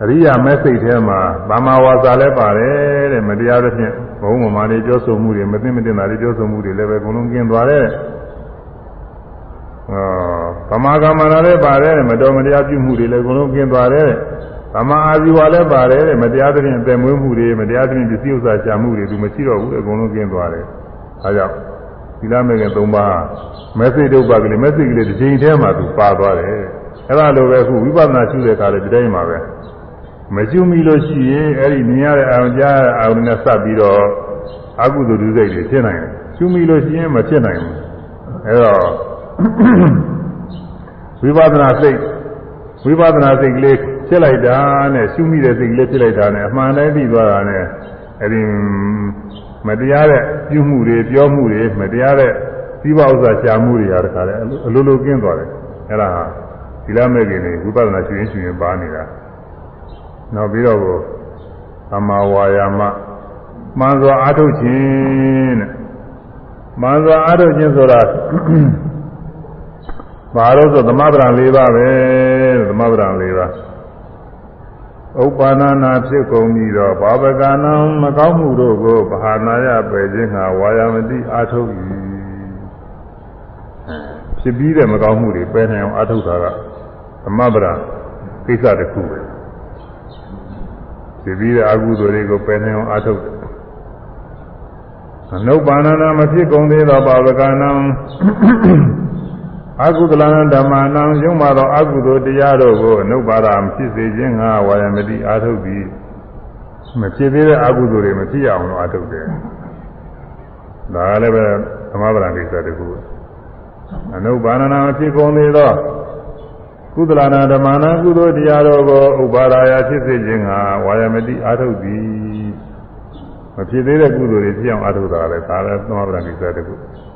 အရိယာမဲစိတ်ထဲမှာဗမာဝါစာလည်းပါတယ်တဲ့မတရားသဖြင့်ဘုံမမာလေးပြောဆိုမှုတွေမသိမတင်တာတွေပြောဆိုမှုတွေလည်းပဲအကုန်လုံးကျင်းသွားတယ်ဗမာကမ္မနာလည်းပါတယ်မတော်မတရားပြုမှုတွေလည်းအကုန်လုံးကျင်းသွားတယ် ဗမာအာဇီဝလည်းပါတယ်မတရားသဖြင့်အသက်မွေးမှုတွေမတရားသဖြင့်ပစ္စည်းဥစ္စာရှာမှုတွေသူမရှိတော့ဘူးအကုန်လုံးကျင်းသွားတယ်အဲကြောင့်သီလမေခင်၃ပါးမက်ဆေ့ဒုပ္ပကလေးမက်ဆေ့ကလေးတစ်ချိန်တည်းမှာသူပါသွားတယ်အဲဒါလိုပဲအခုဝိပဿနာရှုတဲ့အခါလည်းဒီတိုင်းမှာပဲမကျွမိလို့ရှိရင်အဲ့ဒီမြင်ရတဲ့အာရုံကြားတဲ့အာရုံနဲ့စပ်ပြီးတော့အကုသိုလ်ဒုစိတ်တွေဖြစ်နိုင်တယ်ကျွမိလို့ရှိရင်မဖြစ်နိုင်ဘူးအဲတော့ဝိပဿနာစိတ်ဝိပဿနာစိတ်ကလေး ဖြစ်လိုက်တာနဲ့ရှုမိတဲ့စိတ်ကလေးဖြစ်လိုက်တာနဲ့အမှန်တိုင်းပြီးသွားတာနဲ့အဲ့ဒီမတရားတဲ့ပြုမှုတွေပြောမှုတွေမတရားတဲ့သီးပွားဥစ္စာရှာမှုတွေဟာတခါလေအလိုလိုကင်းသွားတယ်အဲ့ဒါဟာသီလမဲ့ခင်တွေဝိပဿနာရှုရင်ရှုရင်ပါနေတာနောက်ပြီးတော့သမ္မာဝါယာမမှန်စွာအားထုတ်ခြင်းတဲ့မှန်စွာအားထုတ်ခြင်းဆိုတာဘာလို့ဆိုသမဗရံ၄ပါးပဲသမဗရံ၄ပါး ဥပ္ပန္နနာဖြစ်ကုန်ပြီးတော့ဘာဝကနံမကောင်းမှုတို့ကိုဗဟာနာယပယ်ခြင်းငါဝါယာမတိအားထုတ်၏ဖြစ်ပြီးတဲ့မကောင်းမှုတွေပယ်နိုင်အောင်အားထုတ်တာကသမဗရံကိစ္စတစ်ခုပဲဖြစ်ပြီးတဲ့အကုသိုလ်တွေကိုပယ်နိုင်အောင်အားထုတ်တယ်အနုပ္ပန္နနာမဖြစ်ကုန်သေးသောဘာဝကနံ အကုသလဓမ္မနံယုံမာသောအကုသိုလ်တရားတို့ကိုအနုပါဒမဖြစ်စေခြင်းငါဝါယမတိအာထုတ်ပြီးမဖြစ်သေးတဲ့အကုသိုလ်တွေမဖြစ်အောင်လို့အာထုတ်တယ်။ဒါလည်းပဲသမဗရံကိစ္စတခုအနုပါဒနာမဖြစ်ကုန်သေးသောကုသလနာဓမ္မနံကုသိုလ်တရားတို့ကိုဥပါဒာယဖြစ်စေခြင်းငါဝါယမတိအာထုတ်ပြီးမဖြစ်သေးတဲ့ကုသိုလ်တွေဖြစ်အောင်အာထုတ်တာလည်းဒါလည်းသမဗရံကိစ္စတခု။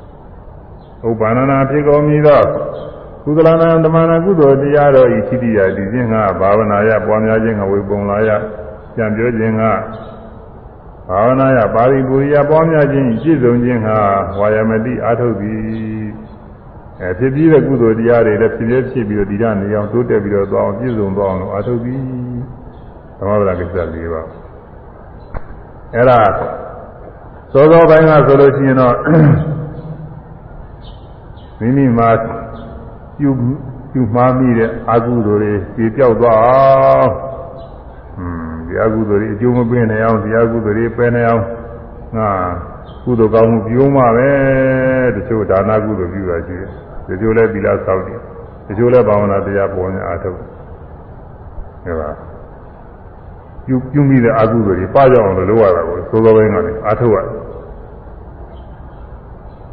ဥပ္ပန္နနာဖြစ်ကုန်ပြီသောကုသလနာဓမ္မနာကုသိုလ်တရားတော်ဤသိတိယဒီခြင်းကဘာဝနာယပွားများခြင်းကဝေပုံလာယကြံပြောခြင်းကဘာဝနာယပါရိပူရိယပွားများခြင်းပြည့်စုံခြင်းကဝါယမတိအာထုတ်ပြီအဲဖြစ်ပြီးတဲ့ကုသိုလ်တရားတွေလည်းဖြစ်ဖြစ်ဖြစ်ပြီးတော့ဒီကနေအောင်တိုးတက်ပြီးတော့သွားအောင်ပြည့်စုံသွားအောင်အာထုတ်ပြီသမဗလာကိစ္စ၄ပါးအဲ့ဒါသောသောပိုင်းကဆိုလို့ရှိရင်တော့ မိမိမှာပြုပြုမှားမိတဲ့အကုသိုလ်တွေပြေပြောက်သွားအောင်ဟွန်းဒီအကုသိုလ်တွေအကျိုးမပေးနိုင်အောင်ဒီအကုသိုလ်တွေပယ်နိုင်အောင်ငါကုသိုလ်ကောင်းမှုပြုံးမှာပဲတချို့ဒါနကုသိုလ်ပြုတာရှိတယ်တချို့လည်းသီလဆောက်တယ်တချို့လည်းဘာဝနာတရားပေါ်နေအားထုတ်တယ်ဟုတ်ပါပြုပြုမိတဲ့အကုသိုလ်တွေပကြအောင်လို့လုပ်ရတာကိုသိုးသောဘင်းကနေအားထုတ်ရတယ်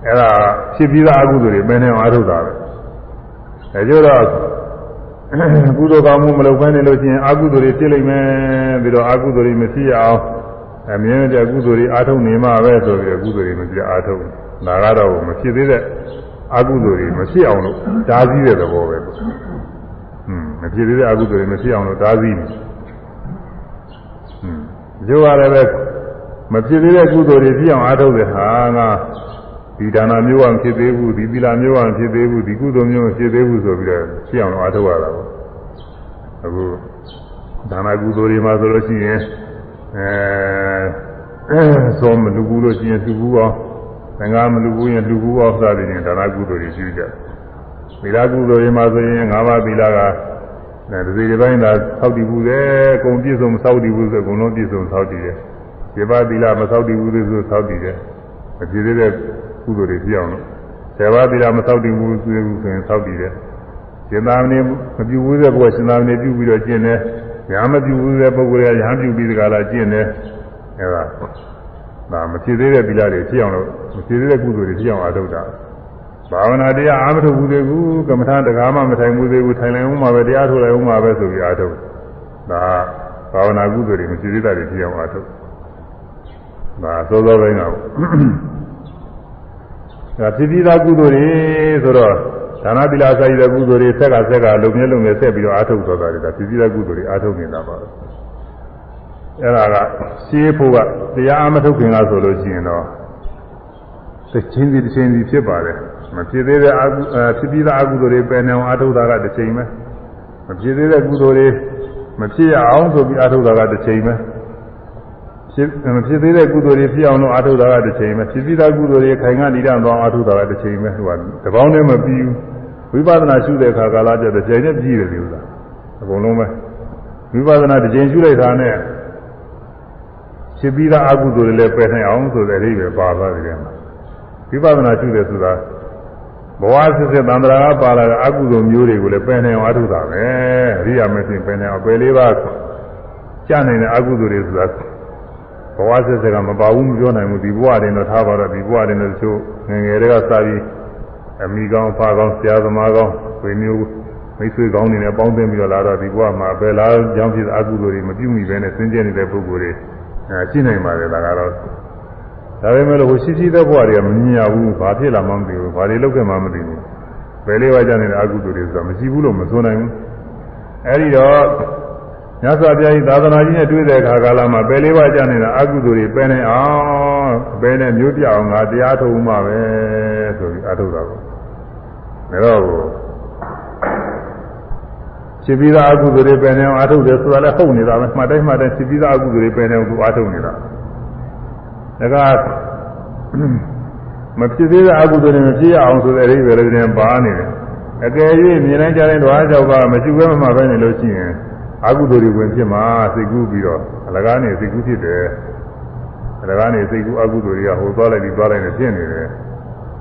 အဲ့ဒါဖြစ်ပြီးသားအကုသိုလ်တွေမင်းနဲ့အားထုတ်တာပဲအဲကျတော့ကုသိုလ်ကောင်းမှုမလုပ်ဘဲနေလို့ချင်းအကုသိုလ်တွေဖြစ်လိမ့်မယ်ပြီးတော့အကုသိုလ်တွေမဖြစ်ရအောင်အမြဲတည်းကုသိုလ်တွေအားထုတ်နေမှပဲဆိုပြီးတော့ကုသိုလ်တွေမဖြစ်အားထုတ်ဒါကတော့မဖြစ်သေးတဲ့အကုသိုလ်တွေမဖြစ်အောင်လို့ဓာစည်းတဲ့သဘောပဲဟွန်းမဖြစ်သေးတဲ့အကုသိုလ်တွေမဖြစ်အောင်လို့ဓာစည်းနေဟွန်းကျိုးရတယ်ပဲမဖြစ်သေးတဲ့ကုသိုလ်တွေဖြစ်အောင်အားထုတ်တဲ့ဟာက ဒီဒါနမျိုးအောင်ဖြစ်သေးဘူးဒီသီလမျိုးအောင်ဖြစ်သေးဘူးဒီကုသိုလ်မျိုးဖြစ်သေးဘူးဆိုပြီးတော့ရှင်းအောင်အားထုတ်ရတာပေါ့အခုဒါနကုသိုလ်တွေမှာဆိုလို့ရှိရင်အဲသောမလူဘူးလို့ရှိရင်လူဘူးအောင်သံဃာမလူဘူးရင်လူဘူးအောင်စသည်ဖြင့်ဒါနကုသိုလ်တွေရှိကြသီလကုသိုလ်တွေမှာဆိုရင်၅ပါးသီလကအဲဒီဒီပိုင်းသာသောက်တည်ဘူးလေအကုန်ပြည့်စုံမသောက်တည်ဘူးဆိုအကုန်လုံးပြည့်စုံသောက်တည်တယ်ဒီပါသီလမသောက်တည်ဘူးဆိုသောက်တည်တယ်မပြည့်သေးတဲ့ ကုသိုလ်တွေပြအောင်လို့ဆယ်ပါးသီလမသောက်တည်ဘူးဆိုရင်သောက်တည်တယ်ရှင်သာမဏေမပြုဘူးတဲ့ဘုရားရှင်သာမဏေပြုပြီးတော့ကျင့်တယ်ညာမပြုဘူးတဲ့ပုဂ္ဂိုလ်ကညာပြုပြီးတကလားကျင့်တယ်အဲဒါဒါမဖြစ်သေးတဲ့သီလတွေဖြစ်အောင်လို့မဖြစ်သေးတဲ့ကုသိုလ်တွေဖြစ်အောင်အားထုတ်တာဘာဝနာတရားအားမထုတ်ဘူးသေးဘူးကမ္မထာတကားမှမထိုင်ဘူးသေးဘူးထိုင်လိုက်ဦးမှာပဲတရားထုတ်လိုက်ဦးမှာပဲဆိုပြီးအားထုတ်ဒါဘာဝနာကုသိုလ်တွေမဖြစ်သေးတာတွေဖြစ်အောင်အားထုတ်ဒါသောသောပိုင်းက ဒါဖြစ်ပြီးသားကုသိုလ်တွေဆိုတော့ဒါနသီလစာရည်တဲ့ကုသိုလ်တွေဆက်ကဆက်ကလုံမြဲလုံမြဲဆက်ပြီးတော့အာထုတ်သွားတာတွေဒါဖြစ်ပြီးသားကုသိုလ်တွေအာထုတ်နေတာပါအဲ့ဒါကရှင်းဖို့ကတရားအမထုတ်ခင်ကဆိုလို့ရှိရင်တော့တစ်ချင်းစီတစ်ချင်းစီဖြစ်ပါတယ်မဖြစ်သေးတဲ့အကုဖြစ်ပြီးသားအကုသိုလ်တွေပယ်နေအောင်အာထုတ်တာကတစ်ချိန်ပဲမဖြစ်သေးတဲ့ကုသိုလ်တွေမဖြစ်ရအောင်ဆိုပြီးအာထုတ်တာကတစ်ချိန်ပဲ ဖြစ်မဖြစ်သေးတဲ့ကုသိုလ်တွေဖြစ်အောင်လို့အာထုတာကတစ်ချိန်ပဲဖြစ်ပြီးသားကုသိုလ်တွေခိုင်ခံ့နေတဲ့သွားအာထုတာကတစ်ချိန်ပဲဟိုကတပေါင်းနဲ့မပြီးဘူးဝိပဿနာရှုတဲ့အခါကာလကျတော့ချိန်နဲ့ပြီးတယ်လို့ဆိုတာအကုန်လုံးပဲဝိပဿနာတစ်ချိန်ရှုလိုက်တာနဲ့ဖြစ်ပြီးသားအကုသိုလ်တွေလည်းပယ်နိုင်အောင်ဆိုတဲ့အဓိပ္ပာယ်ပါသွားတယ်မှာဝိပဿနာရှုတယ်ဆိုတာဘဝစစ်စစ်သံဃာကပါလာတဲ့အကုသိုလ်မျိုးတွေကိုလည်းပယ်နိုင်အောင်အာထုတာပဲအရိယာမသိပယ်နိုင်အောင်ပယ်လေးပါးကြားနိုင်တဲ့အကုသိုလ်တွေဆိုတာဘ ဝဆက်ဆက်ကမပါဘူးမပြောနိုင်ဘူးဒီဘဝတင်တော့ထားပါတော့ဒီဘဝတင်တော့တချို့ငယ်ငယ်တွေကစပြီးအမိကောင်းဖာကောင်းဆရာသမားကောင်းဝေမျိုးမိတ်ဆွေကောင်းတွေနဲ့ပေါင်းသိပြီးတော့လာတော့ဒီဘဝမှာဘယ်လားကြောင်းဖြစ်အကုသိုလ်တွေမပြုမိပဲနဲ့စင်ကြယ်နေတဲ့ပုဂ္ဂိုလ်တွေအဲရှိနိုင်ပါတယ်ဒါကတော့ဒါပေမဲ့လို့ဟိုရှိရှိတဲ့ဘဝတွေကမမြင်ရဘူးဘာဖြစ်လာမှမသိဘူးဘာတွေလုပ်ခဲ့မှမသိဘူးဘယ်လေးဝါကြနေတဲ့အကုသိုလ်တွေဆိုတာမရှိဘူးလို့မဆိုနိုင်ဘူးအဲဒီတော့ မြတ်စွာဘုရားကြီးသာသနာကြီးနဲ့တွေ့တဲ့အခါကာလမှာပယ်လေးပါးကြနေတာအကုသိုလ်တွေပယ်နေအောင်ပယ်နေမျိုးပြအောင်ငါတရားထုတ်မှပဲဆိုပြီးအထုတ်တာပေါ့ဒါတော့ဖြစ်ပြီးသားအကုသိုလ်တွေပယ်နေအောင်အထုတ်တယ်ဆိုတာလည်းဟုတ်နေတာပဲမှတ်တိုင်းမှတ်တိုင်းဖြစ်ပြီးသားအကုသိုလ်တွေပယ်နေအောင်သူအထုတ်နေတာဒါကမဖြစ်သေးတဲ့အကုသိုလ်တွေမဖြစ်ရအောင်ဆိုတဲ့အရေးပဲလည်းပါနေတယ်အကယ်၍မြင်တိုင်းကြားတိုင်းဓဝါကြောက်ကမရှိဘဲမှပဲနေလို့ရှိရင် အကုသိုလ်တွေဝင်ဖြစ်မှာစိတ်ကူးပြီးတော့အလကားနေစိတ်ကူးဖြစ်တယ်အလကားနေစိတ်ကူးအကုသိုလ်တွေကဟိုသွားလိုက်ပြီးသွားလိုက်နေဖြစ်နေတယ်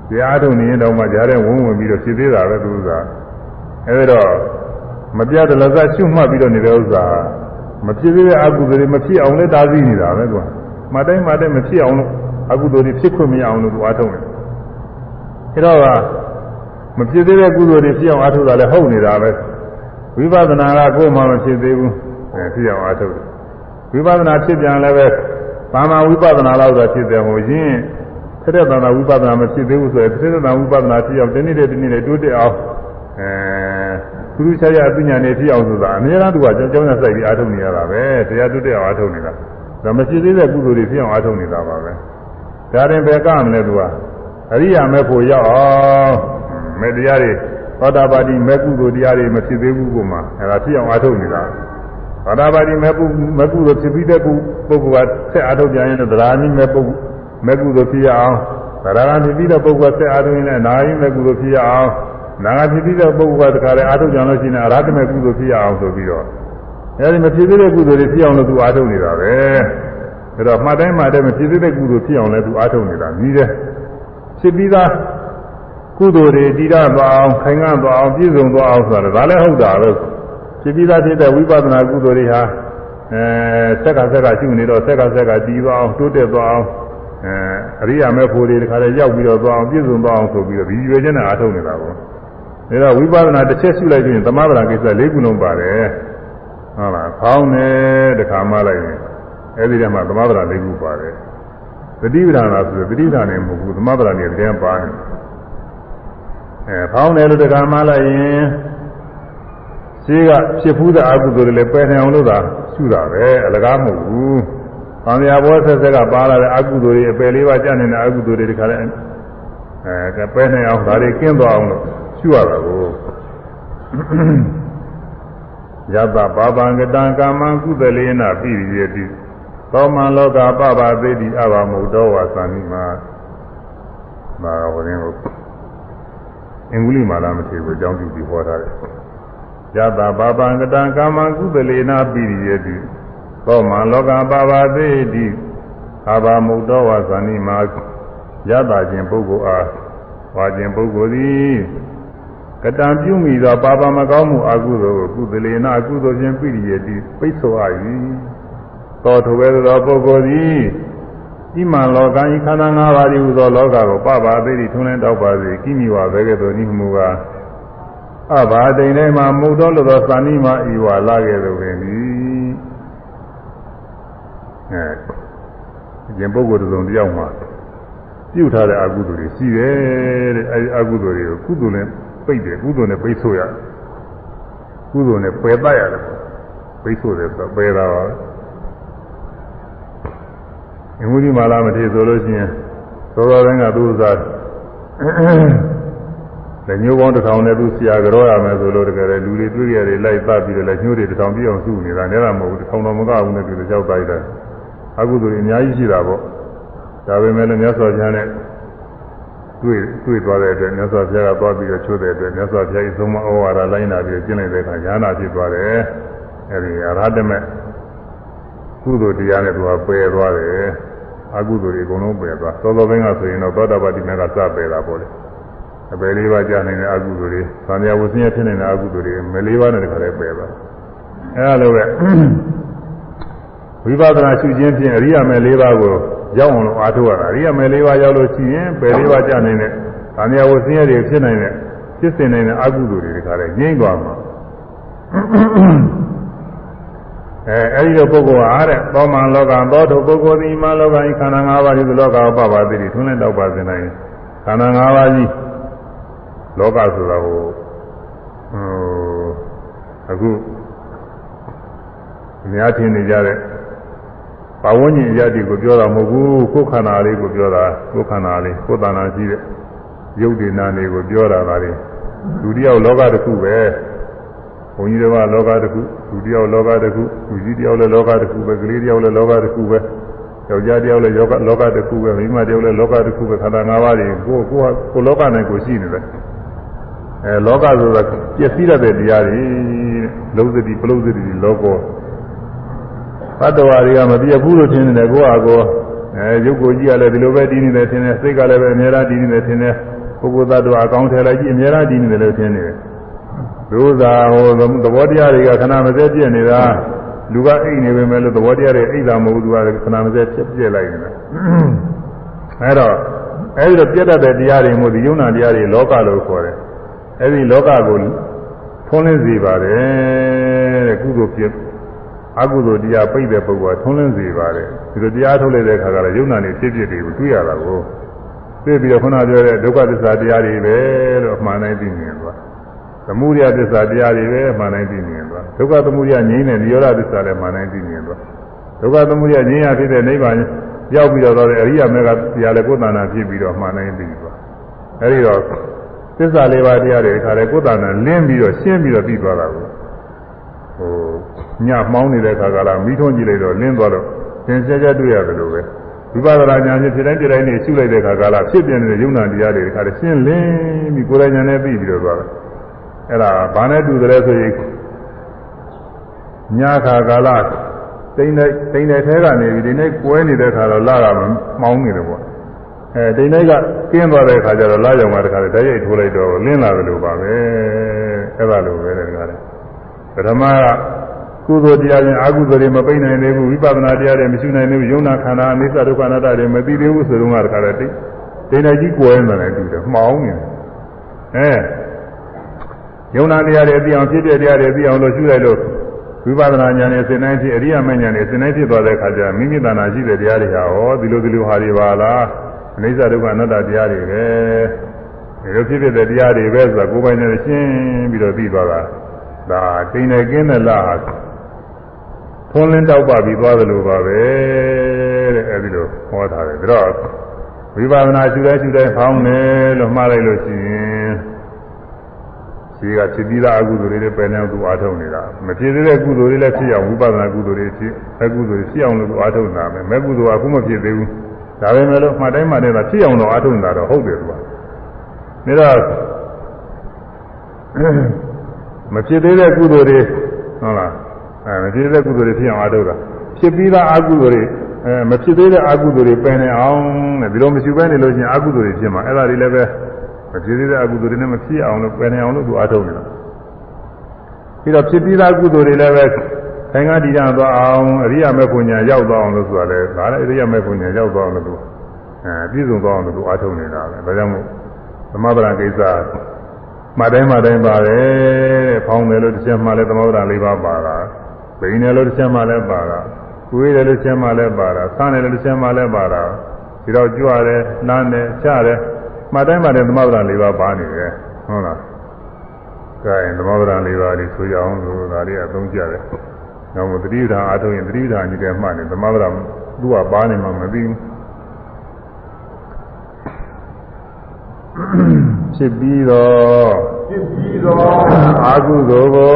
တရားထုတ်နေရင်တော့မှကြားတဲ့ဝန်းဝင်ပြီးတော့ဖြစ်သေးတာပဲသူကအဲဒီတော့မပြတ်တလဇရှုမှတ်ပြီးတော့နေတဲ့ဥစ္စာမဖြစ်သေးတဲ့အကုသိုလ်တွေမဖြစ်အောင်လည်းတားဆီးနေတာပဲကွာမတိုင်းမတိုင်းမဖြစ်အောင်လို့အကုသိုလ်တွေဖြစ်ခွင့်မရအောင်လို့သူအားထုတ်တယ်အဲတော့မဖြစ်သေးတဲ့ကုသိုလ်တွေဖြစ်အောင်အားထုတ်တာလည်းဟုတ်နေတာပဲ ဝိပဿနာကကိုယ်မှမဖြစ်သေးဘူးအဲဖြစ်အောင်အားထုတ်တယ်ဝိပဿနာဖြစ်ပြန်လည်းပဲဘာမှဝိပဿနာလောက်တော့ဖြစ်တယ်ဟိုရင်းထက်တဲ့တဏ္ဍဝိပဿနာမဖြစ်သေးဘူးဆိုရင်ထက်တဲ့တဏ္ဍဝိပဿနာဖြစ်အောင်တနည်းတည်းနဲ့တိုးတက်အောင်အဲသူသူချာချာအပညာနဲ့ဖြစ်အောင်ဆိုတာအများအားသူကကြောင်းကြောင်းနဲ့စိုက်ပြီးအားထုတ်နေရတာပဲတရားတိုးတက်အောင်အားထုတ်နေတာဒါမဖြစ်သေးတဲ့ကုသိုလ်တွေဖြစ်အောင်အားထုတ်နေတာပါပဲဒါရင်ပဲကမလဲသူကအရိယာမဲ့ဖို့ရောက်အောင်မဲ့တရားတွေ သောတာပတိမဲ့ကုသိုလ်တရားတွေမဖြစ်သေးဘူးကမှအဲဒါဖြစ်အောင်အားထုတ်နေတာသောတာပတိမဲ့ကုမဲ့ကုသိုလ်ဖြစ်ပြီးတဲ့ကုပုဂ္ဂိုလ်ကဆက်အားထုတ်ကြရင်တော့သရာမိမဲ့ပုဂ္ဂိုလ်မဲ့ကုသိုလ်ဖြစ်ရအောင်သရဂံဖြစ်ပြီးတဲ့ပုဂ္ဂိုလ်ကဆက်အားထုတ်ရင်လည်းနာယိမဲ့ကုသိုလ်ဖြစ်ရအောင်နာဂဖြစ်ပြီးတဲ့ပုဂ္ဂိုလ်ကတခါလေအားထုတ်ကြလို့ရှိရင်အရဟတမဲ့ကုသိုလ်ဖြစ်ရအောင်ဆိုပြီးတော့အဲဒီမဖြစ်သေးတဲ့ကုသိုလ်တွေဖြစ်အောင်လို့သူအားထုတ်နေတာပဲဒါတော့မှတ်တိုင်းမှတ်တိုင်းမဖြစ်သေးတဲ့ကုသိုလ်ဖြစ်အောင်လည်းသူအားထုတ်နေတာကြီးတယ်ဖြစ်ပြီးသား ကုသိုလ်တွေတည်ရသွားအောင်ခိုင်ခံ့သွားအောင်ပြည့်စုံသွားအောင်ဆိုတာဒါလည်းဟုတ်တာပဲဖြစ်ပြီးသားဖြစ်တဲ့ဝိပဿနာကုသိုလ်တွေဟာအဲဆက်ကဆက်ကရှိနေတော့ဆက်ကဆက်ကတည်သွားအောင်တိုးတက်သွားအောင်အဲအရိယာမေဖို့တွေတခါလေရောက်ပြီးတော့သွားအောင်ပြည့်စုံသွားအောင်ဆိုပြီးတော့ဒီရွေချင်းနဲ့အားထုတ်နေတာပေါ့ဒါတော့ဝိပဿနာတစ်ချက်ရှုလိုက်ရင်သမဗရာကိစ္စ၄ခုလုံးပါတယ်ဟုတ်လားခေါင်းနဲ့တခါမှလိုက်ရင်အဲဒီတည်းမှာသမဗရာ၄ခုပါတယ်သတိပ္ပဒါနာဆိုသတိပ္ပဒါနဲ့မဟုတ်ဘူးသမဗရာနဲ့တည်းပါတယ် အဲခေါင်းနဲ့လို့တခါမှလိုက်ရင်ရှိကဖြစ်ဖူးတဲ့အကုသိုလ်တွေလည်းပယ်နိုင်အောင်လို့သာရှုတာပဲအလကားမဟုတ်ဘူး။သံဃာဘောဆက်ဆက်ကပါလာတဲ့အကုသိုလ်တွေအပယ်လေးပါးကျနေတဲ့အကုသိုလ်တွေတခါလဲအဲပယ်နိုင်အောင်ဒါတွေကင်းသွားအောင်လို့ရှုရတာကိုယတပါပံကတံကာမံကုသလေနပိရိယတိသောမံလောကပပသေတိအဘမုဒ္ဒောဝါသမိမာမာဝရင်ကို အင်္ဂုလိမာလာမထေကိုအကြောင်းပြုပြီးဟောထားတယ်ယတပါပံကတံကာမံကုသလေနပိရိယတိသောမံလောကပပသေတိအဘမုဒ္ဒောဝါသမိမာယတခြင်းပုဂ္ဂိုလ်အားဝါခြင်းပုဂ္ဂိုလ်သည်ကတံပြုမိသောပါပါမကောင်းမှုအကုသိုလ်ကိုကုသလေနာအကုသိုလ်ဖြင့်ပြည့်ရည်တိပိတ်ဆိုအပ်၏သောထိုပဲသောပုဂ္ဂိုလ်သည် ဤမှလောကဤခန္ဓာ၅ပါးဤဟူသောလောကကိုပပသိတိထုံးလင်းတောက်ပါစေကိမိဝဘဲကဲ့သို့ဤမှုကအဘာတိန်တိုင်းမှာမုတ်တော်လိုသောသာနိမဤဝါလာခဲ့သို့ပင်သည်အဲအရှင်ပုဂ္ဂိုလ်တစ်စုံတစ်ယောက်မှာပြုထားတဲ့အကုသိုလ်တွေရှိတယ်တဲ့အဲဒီအကုသိုလ်တွေကိုကုသိုလ်နဲ့ပိတ်တယ်ကုသိုလ်နဲ့ပိတ်ဆို့ရကုသိုလ်နဲ့ပယ်တတ်ရတယ်ပိတ်ဆို့တယ်ဆိုပယ်တာပါပဲ အမှုဒီမာလာမထေဆိုလို့ရှိရင်သောတော်တိုင်းကသူ့ဥစားလက်ညှိုးပေါင်းတစ်ထောင်နဲ့သူဆရာကြောရမယ်ဆိုလို့တကယ်လေလူတွေတွေ့ရတယ်လိုက်သပြီးတော့လက်ညှိုးတွေတစ်ထောင်ပြည့်အောင်စုနေတာနဲ့တော့မဟုတ်ဘူးတစ်ထောင်တော့မကဘူးနဲ့သူကြောက်တိုက်တယ်အကုသိုလ်တွေအများကြီးရှိတာပေါ့ဒါပေမဲ့လည်းမြတ်စွာဘုရားနဲ့တွေ့တွေ့သွားတဲ့အတွက်မြတ်စွာဘုရားကသွားပြီးတော့ချိုးတဲ့အတွက်မြတ်စွာဘုရားဤသုံးမဩဝါဒလိုင်းတာပြီးကျင့်လိုက်တဲ့အခါညာနာဖြစ်သွားတယ်အဲဒီအရဟတမေကုသိုလ်တရားနဲ့သူကပယ်သွားတယ် အကုသိုလ်တွေအကုန်လုံးပယ်သွားသောသောဘင်းကဆိုရင်တော့သောတာပတိမေကစပယ်တာပေါ့လေအပယ်လေးပါးကြာနေတဲ့အကုသိုလ်တွေသံဃာဝဆင်းရဲဖြစ်နေတဲ့အကုသိုလ်တွေမလေးပါးနဲ့တခါလေးပယ်သွားအဲလိုပဲဝိပဿနာရှုခြင်းဖြင့်အရိယာမေလေးပါးကိုရောက်အောင်လို့အားထုတ်ရတာအရိယာမေလေးပါးရောက်လို့ရှိရင်ပယ်လေးပါးကြာနေတဲ့သံဃာဝဆင်းရဲတွေဖြစ်နိုင်တဲ့ဖြစ်စင်နေတဲ့အကုသိုလ်တွေတခါလေးငြိမ့်သွားမှာ အဲအဲဒီလိုပုဂ္ဂိုလ်ဟာတဲ့သောမန်လောကသောထုပုဂ္ဂိုလ်သည်မလောကဤခန္ဓာ၅ပါးဒီလောကပပတိထွန်းလဲတော့ပါစေနိုင်ခန္ဓာ၅ပါးကြီးလောကဆိုတာကိုဟိုအခုအများထင်နေကြတဲ့ပါဝန်းကျင်အရာတွေကိုပြောတာမဟုတ်ဘူးကိုယ်ခန္ဓာလေးကိုပြောတာကိုယ်ခန္ဓာလေးကိုယ်တဏ္ဍာရှိတဲ့ရုပ်ဒေနာတွေကိုပြောတာဒါတွေလူတယောက်လောကတစ်ခုပဲ ဘုန်းကြီးတွေကလောကတစ်ခုလူတယောက်လောကတစ်ခုလူကြီးတယောက်လည်းလောကတစ်ခုပဲကလေးတယောက်လည်းလောကတစ်ခုပဲယောက်ျားတယောက်လည်းယောဂလောကတစ်ခုပဲမိန်းမတယောက်လည်းလောကတစ်ခုပဲခန္ဓာ၅ပါးတွေကိုကိုယ်ကိုယ်လောကနဲ့ကိုရှိနေတယ်အဲလောကဆိုတာပျက်စီးရတဲ့တရားတွေလုံးစတိပလုစတိလောကောသတ္တဝါတွေကမပြည့်ဘူးလို့ထင်နေတယ်ကိုယ့်ဟာကိုယ်အဲရုပ်ကိုကြည့်ရလဲဒီလိုပဲတည်နေတယ်ထင်တယ်စိတ်ကလည်းပဲအများအားတည်နေတယ်ထင်တယ်ပုဂ္ဂိုလ်သတ္တဝါအကောင်းထဲလိုက်ကြည့်အများအားတည်နေတယ်လို့ထင်နေတယ် ဒုသာဟိုသဘောတရားတွေကခဏမစဲပြည့်နေတာလူကအိတ်နေပဲမဲ့လို့သဘောတရားတွေအိတ်တာမဟုတ်ဘူးသူကခဏမစဲပြည့်ပြည့်လိုက်နေတာအဲတော့အဲဒီတော့ပြတ်တတ်တဲ့တရားတွေမို့ဒီယုံနာတရားတွေလောကလို့ခေါ်တယ်အဲဒီလောကကိုထုံးလင်းစေပါတယ်တဲ့ကုသိုလ်ဖြစ်အကုသိုလ်တရားပိတ်တဲ့ပုဂ္ဂိုလ်ကထုံးလင်းစေပါတယ်ဒီလိုတရားထုတ်လိုက်တဲ့အခါကလည်းယုံနာနေဖြစ်ဖြစ်တွေကိုတွေ့ရတာကိုသိပြီးတော့ခုနပြောတဲ့ဒုက္ခသစ္စာတရားတွေပဲလို့အမှန်တိုင်းသိမြင်သွား သမုဒယသစ္စာတရားတွေပဲအမှန်တိုင်းသိမြင်သွားဒုက္ခသမုဒယငြိမ်းတဲ့និရောဓသစ္စာလည်းအမှန်တိုင်းသိမြင်သွားဒုက္ခသမုဒယငြိမ်းရဖြစ်တဲ့နိဗ္ဗာန်ရောက်ပြီးတော့တဲ့အရိယာမေကတရားလည်းကိုယ်တဏ္ဍာဖြစ်ပြီးတော့အမှန်တိုင်းသိသွားအဲဒီတော့သစ္စာလေးပါးတရားတွေခါလေကိုယ်တဏ္ဍာလင်းပြီးတော့ရှင်းပြီးတော့ပြီးသွားတာကိုဟိုညမှောင်းနေတဲ့ခါကလာမိထုံးကြည့်လိုက်တော့လင်းသွားတော့သင်ဆက်ချက်တွေ့ရတယ်လို့ပဲဝိပဿနာဉာဏ်ဖြင့်ဖြစ်တိုင်းဖြစ်တိုင်းနေရှုလိုက်တဲ့ခါကလာဖြစ်ပြနေတဲ့ယုံနာတရားတွေခါလေရှင်းလင်းပြီးကိုယ်တိုင်ဉာဏ်နဲ့ပြီးပြီးတော့သွားတယ် အဲ့ဒါဘာနဲ့တူတယ်ဆိုရင်ညခါကာလတိမ့်တဲ့တိမ့်တဲ့ထဲကနေပြီးဒီနေ့ကွဲနေတဲ့ခါတော့လာတာမှောင်းနေတယ်ပေါ့အဲတိမ့်တဲ့ကကျင်းသွားတဲ့ခါကျတော့လာကြောင်မှာတခါလေဓာတ်ရိုက်ထိုးလိုက်တော့လင်းလာတယ်လို့ပါပဲအဲ့ဒါလိုပဲတဲ့ခါလေပထမကကုသိုလ်တရားချင်းအကုသိုလ်တွေမပိတ်နိုင်သေးဘူးဝိပဿနာတရားတွေမရှိနိုင်သေးဘူးယုံနာခန္ဓာအနိစ္စဒုက္ခအနတ္တတွေမသိသေးဘူးဆိုတော့ကတခါလေတိတိမ့်တဲ့ကြီးကွဲနေတယ်တူတယ်မှောင်းနေတယ်အဲ ယုံနာတရားတွေသိအောင်ဖြစ်တဲ့တရားတွေသိအောင်လို့ရှုလိုက်လို့ဝိပဿနာဉာဏ်နဲ့စဉ်းတိုင်းဖြစ်အရိယာမဉာဏ်နဲ့စဉ်းတိုင်းဖြစ်သွားတဲ့အခါကျမိမိတဏ္ဍာရှိတဲ့တရားတွေဟာဩဒီလိုဒီလိုဟာတွေပါလားအနိစ္စဒုက္ခအနတ္တတရားတွေပဲဒီလိုဖြစ်ဖြစ်တဲ့တရားတွေပဲဆိုတာကိုယ်ပိုင်နဲ့ရှင်းပြီးတော့သိသွားတာဒါတိမ်နေကင်းတဲ့လားထွန်းလင်းတောက်ပပြီးသွားသလိုပါပဲတဲ့အဲဒီလိုဟောထားတယ်ဒါတော့ဝိပဿနာရှုတဲ့ရှုတဲ့ဖောင်းတယ်လို့မှားလိုက်လို့ရှိရင် ဒီကဖြစ်ပြီးသားအကုသိုလ်တွေလည်းပယ်နေအောင်သူအားထုတ်နေတာမဖြစ်သေးတဲ့ကုသိုလ်တွေလည်းဖြစ်အောင်ဝိပဿနာကုသိုလ်တွေဖြစ်အကုသိုလ်တွေဖြစ်အောင်လို့သူအားထုတ်နေတာပဲမဲ့ကုသိုလ်ကအခုမဖြစ်သေးဘူးဒါပေမဲ့လို့မှတ်တိုင်းမှတ်တိုင်းကဖြစ်အောင်တော့အားထုတ်နေတာတော့ဟုတ်တယ်သူကဒါတော့မဖြစ်သေးတဲ့ကုသိုလ်တွေဟုတ်လားအဲမဖြစ်သေးတဲ့ကုသိုလ်တွေဖြစ်အောင်အားထုတ်တာဖြစ်ပြီးသားအကုသိုလ်တွေအဲမဖြစ်သေးတဲ့အကုသိုလ်တွေပယ်နေအောင်တဲ့ဒီလိုမရှိဘဲနေလို့ချင်းအကုသိုလ်တွေဖြစ်မှာအဲ့ဒါတွေလည်းပဲ မဖြစ်သေးတဲ့အကုသိုလ်တွေနဲ့မဖြစ်အောင်လို့ပယ်နေအောင်လို့သူအားထုတ်နေတာပြီးတော့ဖြစ်ပြီးသားကုသိုလ်တွေလည်းပဲဆိုင်ကတည်ရသွားအောင်အရိယာမေဖို့ညာရောက်သွားအောင်လို့ဆိုတာလေဒါလည်းအရိယာမေဖို့ညာရောက်သွားအောင်လို့သူအဲပြည့်စုံသွားအောင်လို့သူအားထုတ်နေတာပဲဒါကြောင့်မို့သမဗရာကိစ္စမှတိုင်းမှတိုင်းပါတယ်ဖောင်းတယ်လို့တစ်ချက်မှလည်းသမဗရာ၄ပါးပါတာဘိန်းတယ်လို့တစ်ချက်မှလည်းပါတာကိုယ်တယ်လို့တစ်ချက်မှလည်းပါတာဆန်းတယ်လို့တစ်ချက်မှလည်းပါတာဒီတော့ကြွရတယ်နှမ်းတယ်ချတယ် မှတ်တိုင်းမှလည်းသမဗရာ၄ပါးပါနေတယ်ဟုတ်လားကဲသမဗရာ၄ပါးဒီဆိုကြအောင်လို့ဒါလေးအသုံးကြတယ်နောက်မှသတိဓာအားထုတ်ရင်သတိဓာကြီးတယ်မှတ်တယ်သမဗရာသူကပါနေမှမသိဘူးဖြစ်ပြီးတော့ ဖြစ်ပြီးတော့အာဟုသောကို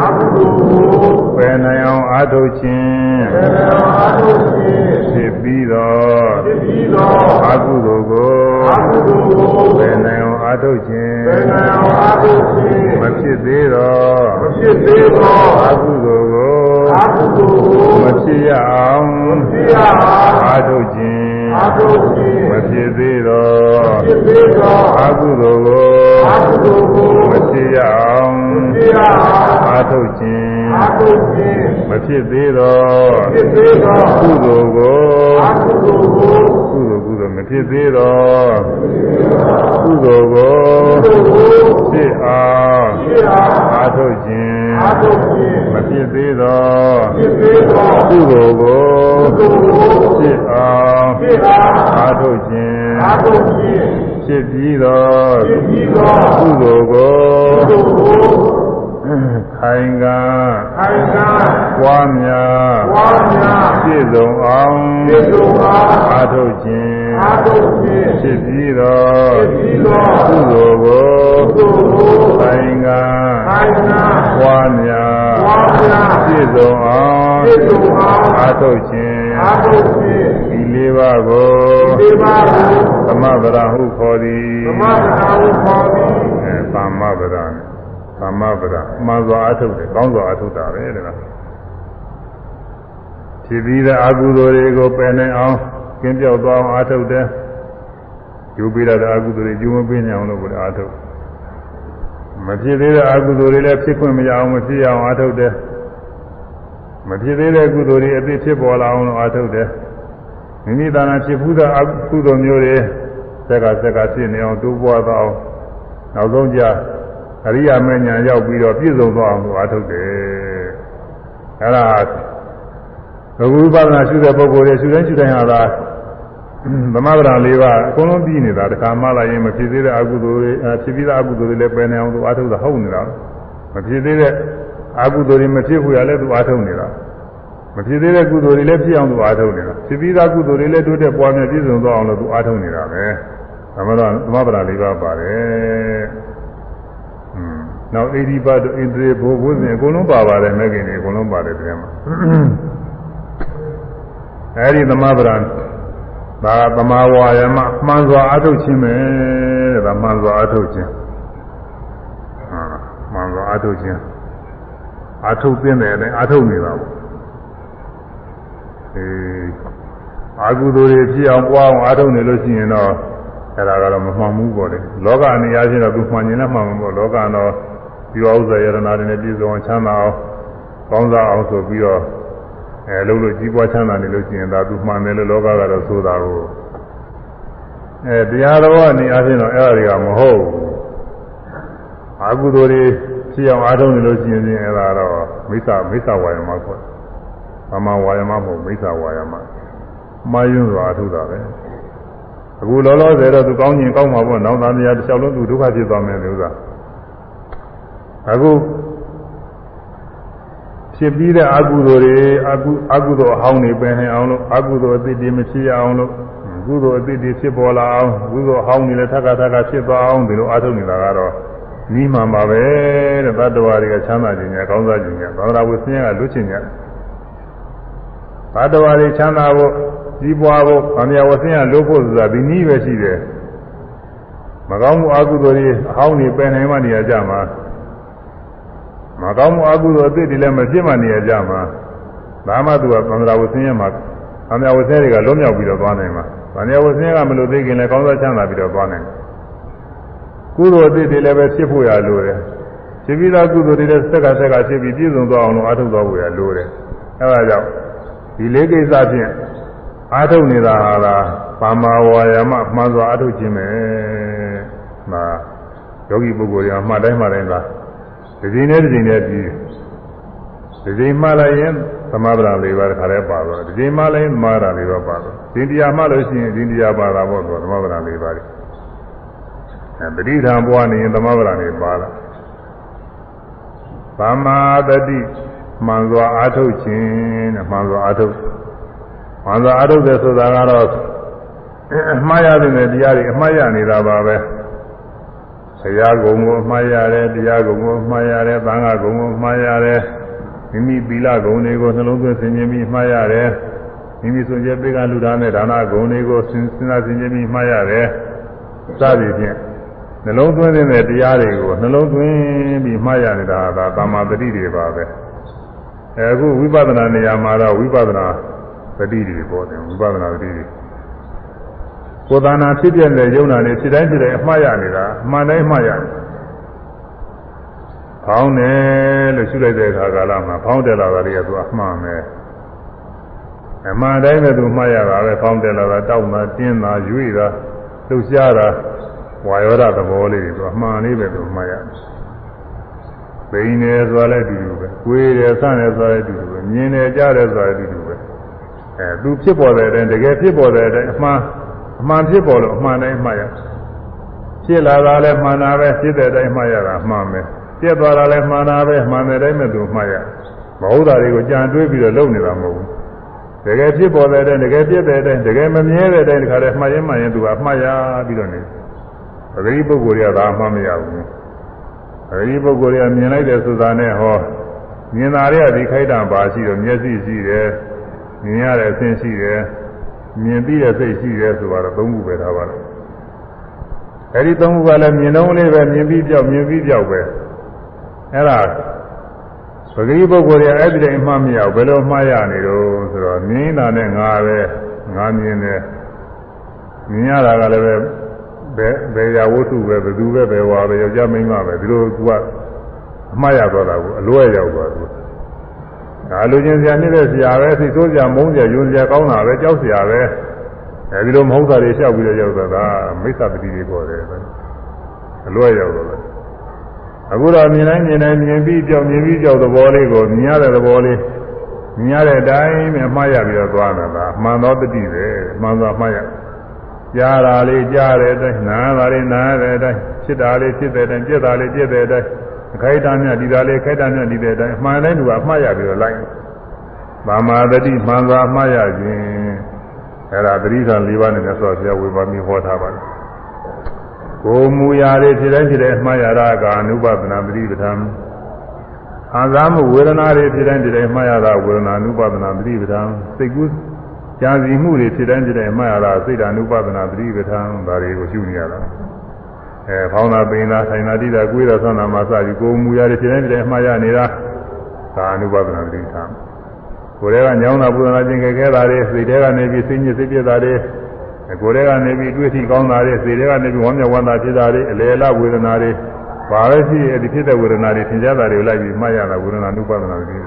အာဟုသောကိုပယ်နိုင်အောင်အာထုတ်ခြင်းပယ်နိုင်အောင်အာထုတ်ခြင်းဖြစ်ပြီးတော့ဖြစ်ပြီးတော့အာဟုသောကိုအာဟုသောကိုပယ်နိုင်အောင်အာထုတ်ခြင်းပယ်နိုင်အောင်အာထုတ်ခြင်းမဖြစ်သေးတော့မဖြစ်သေးတော့အာဟုသောကိုအာဟုသောကိုမဖြစ်ရအောင်မဖြစ်ရအောင်အာထုတ်ခြင်းအာထုတ်ခြင်းမဖြစ်သေးတော့မဖြစ်သေးတော့အာဟုသောကိုအာဟုသောကိုမ ဖြစ်ရအောင်မဖြစ်ရအောင်အာထုတ်ခြင်းအာထုတ်ခြင်းမဖြစ်သေးတော့မဖြစ်သေးတော့ကုသိုလ်ကိုအာဟုသောကိုကုသိုလ်ကုသိုလ်မဖြစ်သေးတော့ကုသိုလ်ကိုကုသိုလ်ကိုဖြစ်အောင်ဖြစ်အောင်အာထုတ်ခြင်းအာထုတ်ခြင်းမဖြစ်သေးတော့ဖြစ်သေးတော့ကုသိုလ်ကိုကုသိုလ်ကိုဖြစ်အောင်ဖြစ်အောင်အာထုတ်ခြင်းအာထုတ်ခြင်း ဖြစ်ပြီးတော့ဖြစ်ပြီးတော့ကုသိုလ်ကိုကုသိုလ်ကိုခိုင်ကခိုင်ကားပွားများဝါများပြည့်စုံအောင်ပြည့်စုံအောင်အာထုတ်ခြင်းအာထုဖြင့်ဖြစ်ပြီးတော့ဖြစ်ပြီးသောကုသိုလ်ကိုကုသိုလ်ကိုခိုင်ကခိုင်ကားပွားများဝါများပြည့်စုံအောင်ပြည့်စုံအောင်အာထုတ်ခြင်းအာထုဖြင့် ဒီလေးပါးကိုဒီပါကိုသမဗရာဟုခေါ်သည်သမထနာဟုခေါ်သည်အဲသမ္မဗရာနဲ့သမ္မဗရာမှန်စွာအာထုတ်တယ်ကောင်းစွာအာထုတ်တာပဲတဲ့ကဖြစ်ပြီးတဲ့အကုသိုလ်တွေကိုပယ်နိုင်အောင်ကျင်းပြောက်သွားအောင်အာထုတ်တယ်ယူပြီးတဲ့အကုသိုလ်တွေကျူးမပေးနိုင်အောင်လို့ကိုယ်အာထုတ်မဖြစ်သေးတဲ့အကုသိုလ်တွေလည်းဖြစ်ခွင့်မရအောင်မဖြစ်ရအောင်အာထုတ်တယ်မဖြစ်သေးတဲ့ကုသိုလ်တွေအပြစ်ဖြစ်ပေါ်လာအောင်လို့အာထုတ်တယ် မိမိသာနာဖြစ်ဘူးတဲ့အကုသိုလ်မျိုးတွေစက်ကစက်ကဖြစ်နေအောင်တိုးပွားသွားအောင်နောက်ဆုံးကြအရိယာမဉ္ဇဉ်ရောက်ပြီးတော့ပြည့်စုံသွားအောင်လို့အာထုတ်တယ်အဲဒါဘုဝိပဿနာရှုတဲ့ပုဂ္ဂိုလ်တွေရှုတိုင်းရှုတိုင်းဟာသာသမဗရာလေးပါအကုန်လုံးပြီးနေတာတခါမှလာရင်မဖြစ်သေးတဲ့အကုသိုလ်တွေအဲဖြစ်ပြီးတဲ့အကုသိုလ်တွေလည်းပယ်နေအောင်သူအာထုတ်တာဟုတ်နေတာမဖြစ်သေးတဲ့အကုသိုလ်တွေမဖြစ်ဘူးရလဲသူအာထုတ်နေတာ မဖြစ်သေးတဲ့ကုသိုလ်တွေလည်းဖြစ်အောင်သူအာထုတ်နေတာဖြစ်ပြီးသားကုသိုလ်တွေလည်းတိုးတက်ပွားများပြည့်စုံသွားအောင်လို့သူအာထုတ်နေတာပဲသမဗရာသမဗရာလေးပါပါတယ်อืมနောက်အေဒီပတ်တို့ဣန္ဒြေဘိုးဘုဇင်အကုန်လုံးပါပါတယ်မဲ့ခင်တွေအကုန်လုံးပါတယ်တရားမှာအဲဒီသမဗရာဒါကသမာဝါယမမှန်စွာအထုတ်ခြင်းပဲတဲ့ဒါမှန်စွာအထုတ်ခြင်းဟာမှန်စွာအထုတ်ခြင်းအထုတ်သင့်တယ်လည်းအထုတ်နေတာပေါ့ အဲအာဟုသူတွေဖြစ်အောင်ပွားအောင်အထုတ်နေလို့ရှိရင်တော့အဲ့ဒါကတော့မမှန်ဘူးပေါ့လေလောကအနေအချင်းတော့သူမှန်ရင်လည်းမှန်မှာပေါ့လောကတော့ဒီဥစ္စာယရနာတွေနဲ့ပြည့်စုံအောင်ချမ်းသာအောင်ကောင်းစားအောင်ဆိုပြီးတော့အဲလုံးလို့ကြီးပွားချမ်းသာနေလို့ရှိရင်ဒါသူမှန်တယ်လို့လောကကတော့ဆိုတာကိုအဲတရားတော်အနေအချင်းတော့အဲ့ဒါတွေကမဟုတ်ဘူးအာဟုသူတွေဖြစ်အောင်အားထုတ်နေလို့ရှိရင်အဲ့ဒါတော့မိစ္ဆာမိစ္ဆာဝါယမခေါ်တယ်။ဗ မာဝါယမမဟုတ်မိစ္ဆာဝါယမ။မှားယွန်းစွာအထုတာပဲ။အခုလောလောဆယ်တော့သူကောင်းကျင်ကောင်းမှာပေါ့။နောက်သားတရားတစ်လျှောက်လုံးသူဒုက္ခဖြစ်သွားမယ်လို့ဥစ္စာ။အခုဖြစ်ပြီးတဲ့အကုသိုလ်တွေအကုအကုသိုလ်အဟောင်းတွေပယ်နေအောင်လို့အကုသိုလ်အသစ်တွေမဖြစ်ရအောင်လို့ကုသိုလ်အသစ်တွေဖြစ်ပေါ်လာအောင်ကုသိုလ်အဟောင်းတွေလည်းထပ်ခါထပ်ခါဖြစ်သွားအောင်ဒီလိုအားထုတ်နေတာကတော့နီးမှန်ပါပဲတဲ့သတ္တဝါတွေကချမ်းသာခြင်းညာကောင်းစားခြင်းညာသာသနာ့ဝိသင်းကလွတ်ခြင်းညာ သတ္တဝါတွေချမ်းသာဖို့ကြီးပွားဖို့ဗာမယဝဆင်းကလွတ်ဖို့ဆိုတာဒီနည်းပဲရှိတယ်မကောင်းမှုအကုသိုလ်တွေအဟောင်းတွေပယ်နိုင်မှနေရာကြမှာမကောင်းမှုအကုသိုလ်အသစ်တွေလည်းမဖြစ်မှနေရာကြမှာဒါမှသူကသံဃာဝဆင်းရမှာဗာမယဝဆင်းတွေကလွတ်မြောက်ပြီးတော့သွားနိုင်မှာဗာမယဝဆင်းကမလို့သိခင်လည်းကောင်းစားချမ်းသာပြီးတော့သွားနိုင်တယ်ကုသိုလ်အသစ်တွေလည်းပဲဖြစ်ဖို့ရလိုတယ်ဖြစ်ပြီးသားကုသိုလ်တွေလည်းစက်ကစက်ကဖြစ်ပြီးပြည့်စုံသွားအောင်လို့အားထုတ်သွားဖို့ရလိုတယ်အဲဒါကြောင့် ဒီလေးကိစ္စဖြင့်အားထုတ်နေတာဟာလားပါမာဝါယာမမှန်စွာအားထုတ်ခြင်းပဲမှာယောဂီပုဂ္ဂိုလ်တွေကမှတ်တိုင်းမှတ်တိုင်းကဒီချိန်နဲ့ဒီချိန်နဲ့ပြီးဒီချိန်မှလိုက်ရင်သမဗရာလေးပါးတခါတည်းပါတော့ဒီချိန်မှလိုက်ရင်သမဗရာလေးပါးပါတော့ဒီတရားမှလို့ရှိရင်ဒီတရားပါတာပေါ့ဆိုသမဗရာလေးပါးအဲပဋိဌာန်ပွားနေရင်သမဗရာလေးပါလားသမ္မာတတိ မှန်စွာအားထုတ်ခြင်းတဲ့မှန်စွာအားထုတ်မှန်စွာအားထုတ်တယ်ဆိုတာကတော့အမှားရတဲ့တရားတွေအမှားရနေတာပါပဲဆရာကုံကိုအမှားရတယ်တရားကုံကိုအမှားရတယ်သံဃာကုံကိုအမှားရတယ်မိမိသီလဂုဏ်တွေကိုနှလုံးသွင်းဆင်ခြင်ပြီးမှားရတယ်မိမိဆိုကြပိကလူသားနဲ့ဒါနဂုဏ်တွေကိုစဉ်းစားဆင်ခြင်ပြီးမှားရတယ်စသည်ဖြင့်နှလုံးသွင်းတဲ့တရားတွေကိုနှလုံးသွင်းပြီးမှားရနေတာဒါသမာဓိတွေပါပဲ အဲအခုဝိပဿနာနေရာမှာတော့ဝိပဿနာသတိတွေပေါ်တယ်ဝိပဿနာသတိတွေကိုယ်တဏ္ဍာဖြစ်ပြတဲ့ယုံနာနဲ့ဖြစ်တိုင်းဖြစ်တိုင်းအမှားရနေတာအမှန်တိုင်းမှားရတယ်။ဖောင်းတယ်လို့ရှုလိုက်တဲ့အခါကာလမှာဖောင်းတယ်လာတာတွေကသူအမှန်ပဲ။အမှန်တိုင်းပဲသူမှားရတာပဲဖောင်းတယ်လာတာတောက်တာတင်းတာရွေ့တာလှုပ်ရှားတာဝါယောဓသဘောလေးတွေသူအမှန်လေးပဲသူမှားရတယ်။ဘိန်းတယ်ဆိုတာလည်းအတူတူပဲ။ ကိုယ်တယ်ဆန့်တယ်ဆိုတာလည်းအတူတူပဲ။မြင်တယ်ကြားတယ်ဆိုတာလည်းအတူတူပဲ။အဲသူဖြစ်ပေါ်တဲ့အတိုင်းတကယ်ဖြစ်ပေါ်တဲ့အတိုင်းအမှန်အမှန်ဖြစ်ပေါ်လို့အမှန်တိုင်းမှတ်ရဖြစ်လာတာလည်းမှန်တာပဲဖြစ်တဲ့အတိုင်းမှတ်ရတာအမှန်ပဲပြက်သွားတာလည်းမှန်တာပဲမှန်တဲ့တိုင်းမဲ့သူမှတ်ရမဟုတ်တာတွေကိုကြံတွေးပြီးတော့လုပ်နေတာမဟုတ်ဘူးတကယ်ဖြစ်ပေါ်တဲ့အတိုင်းတကယ်ပြက်တဲ့အတိုင်းတကယ်မမြဲတဲ့အတိုင်းဒီခါတည်းမှတ်ရင်မှန်ရင်သူကမှတ်ရပြီးတော့နေပဂရိပုဂ္ဂိုလ်တွေကဒါမှမရဘူးပဂရိပုဂ္ဂိုလ်တွေကမြင်လိုက်တယ်ဆိုတာနဲ့ဟော မြင်တာတွေကဒီခိုက်တာပါရှိတော့မျက်စိရှိတယ်မြင်ရတဲ့အဆင်းရှိတယ်မြင်ပြီးတဲ့စိတ်ရှိတယ်ဆိုတော့သုံးခုပဲထားပါတော့အဲဒီသုံးခုကလည်းမြင်တော့လေးပဲမြင်ပြီးပြောက်မြင်ပြီးပြောက်ပဲအဲ့ဒါပဂရိပုဂ္ဂိုလ်တွေအဲ့ဒီတိုင်မှမရဘူးဘယ်လိုမှားရနေတော့ဆိုတော့မြင်တာနဲ့ငါပဲငါမြင်တယ်မြင်ရတာကလည်းပဲဘယ်ဘယ်ရာဝတ္ထုပဲဘယ်သူပဲဘယ်ဝါပဲယောက်ျားမိန်းမပဲဒီလိုသူက အမှားရတော့တာကိုအလွဲရောက်သွားသူဒါလူချင်းစရာနေတဲ့ဆရာပဲသိဆိုးစရာမုန်းစရာယွန်းစရာကောင်းတာပဲကြောက်စရာပဲအဲဒီလိုမဟုတ်တာတွေလျှောက်ပြီးတော့ရောက်တာကမိစ္ဆာပတိတွေပေါ်တယ်အလွဲရောက်တော့တယ်အခုတော့မြင်တိုင်းမြင်တိုင်းမြင်ပြီးကြောက်မြင်ပြီးကြောက်သဘောလေးကိုမြင်ရတဲ့သဘောလေးမြင်ရတဲ့အတိုင်းပဲမှားရပြီးတော့သွားတာလားမှန်သောတတိပဲမှန်သောမှားရကြားတာလေးကြားတဲ့အတိုင်းနားတာလေးနားတဲ့အတိုင်းဖြစ်တာလေးဖြစ်တဲ့အတိုင်းပြက်တာလေးပြက်တဲ့အတိုင်း ခိုက်တာမြတ်ဒီတာလေးခိုက်တာမြတ်ဒီတဲ့အတိုင်းအမှန်တိုင်းသူကမှားရပြီးတော့လိုက်ဗမာတတိမှန်စွာမှားရခြင်းအဲ့ဒါသတိဓာတ်၄ပါးနဲ့မြတ်စွာဘုရားဝေဘာမိဟောထားပါတယ်ကိုမူရာတွေဖြစ်တိုင်းဖြစ်တိုင်းမှားရတာကအနုပဒနာပရိပဒံအာဇာမှုဝေဒနာတွေဖြစ်တိုင်းဖြစ်တိုင်းမှားရတာဝေဒနာအနုပဒနာပရိပဒံစိတ်ကူးကြာစီမှုတွေဖြစ်တိုင်းဖြစ်တိုင်းမှားရတာစိတ်ဓာအနုပဒနာပရိပဒံဒါတွေကိုရှုနေရတာ အဲဖောင်းတာပိန်တာဆိုင်တာတိတာကိုယ်တာဆန္ဒမှာစပြီးကိုမူရာတွေဖြစ်တိုင်းဖြစ်တိုင်းမှားရနေတာဒါအနုပဒနာပရိပဒံကိုယ်တည်းကညောင်းတာပူဇော်ခြင်းခဲ့ခဲ့တာတွေစိတ်ထဲကနေပြီးစိတ်ညစ်စိတ်ပြတာတွေကိုယ်တည်းကနေပြီးတွေ့ထိကောင်းတာတွေစိတ်ထဲကနေပြီးဝမ်းမြောက်ဝမ်းသာဖြစ်တာတွေအလေလဝေဒနာတွေဘာပဲရှိအဲ့ဒီဖြစ်တဲ့ဝေဒနာတွေသင်ကြားတာတွေကိုလိုက်ပြီးမှတ်ရတာဝေဒနာနုပါဒနာတွေ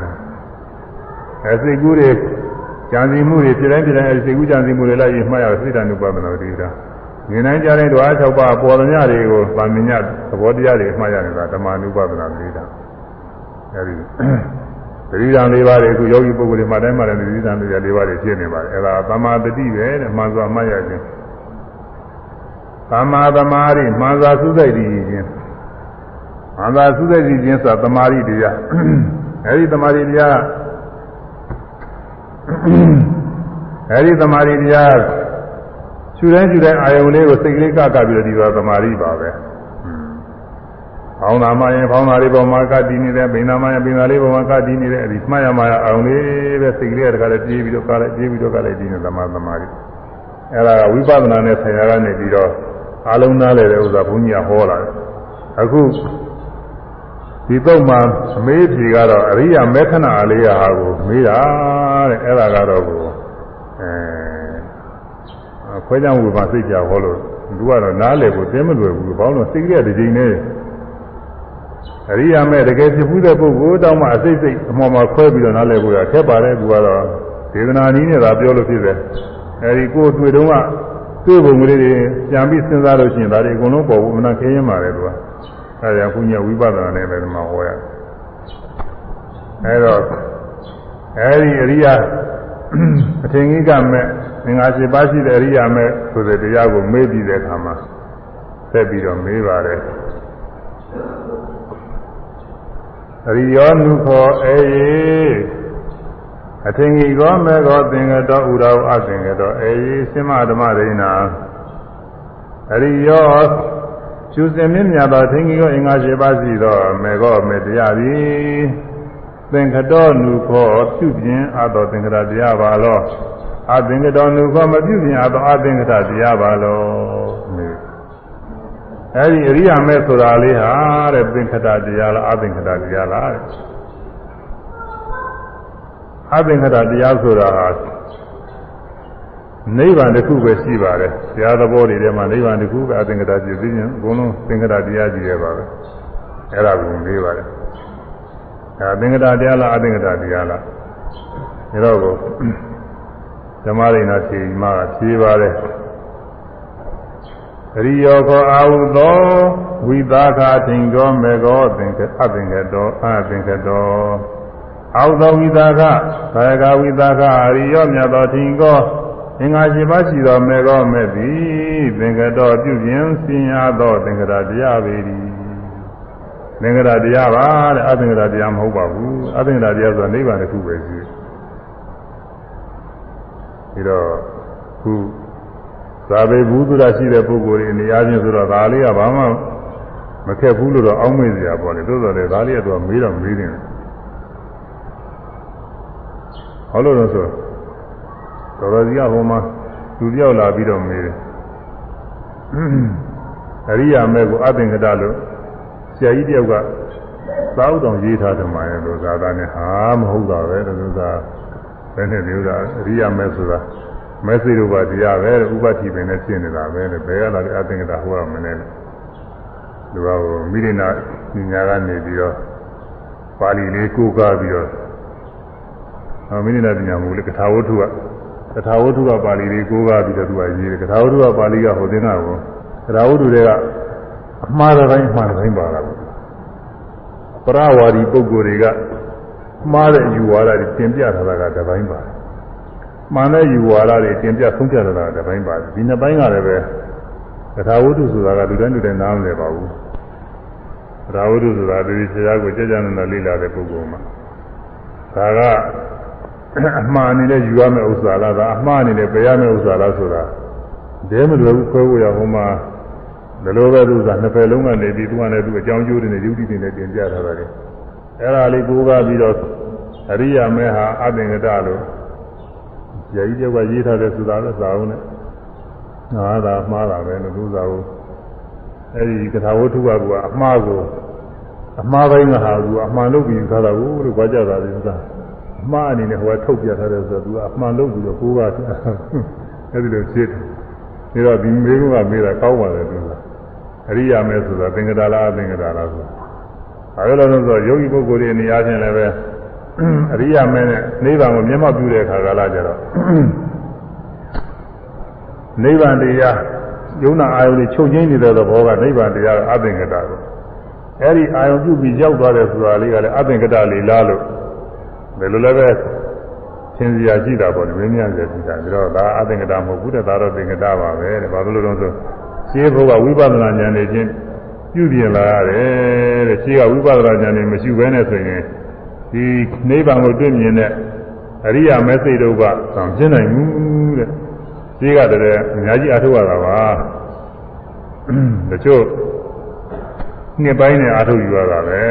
အဲစိတ်ကူးတွေကြံစည်မှုတွေဖြစ်တိုင်းဖြစ်တိုင်းအဲဒီစိတ်ကူးကြံစည်မှုတွေလိုက်ပြီးမှတ်ရစိတ်တ ानु ပါဒနာတွေဒါ မြင်နိုင်ကြတဲ့ဓဝါ၆ပါးပေါ်သမျှတွေကိုဗာမညသဘောတရားတွေမှတ်ရနေတာဓမ္မ ानु ပါဒနာတွေဒါအဲဒီသတိဓာန်၄ပါးတွေအခုယောဂီပုဂ္ဂိုလ်တွေမှတိုင်းမှလည်းသတိဓာန်၄ပါးတွေဖြစ်နေပါတယ်အဲဒါသမာတတိပဲတဲ့မှန်စွာမှတ်ရခြင်းသမာသမာဓိမှန်စွာသုစိတ်တည်ခြင်းမှန်စွာသုစိတ်တည်ခြင်းဆိုတာသမာဓိတရားအဲဒီသမာဓိတရားအဲဒီသမာဓိတရား ခြူတိုင်းခြူတိုင်းအာယုံလေးကိုစိတ်ကလေးကကပြီးတော့ဒီတော့သမာဓိပါပဲဖောင်းတာမှရင်ဖောင်းတာလေးပေါ်မှာကတည်နေတယ်ပိန်တာမှရင်ပိန်တာလေးပေါ်မှာကတည်နေတယ်အဲဒီမှတ်ရမှရအောင်လေးပဲစိတ်ကလေးတခါလေးပြေးပြီးတော့ကလည်းပြေးပြီးတော့ကလည်းတည်နေသမာသမာဓိအဲဒါကဝိပဿနာနဲ့ဆရာကနေပြီးတော့အလုံးသားလေတဲ့ဥစ္စာဘုန်းကြီးကဟောလာတယ်အခုဒီတော့မှအမေးဖြေကတော့အရိယာမေခဏအလေးရဟာကိုမေးတာတဲ့အဲ့ဒါကတော့ကိုအဲ ခွဲကြောင်ဝေပါစိတ်ကြဟောလို့သူကတော့နားလေကိုသိမလွယ်ဘူးဘာလို့စိတ်ကတည်းကဒီချိန်နဲ့အရိယာမဲ့တကယ်ဖြစ်ဘူးတဲ့ပုဂ္ဂိုလ်တောင်းမှအစိတ်စိတ်အမော်မှာခွဲပြီးတော့နားလဲကိုရထက်ပါတယ်သူကတော့ဒေသနာနည်းနဲ့သာပြောလို့ဖြစ်တယ်အဲဒီကိုယ်တွေ့တော့ကတွေ့ပုံကလေးတွေပြန်ပြီးစဉ်းစားလို့ရှိရင်ဒါတွေအကုန်လုံးပေါ်ဘူးမနာခင်းရင်ပါတယ်သူကအဲဒါဘုညာဝိပဿနာနဲ့ပဲဒီမှာဟောရအဲတော့အဲဒီအရိယာအထင်ကြီးကမဲ့ ငင်္ဂါရှိပါရှိတဲ့အရိယာမဲ့ဆိုတဲ့တရားကိုမေးပြီးတဲ့အခါမှာဆက်ပြီးတော့မေးပါတယ်အရိယောနုခောအေယေအထင်ကြီးကောမေကောသင်္ကတောဥရောအသင်္ကတောအေယေစိမဓမ္မရိဏအရိယောကျူစင်မြင့်မြတ်သောအထင်ကြီးကောအင်္ဂါ၈ပါးရှိသောမေကောမေတရားသည်သင်္ကတောနုခောပြုပြင်အပ်သောသင်္ကတတရားပါလော အသင်္ကတောနုခောမပြုပြင်အပ်သောအသင်္ကတတရားပါလောအဲဒီအရိယာမဲဆိုတာလေးဟာတဲ့သင်္ခတတရားလားအသင်္ခတတရားလားတဲ့အသင်္ခတတရားဆိုတာဟာနိဗ္ဗာန်တစ်ခုပဲရှိပါတယ်။ဆရာသဘောတွေထဲမှာနိဗ္ဗာန်တစ်ခုပဲအသင်္ကတပြည့်သိရင်အကုန်လုံးသင်္ကတတရားကြီးရဲ့ပါပဲ။အဲ့ဒါကိုမေးပါတယ်။အဲသင်္ကတတရားလားအသင်္ကတတရားလား။ဒါတော့ကို ဓမ္မရိနာဖြေမှာဖြေပါတယ်။ရိယောခောအာဟုသောဝိသခာထင်ကောမေကောသင်္ကအသင်္ကတောအသင်္ကတောအာဟုသောဝိသခဘာယကဝိသခအရိယောမြတ်သောထင်ကောအင်္ဂါရှိပါရှိသောမေကောမေသည်သင်္ကတောပြုခြင်းစင်ရသောသင်္ကတာတရားပေသည်သင်္ကရာတရားပါတဲ့အသင်္ကရာတရားမဟုတ်ပါဘူးအသင်္ကရာတရားဆိုတာနိဗ္ဗာန်တစ်ခုပဲရှိတယ် ပြီးတော့ခုသာဘေဘူးသူရရှိတဲ့ပုဂ္ဂိုလ်တွေနေရာချင်းဆိုတော့ဒါလေးကဘာမှမခက်ဘူးလို့တော့အောင်းမေ့စရာပေါ့လေသို့တော်လည်းဒါလေးကတော့မေးတော့မေးတယ်ဟောလို့တော့ဆိုတော်တော်ကြီးကဟိုမှာသူတယောက်လာပြီးတော့မေးတယ်အရိယာမဲကိုအသင်္ကတလို့ဆရာကြီးတယောက်ကသာဥတော်ရေးထားတယ်မှာရဲ့လို့ဇာတာနဲ့ဟာမဟုတ်တာပဲလို့သာဘ ယ်နဲ့ပြောတာအရိယာမဲဆိုတာမဲစိတို့ပါတရားပဲဥပတိပင်နဲ့ဖြစ်နေတာပဲလေဘယ်ကလာတဲ့အသင်္ကတဟောရမလဲလူကမိရိနာညာကနေပြီးတော့ပါဠိလေးကိုးကားပြီးတော့အမိရိနာပညာမူလေကထာဝတ္ထုကကထာဝတ္ထုကပါဠိလေးကိုးကားပြီးတော့သူကရေးတယ်ကထာဝတ္ထုကပါဠိကဟိုသင်္ကကိုကထာဝတ္ထုတွေကအမှားတဲ့တိုင်းအမှားတဲ့တိုင်းပါတာပေါ့ပရဝါဒီပုဂ္ဂိုလ်တွေက မှားတဲ့ယူဝါဒတွေတင်ပြထားတာကတပိုင်းပါတယ်မှန်တဲ့ယူဝါဒတွေတင်ပြဆုံးဖြတ်ထားတာကတပိုင်းပါတယ်ဒီနှစ်ပိုင်းကလည်းပဲကထာဝတ္ထုဆိုတာကလူတိုင်းလူတိုင်းနားမလည်ပါဘူးကထာဝတ္ထုဆိုတာဒီဆရာကိုကြကြနနာလေ့လာတဲ့ပုဂ္ဂိုလ်မှာဒါကအမှားအနေနဲ့ယူရမယ့်ဥစ္စာလားဒါအမှားအနေနဲ့ပယ်ရမယ့်ဥစ္စာလားဆိုတာဒဲမလွယ်ဘူးခွဲဖို့ရဟိုမှာဘယ်လိုပဲသူကနှစ်ဖက်လုံးကနေပြီးသူကလည်းသူအကြောင်းကျိုးတွေနဲ့ယုတိတွေနဲ့တင်ပြထားတာလေ အဲ့ဒါလေးကိုးကားပြီးတော့အရိယာမဲဟာအသင်္ကတလို့ဇာတိကျောက်ကရေးထားတဲ့ဆိုတာလည်းသာအောင်နဲ့ငါသာမှားတာပဲလို့သူသာဟုတ်အဲ့ဒီကထာဝတ္ထုကကအမှားကိုအမှားပိုင်းကဟာကအမှန်လို့ပြီးထားတာကိုလို့ကြွားကြတာလေသာအမှားအနေနဲ့ဟိုကထုတ်ပြထားတယ်ဆိုတော့သူကအမှန်လို့ပြီးတော့ကိုးကားအဲ့ဒီလိုဖြစ်တယ်ဒါတော့ဒီမေးခွန်းကမေးတာကောင်းပါတယ်သူကအရိယာမဲဆိုတာသင်္ကတာလားအသင်္ကတာလားဆိုတာ အဲလိုလို့ဆိုယောဂီပုဂ္ဂိုလ်တွေနေရာချင်းလည်းပဲအရိယာမဲနဲ့နိဗ္ဗာန်ကိုမျက်မှောက်ပြုတဲ့အခါကလာကြတော့နိဗ္ဗာန်တရားယုံနာအာယုန်တွေချုပ်ငိမ့်နေတဲ့သဘောကနိဗ္ဗာန်တရားအသင်္ကတာကိုအဲဒီအာယုန်ပြုပြီးရောက်သွားတယ်ဆိုတာလေးကလည်းအသင်္ကတာလေးလားလို့ဘယ်လိုလဲပဲသင်စရာရှိတာပေါ့လေမင်းများစရာရှိတာပြီးတော့ဒါအသင်္ကတာမဟုတ်ဘူးတဲ့ဒါတော့သင်္ကတာပါပဲတဲ့ဘာလို့လဲတော့ဆိုရှင်းဖို့ကဝိပဿနာဉာဏ်နဲ့ချင်း ပြုပြင်လာရတယ်တဲ့ရှင်းကဝိပဿနာဉာဏ်နဲ့မရှိဘဲနဲ့ဆိုရင်ဒီနိဗ္ဗာန်ကိုတွေ့မြင်တဲ့အရိယာမဲစိတ်တို့ကသံပြင်းနိုင်ဘူးတဲ့ရှင်းကတည်းကအများကြီးအထုတ်ရတာပါတချို့နှစ်ပိုင်းနဲ့အထုတ်ယူရတာပဲ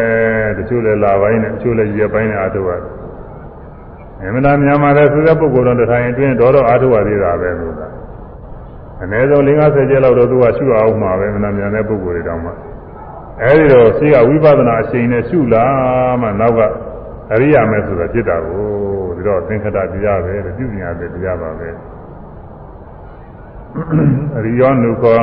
တချို့လည်းလာပိုင်းနဲ့တချို့လည်းရက်ပိုင်းနဲ့အထုတ်ရတယ်အမှန်တရားများမှာလည်းဆိုတဲ့ပုဂ္ဂိုလ်တော်တစ်ထိုင်အတွင်းတော့တော့အထုတ်ရသေးတာပဲလို့ကအနည်းဆုံး50ကျက်လောက်တော့သူကရှုအောင်မှာပဲမနာမြန်တဲ့ပုဂ္ဂိုလ်တွေတောင်မှ အဲဒီတော့ရှိကဝိပဿနာအချိန်နဲ့ရှုလာမှနောက်ကအရိယာမဲဆိုတာဖြစ်တာကိုဒီတော့သင်္ခတတရားပဲတဲ့ပြုမြင်ရတဲ့တရားပါပဲအရိယောနုခော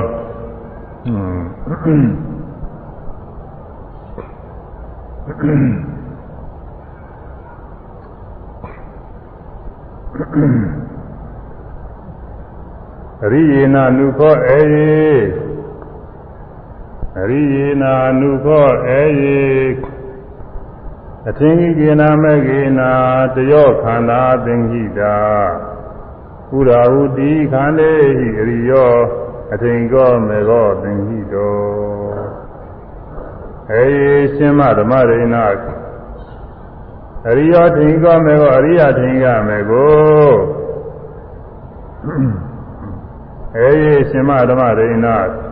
အရိယေနာနုခောအေယေ အရိယေနာနုခောအေယေအထင်ကြီးကေနာမကေနာတယောခန္ဓာသင်္ခိတာဥရာဟုတိခန္ဓေဟိအရိယောအထင်ကောမေကောသင်္ခိတောအေယေရှင်မဓမ္မရိဏအရိယောထင်ကောမေကောအရိယထင်ကမေကိုအေယေရှင်မဓမ္မရိဏ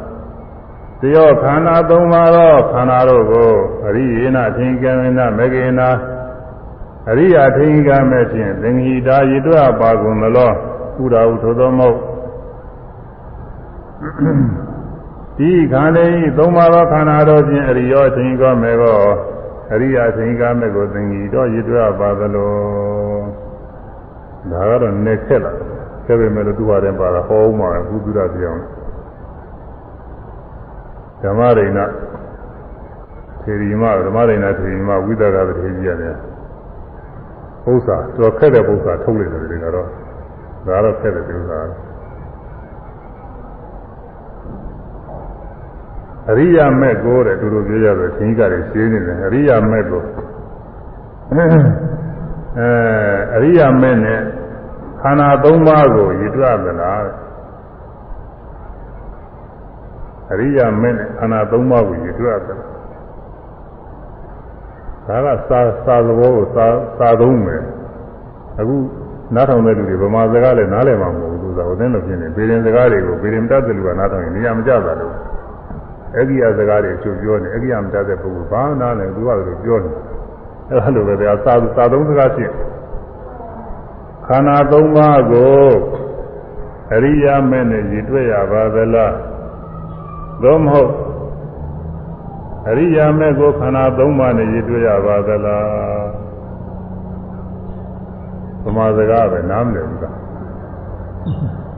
တယောခန္ဓာသုံးပါးသောခန္ဓာတို့ကိုအရိယေနထင်ကံနမဂေနာအရိယာထင်ကံမဲ့ဖြင့်သင်္ဟိတာရည်တွပါကုန်သလောဥရာဟုသောသောမဟုတ်ဒီခန္ဓာဤသုံးပါးသောခန္ဓာတို့ဖြင့်အရိယောထင်ကောမဲ့ကောအရိယာထင်ကံမဲ့ကိုသင်္ဟိတော်ရည်တွပါသလောဒါကတော့နေခက်လာခဲ့ပေမဲ့လို့သူ့ဟာတည်းပါတာဟောဦးမှာဘုသူရပြောင်း ဓမ္မရိဏထေရီမဓမ္မရိဏထေရီမဝိသကပတိကြီးရတယ်ပု္ပ္ပာတော်ခက်တဲ့ပု္ပ္ပာထုတ်လိုက်တယ်ဒီကတော့ဒါတော့ခက်တဲ့ပု္ပ္ပာအရိယာမက်ကိုတဲ့သူတို့ပြောကြတယ်သင်္ကြန်တွေရှင်းနေတယ်အရိယာမက်ကိုအဲအရိယာမက်နဲ့ခန္ဓာ၃ပါးကိုရည်တွက်သလား အရိယာမင်းနဲ့ခန္ဓာ၃ပါးကိုရည်တွက်တယ်ဒါကစာစာသဘောကိုစာစာသုံးမယ်အခုနားထောင်တဲ့လူတွေဗမာစကားလည်းနားလည်မှာမဟုတ်ဘူးသူကဟိုတဲ့လိုဖြစ်နေပေရင်စကားတွေကိုပေရင်တတ်တဲ့လူကနားထောင်ရင်နေရာမကျတာလို့အဂိယစကားတွေအချို့ပြောနေအဂိယမတတ်တဲ့ပုဂ္ဂိုလ်ဘာနားလဲသူကလည်းပြောနေအဲ့ဒါလိုပဲဗျာစာစာသုံးစကားဖြစ်ခန္ဓာ၃ပါးကိုအရိယာမဲ့နဲ့ရည်တွေ့ရပါသလား သို့မဟုတ်အရိယာမဲ့ကိုခန္ဓာ၃ပါးနဲ့ရည်တွေ့ရပါသလားသမာစကားပဲနားမလည်ဘူးက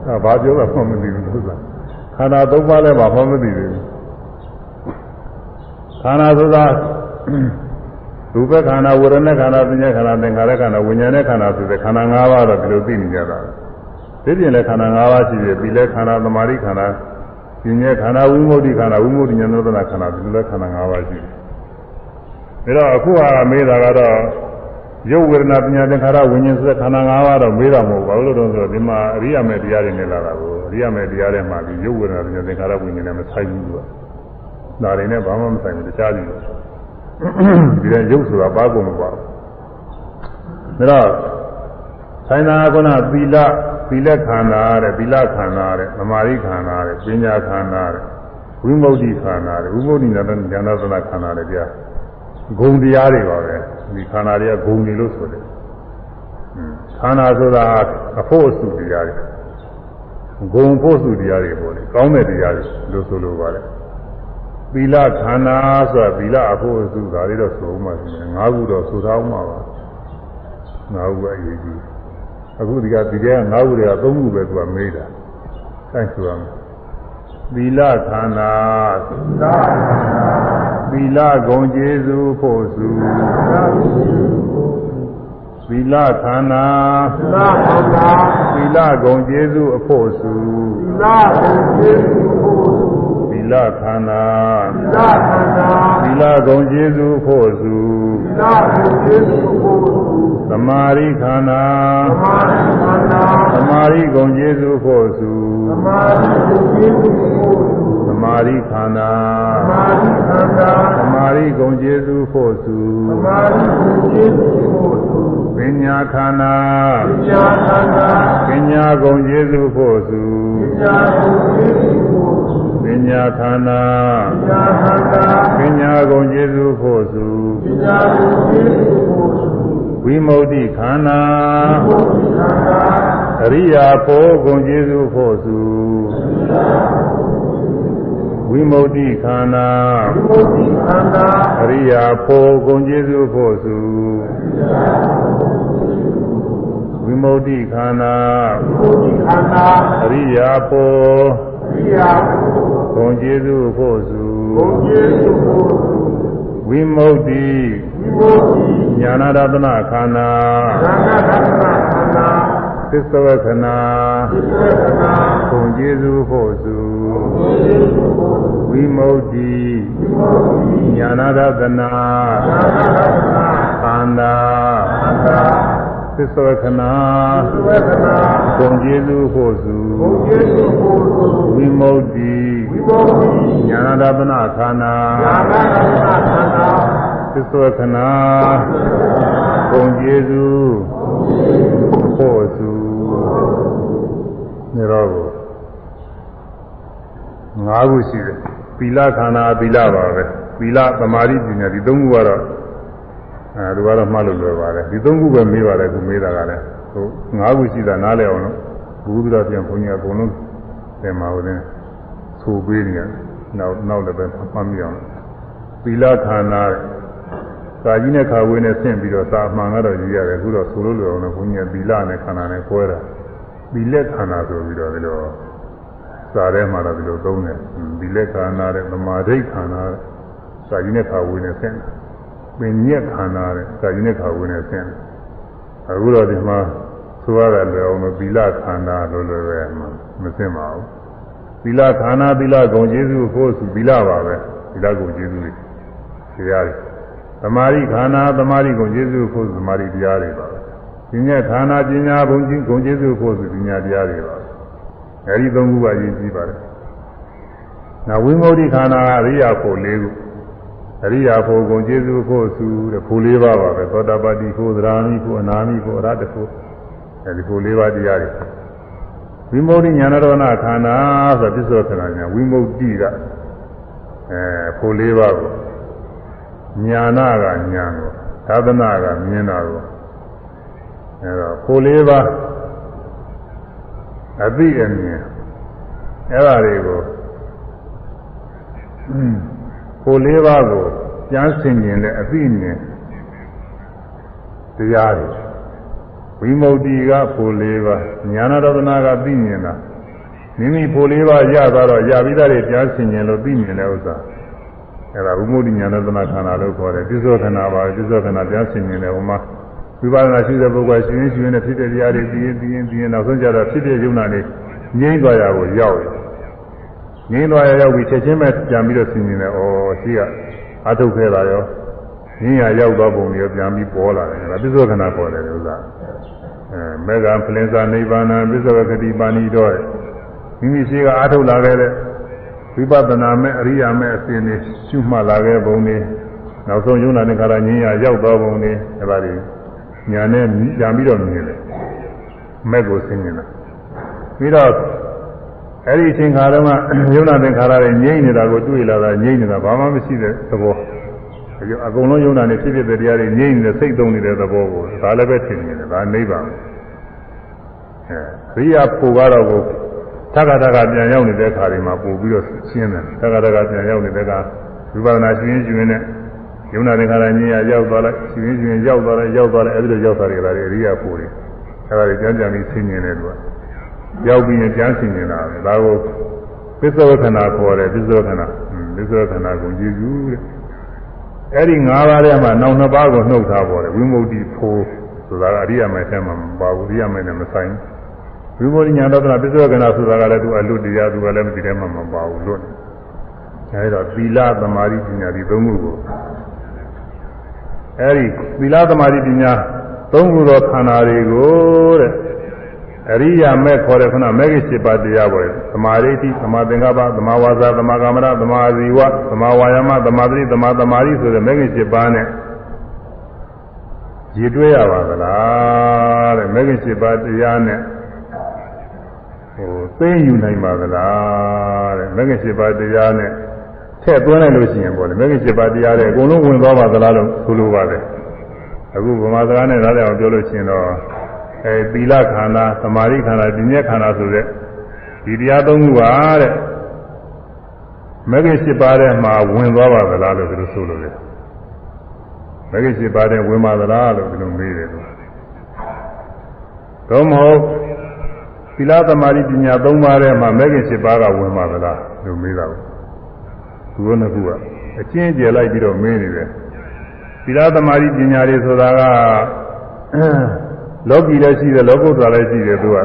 အဲဘာပြောတာမှမသိဘူးသူကခန္ဓာ၃ပါးလည်းမမှမသိဘူးခန္ဓာဆိုတာရူပခန္ဓာဝေဒနာခန္ဓာပညာခန္ဓာသင်္ခါရခန္ဓာဝိညာဉ်နဲ့ခန္ဓာဆိုတဲ့ခန္ဓာ၅ပါးတော့ဒီလိုသိနေကြတာဒီပြင်လည်းခန္ဓာ၅ပါးရှိတယ်ပြီးလဲခန္ဓာသမာဓိခန္ဓာ ပညာခန္ဓာဝိမု ക്തി ခန္ဓာဝိမု ക്തി ဉာဏ်သောတနာခန္ဓာဒီလိုလဲခန္ဓာ၅ပါးရှိတယ်ဒါတော့အခုဟာမေးတာကတော့ရုပ်ဝေဒနာပညာသင်္ခါရဝိညာဉ်ဆိုတဲ့ခန္ဓာ၅ပါးတော့မေးတာမဟုတ်ပါဘူးလို့တော့ဆိုတော့ဒီမှာအရိယာမေတရားတွေနဲ့လာတာကိုအရိယာမေတရားတွေမှာဒီရုပ်ဝေဒနာပညာသင်္ခါရဝိညာဉ်နဲ့မဆိုင်ဘူးသူကဒါတွေနဲ့ဘာမှမဆိုင်ဘူးတခြားကြီးဒီတဲ့ရုပ်ဆိုတာပါကုန်မပါဘူးဒါတော့ဆိုင်တာကနာသီလ သီလခန္ဓာတဲ့သီလခန္ဓာတဲ့သမာဓိခန္ဓာတဲ့ပညာခန္ဓာတဲ့ဝိမု ക്തി ခန္ဓာတဲ့ဝိမု ക്തി ဉာဏ်နဲ့ဉာဏသနာခန္ဓာတဲ့တရားဂုံတရားတွေပါပဲဒီခန္ဓာတွေကဂုံတွေလို့ဆိုတယ်ခန္ဓာဆိုတာအဖို့အစုတရားတွေဂုံဖို့စုတရားတွေပေါ့လေကောင်းတဲ့တရားတွေလို့ဆိုလိုပါတယ်သီလခန္ဓာဆိုတာသီလအဖို့အစုဒါတွေတော့ဆိုမှတယ်ငါးခုတော့ဆိုထားမှပါငါးခုပဲအရေးကြီး အခုဒီကဒီကငါးခုတွေကသုံးခုပဲသူကမေးတာအဲဆိုရမယ်သီလခန္ဓာသီလဂုံကျေးဇူးဖို့စုသီလခန္ဓာသီလဂုံကျေးဇူးအဖို့စုသီလ ခန္ဓာသီလဂုံကျေးဇူးဖို့စုသမာရိခန္ဓာသမာရိဂုံကျေးဇူးဖို့စုသမာရိခန္ဓာသမာရိဂုံကျေးဇူးဖို့စုပညာခန္ဓာပညာဂုံကျေးဇူးဖို့စုပညာ ခန္ဓာပညာဂုံကျေးဇူးဖို့စုဝိမု ക്തി ခန္ဓာအရိယာဖို့ဂုံကျေးဇူးဖို့စုဝိမု ക്തി ခန္ဓာအရိယာဖို့ဂုံကျေးဇူးဖို့စုဝိမု ക്തി ခန္ဓာအရိယာဖို့ ဂုံကျေးဇူးဖို့စုဝိမု ക്തി ညာနာရတနာခန္ဓာသစ္စဝခဏဂုံကျေးဇူးဖို့စုဝိမု ക്തി ညာနာရတနာခန္ဓာ သစ္စဝခဏဂုံကျေးဇူးဖို့စုဝိမု ക്തി ညာနာရတနာခန္ဓာသစ္စောခဏဘုံကျေးဇူးဖို့စုနေတော့ငါးခုရှိတယ်သီလခန္ဓာသီလပါပဲသီလသမာဓိပညာဒီသုံးခုကတော့ အဲဒါကတော့မှတ်လို့လွယ်ပါတယ်ဒီသုံးခုပဲမေးပါတယ်ခုမေးတာကလည်းဟိုငါးခုရှိတာနားလည်အောင်လို့ဘုရားပြန်ဘုန်းကြီးအကုန်လုံးသင်ပါဦးတယ်ဆိုပေးနေတယ်နောက်နောက်လည်းပဲမှတ်မိအောင်သီလခန္ဓာစာကြီးနဲ့ခါဝေးနဲ့ဆင့်ပြီးတော့စာမှန်ကတော့ယူရတယ်အခုတော့ဆိုလို့လွယ်အောင်လို့ဘုန်းကြီးကသီလနဲ့ခန္ဓာနဲ့꿰တာသီလက်ခန္ဓာဆိုပြီးတော့ဒီလိုစာထဲမှာတော့ဒီလိုသုံးတယ်သီလက်ခန္ဓာတဲ့သမာဓိခန္ဓာတဲ့စာကြီးနဲ့ခါဝေးနဲ့ဆင့် ပင်ညက်ခန္ဓာတဲ့စာကြီးနဲ့ခါဝေးနဲ့ဆင့်အခုတော့ဒီမှာဆိုရတယ်လွယ်အောင်လို့သီလခန္ဓာလို့လွယ်ပဲမဆင့်ပါဘူးသီလခန္ဓာသီလဂုံကျေးဇူးဖို့ဆိုသီလပါပဲသီလဂုံကျေးဇူးတွေတရားတွေသမာဓိခန္ဓာသမာဓိဂုံကျေးဇူးဖို့သမာဓိတရားတွေပါပဲပညာခန္ဓာပညာဘုံကြီးဂုံကျေးဇူးဖို့ဆိုပညာတရားတွေပါအဲဒီသုံးခုကအရေးကြီးပါတယ်။နောက်ဝိမု ക്തി ခန္ဓာကအရိယာဖို့၄ခု အရိယာဖို့ကုန်ကျေးဇူးဖို့သူတဲ့ဖို့လေးပါးပါပဲသောတာပတိဖို့သရဏိဖို့အနာမိဖို့အရဟတဖို့အဲဒီဖို့လေးပါးတရားတွေဝိမု ക്തി ညာရဏခန္ဓာဆိုပစ္စောခန္ဓာညာဝိမု ക്തി ကအဲဖို့လေးပါးကိုညာနာကညာကိုသာသနာကမြင်တာကိုအဲတော့ဖို့လေးပါးအသိအမြင်အဲ့ဒါတွေကို ကိုလေးပါးကိုကျမ်းဆင်ကျင်တဲ့အသိဉာဏ်တရားတွေဝိမု ക്തി ကကိုလေးပါးညာနာရတနာကသိဉာဏ်တာမိမိကိုလေးပါးရသွားတော့ရပြီးသားတွေကျမ်းဆင်ကျင်လို့သိဉာဏ်တဲ့ဥစ္စာအဲ့ဒါဝိမု ക്തി ညာနာရတနာခန္ဓာလို့ခေါ်တယ်ပြစ္ဆောခန္ဓာပါပြစ္ဆောခန္ဓာကျမ်းဆင်ကျင်တယ်ဟိုမှာဝိပဿနာရှိတဲ့ပုဂ္ဂိုလ်ရှင်ရှင်ရှင်နဲ့ဖြစ်တဲ့တရားတွေသိရင်သိရင်သိရင်နောက်ဆုံးကြတော့ဖြစ်တဲ့ယုံနာတွေငြိမ့်သွားရကိုရောက်တယ် ငြိမ်းသွားရရောက်ပြီးချက်ချင်းပဲပြန်ပြီးတော့ဆင်မြင်တယ်။ဩရှိကအထုတ်ခဲ့တာရောငြင်းရရောက်သွားပုံမျိုးပြန်ပြီးပေါ်လာတယ်။ဒါပစ္စောခဏပေါ်တယ်လို့လား။အဲမေဃပလင်္စာနိဗ္ဗာန်ပစ္စောကတိပါဏိတော့မိမိရှိကအထုတ်လာခဲ့တဲ့ဝိပဿနာမဲ့အရိယာမဲ့အစဉ်တွေရှုမှတ်လာခဲ့ပုံတွေနောက်ဆုံးယုံနာနဲ့ခါရငြင်းရရောက်သွားပုံတွေအဲဒါတွေညာနဲ့ပြန်ပြီးတော့မြင်တယ်။မဲ့ကိုဆင်မြင်တာ။ပြီးတော့ အဲ့ဒီအချိန်ခါတော့မှယုံနာသင်္ခါရတွေငြိမ့်နေတာကိုတွေ့လာတာငြိမ့်နေတာဘာမှမရှိတဲ့သဘောအကုန်လုံးယုံနာနေဖြစ်ဖြစ်တဲ့တရားတွေငြိမ့်နေတဲ့စိတ်သုံးနေတဲ့သဘောကိုဒါလည်းပဲထင်နေတယ်ဒါနိဗ္ဗာန်အဲရိယာပူကတော့ကိုသက္ကတကပြန်ရောက်နေတဲ့ခါတွေမှာပူပြီးတော့ရှင်းတယ်သက္ကတကပြန်ရောက်နေတဲ့ကဝိပဿနာရှင်းရှင်းနဲ့ယုံနာသင်္ခါရငြိမ့်ရရောက်သွားလိုက်ရှင်းရှင်းရောက်သွားလိုက်ရောက်သွားလိုက်အဲ့ဒီလိုရောက်သွားတယ်ဒါတွေရိယာပူတွေအဲ့ဒါတွေကြမ်းကြမ်းပြီးဆင်းနေတယ်သူက ရောက်ပြီးရင်ကြားဆင်နေတာပဲဒါကိုပစ္စောခဏခေါ်တယ်ပစ္စောခဏပစ္စောခဏကိုကြည့်စုတဲ့အဲ့ဒီ၅ပါးထဲမှာနောက်နှစ်ပါးကိုနှုတ်ထားပေါ်တယ်ဝိမု ക്തി ဖိုးဆိုတာအရိယာမေထဲမှာမပါဘူးအရိယာမေနဲ့မဆိုင်ဝိမု ക്തി ညာတော်ကပစ္စောခဏဆိုတာကလည်းသူအလွတ်တရားသူကလည်းမသိတယ်မှမပါဘူးလွတ်နေအဲဒီတော့သီလသမာဓိပညာဒီသုံးခုကိုအဲဒီသီလသမာဓိပညာသုံးခုသောခန္ဓာတွေကိုတဲ့ အရိယာမဲ့ခေါ်တဲ့ခုနမဲ့ကြီး7ပါးတရားပေါ်တယ်သမာဓိတိသမာသင်္ကပ္ပသမာဝါစာသမာကမ္မရသမာဇီဝသမာဝါယမသမာသတိသမာသမာဓိဆိုတဲ့မဲ့ကြီး7ပါးနဲ့ရည်တွဲရပါသလားတဲ့မဲ့ကြီး7ပါးတရားနဲ့ဟိုသိယူနိုင်ပါသလားတဲ့မဲ့ကြီး7ပါးတရားနဲ့ထည့်သွင်းလိုက်လို့ရှိရင်ပေါ့လေမဲ့ကြီး7ပါးတရားတွေအကုန်လုံးဝင်သွားပါသလားလို့ဆိုလိုပါတယ်အခုဗမာစကားနဲ့နားလည်အောင်ပြောလို့ရှိရင်တော့ အဲသီလခန္ဓာသမာဓိခန္ဓာပညာခန္ဓာဆိုတဲ့ဒီတရားသုံးခုပါတဲ့မဂ္ဂင်၈ပါးထဲမှာဝင်သွားပါသလားလို့သူတို့ဆိုလို့တယ်မဂ္ဂင်၈ပါးထဲဝင်ပါသလားလို့သူတို့မေးတယ်လို့တော့မဟုတ်သီလသမာဓိပညာ၃ပါးထဲမှာမဂ္ဂင်၈ပါးကဝင်ပါသလားလို့မေးတာကိုသူတို့နှစ်ခုကအချင်းကျယ်လိုက်ပြီးတော့မေးနေတယ်သီလသမာဓိပညာတွေဆိုတာက လောကီလည်းရှိတယ်လောကုတ္တရာလည်းရှိတယ်သူက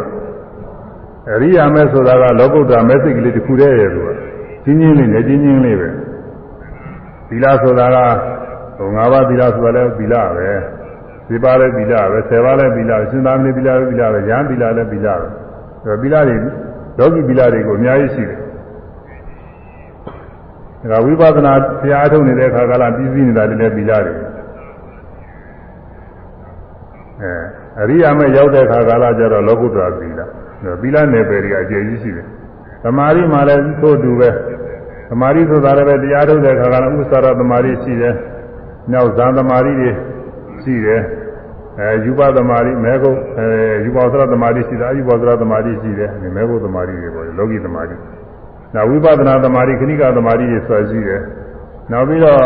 အရိယာမဲဆိုတာကလောကုတ္တရာမဲစိတ်ကလေးတစ်ခုတည်းရဲ့သူကချင်းချင်းလေးနဲ့ချင်းချင်းလေးပဲသီလဆိုတာကဟို၅ပါးသီလဆိုတာလည်းသီလပဲဒီပါလည်းသီလပဲဆယ်ပါးလည်းသီလစဉ်းစားမလို့သီလလည်းသီလပဲဉာဏ်သီလလည်းသီလပဲအဲသီလတွေလောကီသီလတွေကိုအများကြီးရှိတယ်ဒါကဝိပဿနာဆရာအထုတ်နေတဲ့အခါကလာပြီးပြီးနေတာလည်းသီလတွေအဲ အရိယာမဲ့ရောက်တဲ့ခါကာလကျတော့လောကုတ္တရာသီလသီလနယ်ပယ်တွေအကျယ်ကြီးရှိတယ်သမာဓိမှလည်းသို့တူပဲသမာဓိဆိုတာလည်းပဲတရားထုတ်တဲ့ခါကလည်းဥစ္စာရသမာဓိရှိတယ်နောက်ဇာသမာဓိတွေရှိတယ်အဲယူပသမာဓိမဲကုတ်အဲယူပသရသမာဓိရှိတယ်အယူပသရသမာဓိရှိတယ်မဲကုတ်သမာဓိတွေပေါ့လောကီသမာဓိနောက်ဝိပဿနာသမာဓိခဏိကသမာဓိတွေဆွဲရှိတယ်နောက်ပြီးတော့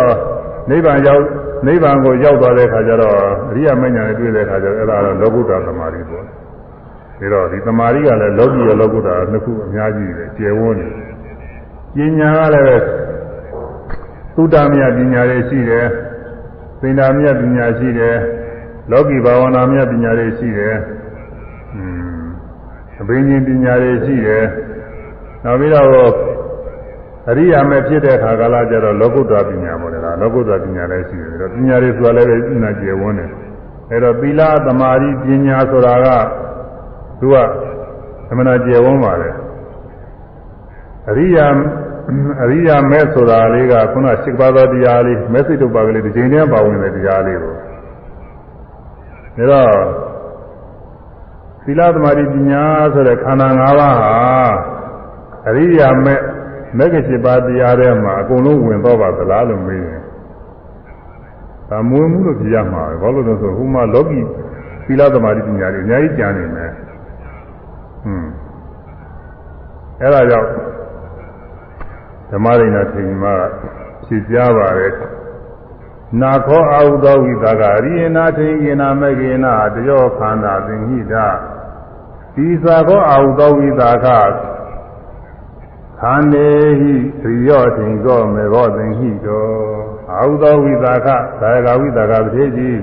နိဗ္ဗာန်ရောက် နိဗ္ဗာန်ကိုရောက်သွားတဲ့အခါကျတော့အရိယာမဉ္ဇဉ်နဲ့တွေ့တဲ့အခါကျတော့အဲ့ဒါတော့လောကုတ္တသမာဓိပေါ့ဒါတော့ဒီသမာဓိကလည်းလောကီရောလောကုတ္တနှစ်ခုအများကြီးပဲကျေဝန်းနေပညာကလည်းသုတ္တမြတ်ပညာတွေရှိတယ်သင်္ဍာမြတ်ပညာရှိတယ်လောကီဘာဝနာမြတ်ပညာတွေရှိတယ်อืมအဘိညာဉ်ပညာတွေရှိတယ်နောက်ပြီးတော့ အရိယာမဲ့ဖြစ်တဲ့ခါကာလကျတော့လောကုတ္တရာပညာပေါ်တယ်လားလောကုတ္တရာပညာလည်းရှိတယ်တော့ပညာတွေဆိုတာလည်းပဲဥနာကျေဝန်းတယ်အဲတော့သီလသမာဓိပညာဆိုတာကသူကသမဏကျေဝန်းပါတယ်အရိယာအရိယာမဲဆိုတာလေးကခုန၈ပါးသောတရားလေးမဲစိတ်တုပ်ပါကလေးတစ်ချိန်တည်းပါဝင်တဲ့တရားလေးကိုဒါတော့သီလသမာဓိပညာဆိုတဲ့ခန္ဓာ၅ပါးဟာအရိယာမဲ မဂ္ဂင်၈ပါးတရားထဲမှာအကုန်လုံးဝင်တော့ပါသလားလို့မေးရင်ဒါမဝင်ဘူးလို့ပြရမှာပဲဘာလို့လဲဆိုဟိုမှာလောကီသီလသမာဓိပညာတွေအများကြီးကြံနေမယ်ဟွန်းအဲ့ဒါကြောင့်ဓမ္မရိဏထေရီမကဖြေပြပါတယ်နာခောအာဟုသောဝိသကရိယနာထေယနာမဂေနာတယောခန္ဓာသင်္ဟိတဒီသာခောအာဟုသောဝိသက ခန္နေဟိရိယောထင်ကောမေဘောသင်္ဟိတောအာဟုသောဝိသကသာယကဝိသကပတိကြီး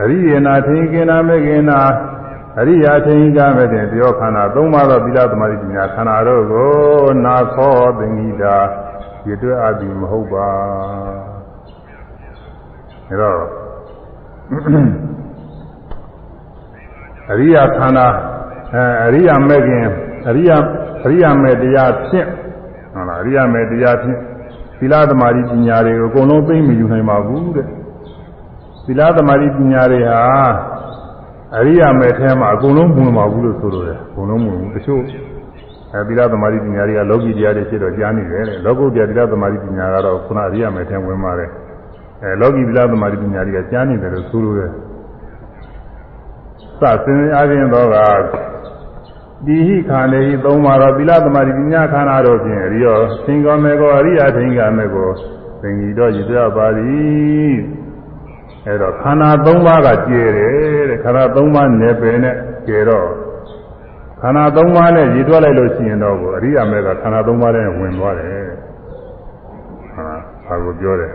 အရိယနာထေယနာမဂေနာအရိယာချင်းကြမဲ့တဲ့တယောခန္ဓာသုံးပါးသောသီလသမာဓိပညာခန္ဓာတို့ကိုနာခောသင်္ကိတာရတွဲအပ်ပြီးမဟုတ်ပါအဲတော့အရိယာခန္ဓာအဲအရိယာမဲ့ခင်အရိယာ အရိယာမဲ့တရားဖြင့်ဟုတ်လားအရိယာမဲ့တရားဖြင့်သီလသမာဓိပညာတွေကိုအကုန်လုံးသိမ့်မယူနိုင်ပါဘူးတဲ့သီလသမာဓိပညာတွေဟာအရိယာမဲ့ထဲမှာအကုန်လုံးဝင်ပါဘူးလို့ဆိုလိုတယ်အကုန်လုံးဝင်ဘူးတချို့အဲသီလသမာဓိပညာတွေကလောကီတရားတွေဖြစ်တော့ကြားနေတယ်လောကုတ္တရာသီလသမာဓိပညာကတော့ခုနအရိယာမဲ့ထဲဝင်ပါတယ်အဲလောကီသီလသမာဓိပညာတွေကကြားနေတယ်လို့ဆိုလိုတယ်စသင်အားဖြင့်တော့က ဒီဟိခန္ဓေဟိသုံးပါတော့သီလသမာဓိပညာခန္ဓာတို့ဖြင့်အရိယောသင်္ကောမေကောအရိယာထင်္ဂမေကိုသင်္ကြည်တော့ရည်ရပါသည်အဲတော့ခန္ဓာ၃ပါးကကျဲတယ်တဲ့ခန္ဓာ၃ပါးနယ်ပယ်နဲ့ကျဲတော့ခန္ဓာ၃ပါးနဲ့ရည်တွက်လိုက်လို့ရှိရင်တော့ကိုအရိယာမေကခန္ဓာ၃ပါးနဲ့ဝင်သွားတယ်ဟာဘာကိုပြောတယ်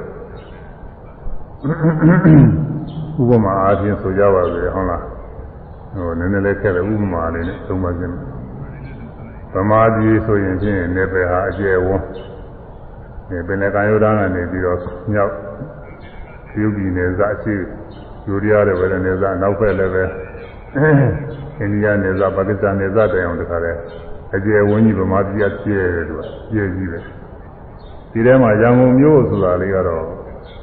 ဥပမာအားဖြင့်ဆိုကြပါစေဟုတ်လား ဟိုနည်းနည်းလေးခက်တယ်ဥပမာလေးနဲ့သုံးပါခြင်းဗမာပြည်ဆိုရင်ဖြင့်နယ်ပယ်ဟာအကျယ်ဝန်းနယ်ပယ်နဲ့ကာယုဒ္ဒကနေပြီးတော့မြောက်ရုပ်ပြည်နယ်စအရှိယူရီးယားတဲ့ဝေဒနယ်စနောက်ဖက်လည်းပဲအိန္ဒိယနယ်စပါကစ္စတန်နယ်စတိုင်အောင်တခါလဲအကျယ်ဝန်းကြီးဗမာပြည်ကပြည့်တယ်သူကပြည့်ကြီးပဲဒီထဲမှာရန်ကုန်မြို့ဆိုတာလေးကတော့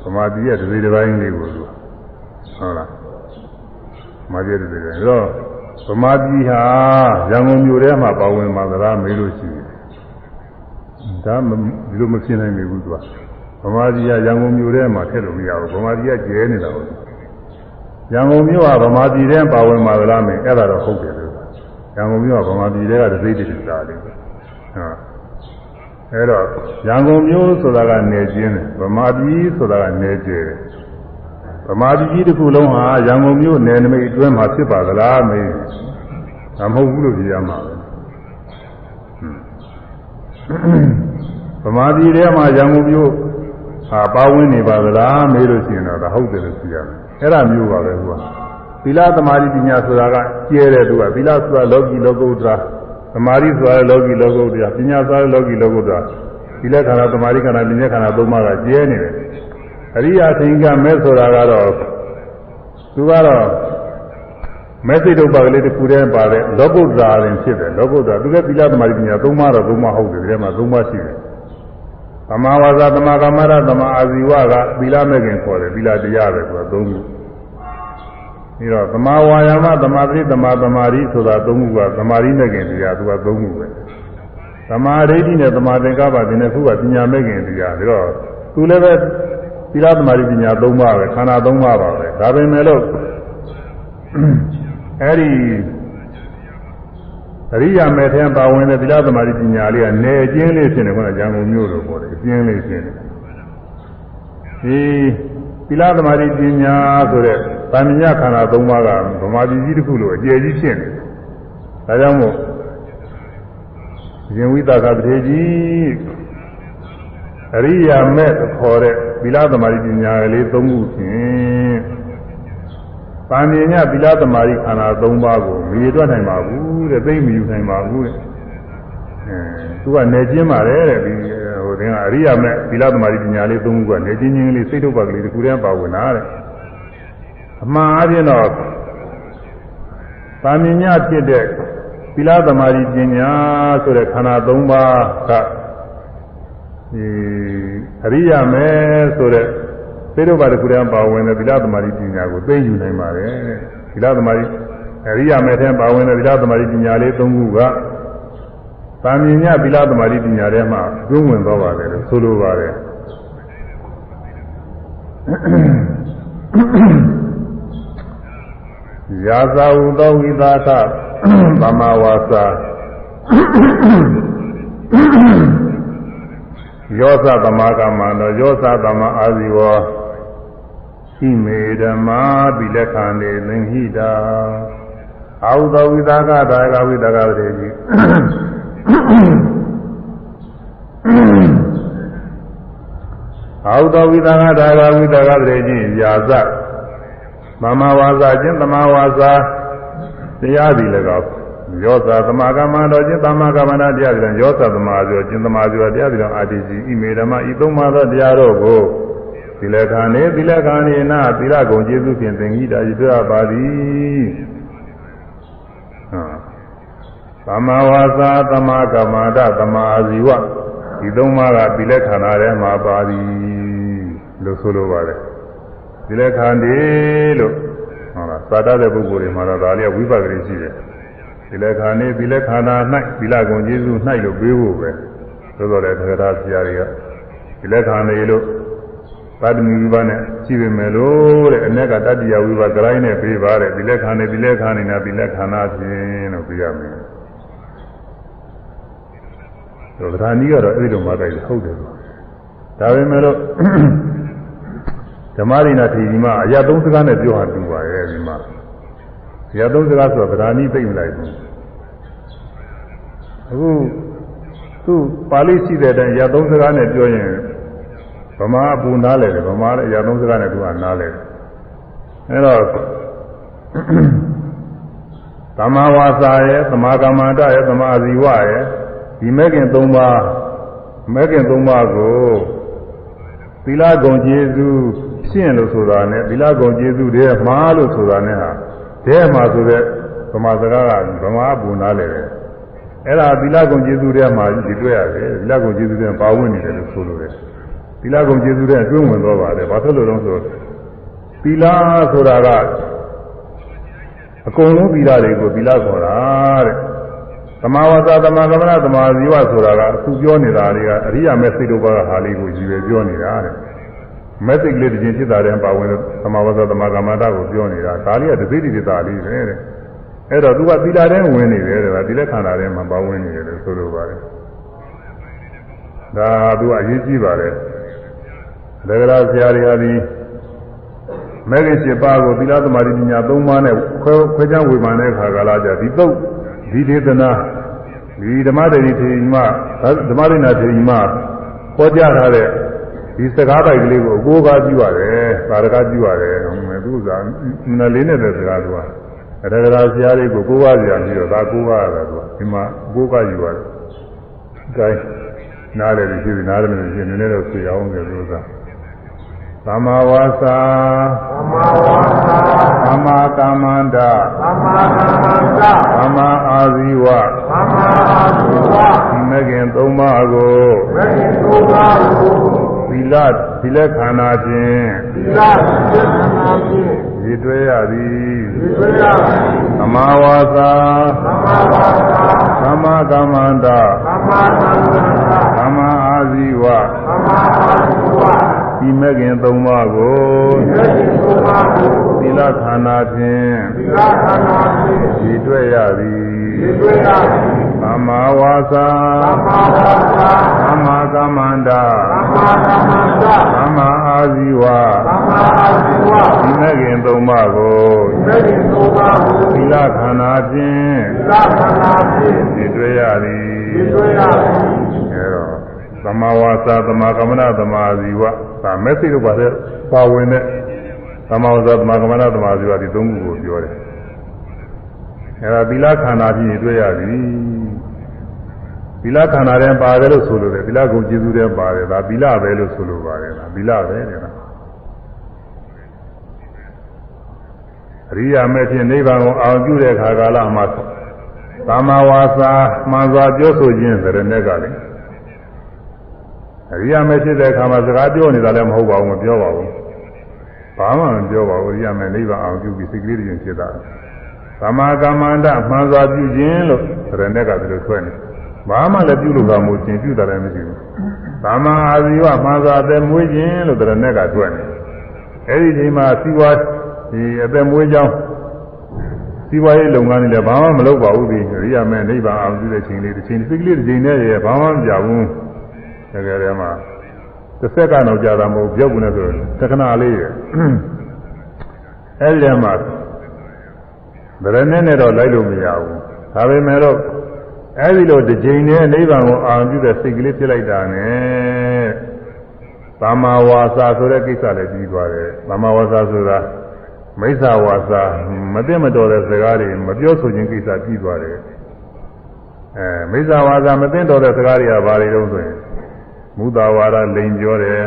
ဗမာပြည်ရဲ့တစ်စိတစ်ပိုင်းလေးကိုသူဟုတ်လားဗ မာပြည်တစ်စိတစ်ပိုင်းတော့ဗမာပြည်ဟာရန်ကုန်မြို့ထဲမှာပါဝင်မှာသလားမေးလို့ရှိရင်ဒါဒီလိုမဖြစ်နိုင်ဘူးသူကဗမာပြည်ကရန်ကုန်မြို့ထဲမှာထည့်လို့မရဘူးဗမာပြည်ကကျဲနေတာဟုတ်ရန်ကုန်မြို့ကဗမာပြည်ထဲပါဝင်ပါသလားမင်းအဲ့ဒါတော့ဟုတ်တယ်လို့ရန်ကုန်မြို့ကဗမာပြည်ထဲကတစ်သိတည်းသာတယ်ဟုတ်အဲ့တော့ရန်ကုန်မြို့ဆိုတာကနေကျင်းတယ်ဗမာပြည်ဆိုတာကနေကျဲတယ် ဗမာပြည်ကြီးတစ်ခုလုံးဟာရန်ကုန်မြို့နယ်နိမိတ်အတွင်းမှာဖြစ်ပါသလားမင်းဒါမဟုတ်ဘူးလို့ပြောရမှာပဲဗမာပြည်ထဲမှာရန်ကုန်မြို့ဟာပါဝင်နေပါသလားမေးလို့ရှိရင်တော့ဒါဟုတ်တယ်လို့ဆိုရမယ်အဲ့ဒါမျိုးပါပဲကွာသီလသမာဓိပညာဆိုတာကကျဲတယ်သူကသီလဆိုတာလောကီလောကုတ္တရာသမာဓိဆိုတာလောကီလောကုတ္တရာပညာဆိုတာလောကီလောကုတ္တရာသီလခန္ဓာသမာဓိခန္ဓာပညာခန္ဓာသုံးပါးကကျဲနေတယ် အရိယာသင်္ကမဲဆိုတာကတော့သူကတော့မဲစိတ်ဒုပ္ပကလေးတစ်ခုတည်းပါတဲ့လောကုတ္တရာရင်ဖြစ်တယ်လောကုတ္တရာသူကသီလသမာဓိပညာသုံးပါးတော့သုံးပါးဟုတ်တယ်ဒီထဲမှာသုံးပါးရှိတယ်သမာဝါစာသမာကမ္မရသမာအာဇီဝကသီလမဲ့ခင်ခေါ်တယ်သီလတရားပဲသူကသုံးခုပြီးတော့သမာဝါယာမသမာဓိသမာသမာဓိဆိုတာသုံးခုကသမာဓိမဲ့ခင်တရားသူကသုံးခုပဲသမာဓိနဲ့သမာသင်္ကပ္ပဒီနှစ်ခုကပညာမဲ့ခင်တရားပြီးတော့သူလည်းပဲ သီလသမာဓိပညာသုံးပါးပဲခန္ဓာသုံးပါးပါပဲဒါပေမဲ့လို့အဲ့ဒီအရိယာမေထဲပါဝင်တဲ့သီလသမာဓိပညာလေးကနေအကျဉ်းလေးဖြစ်နေခေါင်းကရန်ကုန်မြို့လိုပေါ်တယ်အကျဉ်းလေးဖြစ်နေဒီသီလသမာဓိပညာဆိုတဲ့ဗာမညခန္ဓာ၃ပါးကဗမာပြည်ကြီးတစ်ခုလိုအကျယ်ကြီးဖြစ်နေတယ်ဒါကြောင့်မို့ရင်ဝိသကပတိကြီးအရိယာမေခေါ်တဲ့ သီလသမာဓိပညာလေး၃ခုဖြင့်။ပါဏိညာသီလသမာဓိခန္ဓာ၃ပါးကိုမရေတွက်နိုင်ပါဘူးတဲ့သိမ့်မယူနိုင်ပါဘူးတဲ့။အဲသူကနေကျင်းပါတယ်တဲ့ဒီဟိုတင်ကအရိယာမဲ့သီလသမာဓိပညာလေး၃ခုကနေကျင်းချင်းလေးစိတ်ထုတ်ပါကလေးတစ်ခုတည်းပါဝင်တာတဲ့။အမှန်အပြင်တော့ပါဏိညာဖြစ်တဲ့သီလသမာဓိပညာဆိုတဲ့ခန္ဓာ၃ပါးက အရိယာမဲဆိုတဲ့သေတို့ဘာတခုတည်းပါဝင်တဲ့သီလသမာဓိပညာကိုသိယူနိုင်ပါတယ်သီလသမာဓိအရိယာမဲထဲပါဝင်တဲ့သီလသမာဓိပညာလေး၃ခုကသာမြင်ညသီလသမာဓိပညာထဲမှာကျွမ်းဝင်သွားပါတယ်လို့ဆိုလိုပါတယ်ယာသာဟုသောဝိသကသမဝါစာ ယောသသမကမန္တောယောသသမအာဇီဝဣမေဓမ္မာပိလက္ခဏေလင်ဟိတာအာဟုသောဝိသကဒါကဝိသကတေကြီးအာဟုသောဝိသကဒါကဝိသကတေကြီးယာသသမဝါစာချင်းသမဝါစာတရားသည်လည်းကော ယောသသမာကမ္မတော်ချင်းသမကမ္မနာတရားသည်လည်းယောသသမာဆိုချင်းသမာဆိုတရားသည်လည်းအာတိစီဣမေဓမ္မဤသုံးပါးသောတရားတော်ကိုသီလခဏေသီလခဏေနာသီလကုံကျေးဇူးဖြင့်သင်္ကိတာဤပြပါသည်သမဝါစာသမကမ္မန္တသမာအာဇီဝဒီသုံးပါးကသီလခဏထဲမှာပါသည်လို့ဆိုလိုပါတယ်သီလခန္ဒီလို့ဟုတ်လားသာတတဲ့ပုဂ္ဂိုလ်တွေမှာတော့ဒါလေးဝိပဿနာရှိတယ် သီလခန္ဒီသီလခန္ဓာ၌သီလကုံကျေးဇူး၌လို့ပြေးဖို့ပဲသို့တော်လည်းသက္ကရာဆရာတွေကသီလခန္ဒီလို့သတ္တမီဝိပနဲ့ရှိပေမဲ့လို့တဲ့အ ਨੇ ကတတ္တိယဝိပကရိုင်းနဲ့ပြေးပါတယ်သီလခန္ဒီသီလခန္ဒီနာသီလခန္ဓာဖြင့်လို့ပြရမယ်တော့ဗဒာနီကတော့အဲ့ဒီလိုမှတိုက်ဟုတ်တယ်လို့ဒါပေမဲ့လို့ဓမ္မရိနာထေကြီးမအရာသုံးစကားနဲ့ပြောဟာတူပါရဲ့ဒီမှာ အရာသုံးစကားဆိုတော့ဗราဏီသိမ့်မလိုက်ဘူးအခုသူပါဠိရှိတဲ့အတိုင်းအရာသုံးစကားနဲ့ပြောရင်ဗမာအပူနားလဲတယ်ဗမာလည်းအရာသုံးစကားနဲ့သူကနားလဲတယ်အဲတော့သမာဝါစာရဲ့သမာကမ္မန္တရဲ့သမာဇီဝရဲ့ဒီမဲ့ခင်၃ပါးမဲ့ခင်၃ပါးကိုသီလဂုံကျေးဇူးရှင်းလို့ဆိုတာနဲ့သီလဂုံကျေးဇူးတွေမှားလို့ဆိုတာနဲ့ဟာ တဲမှာဆိုတဲ့ဗမာစကားကဗမာဘူနာလေတယ်အဲ့ဒါသီလဂုံကျေးဇူးတွေမှာဒီတွေ့ရတယ်သီလဂုံကျေးဇူးတွေပါဝင်နေတယ်လို့ဆိုလို့တယ်သီလဂုံကျေးဇူးတွေအတွင်းဝင်တော့ပါတယ်ဘာဖြစ်လို့လဲဆိုသီလဆိုတာကအကုန်လုံးသီလတွေကိုသီလခေါ်တာတဲ့သမာဝါစာသမာကမ္မနာသမာဇီဝဆိုတာကအခုပြောနေတာတွေကအရိယာမဲ့စိတ်တို့ဘာကဟာလေးကိုရည်ရွယ်ပြောနေတာတဲ့ မဲ့စိတ်ကလေးတစ်ချင်းဖြစ်တာတဲ့ပါဝင်သမာဝါစာသမာကမ္မတာကိုပြောနေတာဒါလေးကတသိတိတသာလေးပဲတဲ့အဲ့တော့သူကသီလတဲ့ဝင်နေတယ်တဲ့ဒါဒီလက်ခန္ဓာထဲမှာပါဝင်နေတယ်လို့ဆိုလိုပါတယ်ဒါသူကအရေးကြီးပါတယ်ဒါကြလားဆရာတွေဟာဒီမဲ့ခင်7ပါးကိုသီလသမာဓိပညာ3ပါးနဲ့ခွဲခွဲခြားဝေဖန်တဲ့အခါကလာကြဒီတော့ဒီဒေသနာဒီဓမ္မတေရီထေရီမဓမ္မရိနာထေရီမဟောကြားထားတဲ့ ဒီစကားပိုက်ကလေးကိုအကိုးကားပြုရတယ်သာရကပြုရတယ်ဟိုမဲ့သူကနလေးနဲ့တဲ့စကားသူကအရဂရာဆရာလေးကိုကိုးကားကြရပြီးတော့ဒါကိုးကားရတာသူကဒီမှာအကိုးကားယူရတယ်။ဒါနားတယ်ဖြစ်ပြီးနားတယ်လို့ဖြစ်နေနေတော့ဆွေအောင်တယ်လို့သာသမ္မာဝါစာသမ္မာဝါစာသမ္မာကမ္မန္တသမ္မာကမ္မန္တသမ္မာအာဇီဝသမ္မာအာဇီဝဒီမဂ်ခင်သုံးပါးကိုမဂ်ခင်သုံးပါးကိုသီ လသီလခန္ဓာဖြင့်သီလသီလခန္ဓာဖြင့်ရည်တွဲရသည်ရည်တွဲရသည်သမ္မာဝါစာသမ္မာဝါစာသမ္မာကမ္မန္တသမ္မာကမ္မန္တသမ္မာအာဇီဝသမ္မာအာဇီဝဒီမဂ်ခင်သုံးပါးကိုသီလခန္ဓာဖြင့်သီလခန္ဓာဖြင့်ရည်တွဲရသည်ရည်တွဲရသည်သ မ္မာဝါစာသမ္မာဝါစာသမ္မာကမ္မန္တသမ္မာကမ္မန္တသမ္မာအာဇီဝသမ္မာအာဇီဝဒီမဂ်ခင်သုံးပါးကိုဒီမဂ်ခင်သုံးပါးကိုသီလခန္ဓာဖြင့်သီလခန္ဓာဖြင့်ရည်တွဲရသည်ရည်တွဲရသည်အဲတော့သမ္မာဝါစာသမ္မာကမ္မန္တသမ္မာအာဇီဝဒါမက်ဆေ့တို့ပါတဲ့ပါဝင်တဲ့သမ္မာဝဇ္ဇသမ္မာကမ္မန္တသမ္မာဇီဝဒီသုံးခုကိုပြောတယ်အဲဒါသီလခန္ဓာဖြင့်တွေ့ရပြီ သီလခန္ဓာထဲပါတယ်လို့ဆိုလို့တယ်သီလကိုကျေစုထဲပါတယ်ဒါသီလပဲလို့ဆိုလို့ပါတယ်ဒါသီလပဲတဲ့နော်အရိယာမဲ့ဖြင့်နိဗ္ဗာန်ကိုအောင်ပြုတဲ့ခါကာလမှာသမ္မာဝါစာမှန်စွာပြောဆိုခြင်းဆိုတဲ့နဲ့ကလည်းအရိယာမဲဖြစ်တဲ့အခါမှာစကားပြောနေတာလည်းမဟုတ်ပါဘူးမပြောပါဘူးဘာမှမပြောပါဘူးအရိယာမဲနိဗ္ဗာန်အောင်ပြုပြီးစိတ်ကလေးတွေဖြစ်တာသမ္မာကမ္မန္တမှန်စွာပြုခြင်းလို့ဆိုတဲ့နဲ့ကဒီလိုထွက်နေ ဘာမှလည်းပြုလို့ကမို့ရှင်ပြုတာလည်းမရှိဘူးသမ္မာအာဇီဝမှန်စွာအသက်မွေးခြင်းလို့တဲ့နဲ့ကထွက်နေအဲ့ဒီချိန်မှာစီဝါဒီအသက်မွေးကြောင်းစီးပွားရေးလုပ်ငန်းတွေလည်းဘာမှမလုပ်ပါဘူးဒီအရိယာမဲနိဗ္ဗာန်အောင်ပြုတဲ့ချိန်လေးတစ်ချိန်စိတ်ကလေးတစ်ချိန်နဲ့ရဘာမှမပြဘူးတကယ်တည်းမှာတစ်ဆက်ကတော့ကြာတာမဟုတ်ပြောက်ဘူးနဲ့ဆိုတခဏလေးရအဲ့ဒီမှာဗရနဲ့နဲ့တော့လိုက်လို့မရဘူးဒါပေမဲ့တော့ အဲ့ဒီလိုတစ်ချိန်နဲ့နိဗ္ဗာန်ကိုအောင်ပြုတဲ့စိတ်ကလေးဖြစ်လိုက်တာနဲ့သမ္မာဝါစာဆိုတဲ့ကိစ္စလည်းပြီးသွားတယ်သမ္မာဝါစာဆိုတာမိစ္ဆာဝါစာမသိမတော်တဲ့စကားတွေမပြောဆိုခြင်းကိစ္စပြီးသွားတယ်အဲမိစ္ဆာဝါစာမသိတော်တဲ့စကားတွေကဘာတွေတုံးဆိုရင်မူတာဝါဒလိန်ပြောတယ်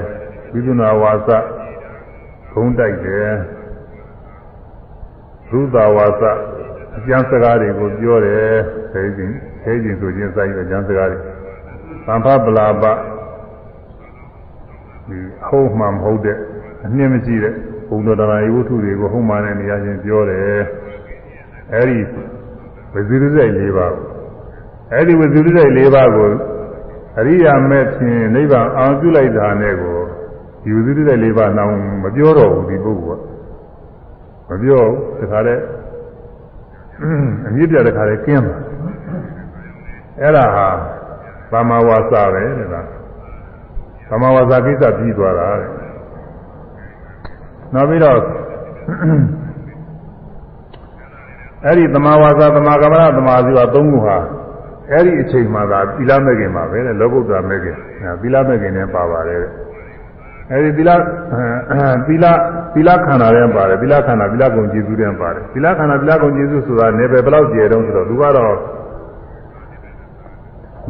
ဝိသုနာဝါစာဂုံးတိုက်တယ်သုတာဝါစာအကျမ်းစကားတွေကိုပြောတယ်ဆဲခြင်း ဆဲခြင်းဆိုခြင်းစိုက်တဲ့အကျမ်းစကားတွေသံဖပလာပဒီအဟုတ်မှမဟုတ်တဲ့အနှင်းမကြည့်တဲ့ဘုံတော်တရားယဝတ္ထုတွေကိုဟုတ်မှန်တဲ့နေရာချင်းပြောတယ်အဲဒီဝိသုရစိတ်၄ပါးအဲဒီဝိသုရစိတ်၄ပါးကိုအရိယာမဲ့ဖြင့်နိဗ္ဗာန်အောင်ပြုလိုက်တာနဲ့ကိုဒီဝိသုရစိတ်၄ပါးနောင်မပြောတော့ဘူးဒီပုဂ္ဂိုလ်ကမပြောဘူးတခါတည်းအမြင့်ပြတခါတည်းကျင်းပါ အဲ့ဒါဟာသမာဝါစာပဲတဲ့ကသမာဝါစာကိစ္စပြီးသွားတာတဲ့နောက်ပြီးတော့အဲ့ဒီသမာဝါစာသမာကမ္မရသမာဇီဝသုံးခုဟာအဲ့ဒီအချိန်မှသာသီလမဲ့ခင်ပါပဲတဲ့လောကုတ္တရာမဲ့ခင်သီလမဲ့ခင်နဲ့ပါပါတယ်အဲ့ဒီသီလသီလသီလခန္ဓာထဲပါတယ်သီလခန္ဓာသီလကုံကျေစုထဲပါတယ်သီလခန္ဓာသီလကုံကျေစုဆိုတာနေပဲဘယ်လောက်ကျယ်တုံးဆိုတော့သူကတော့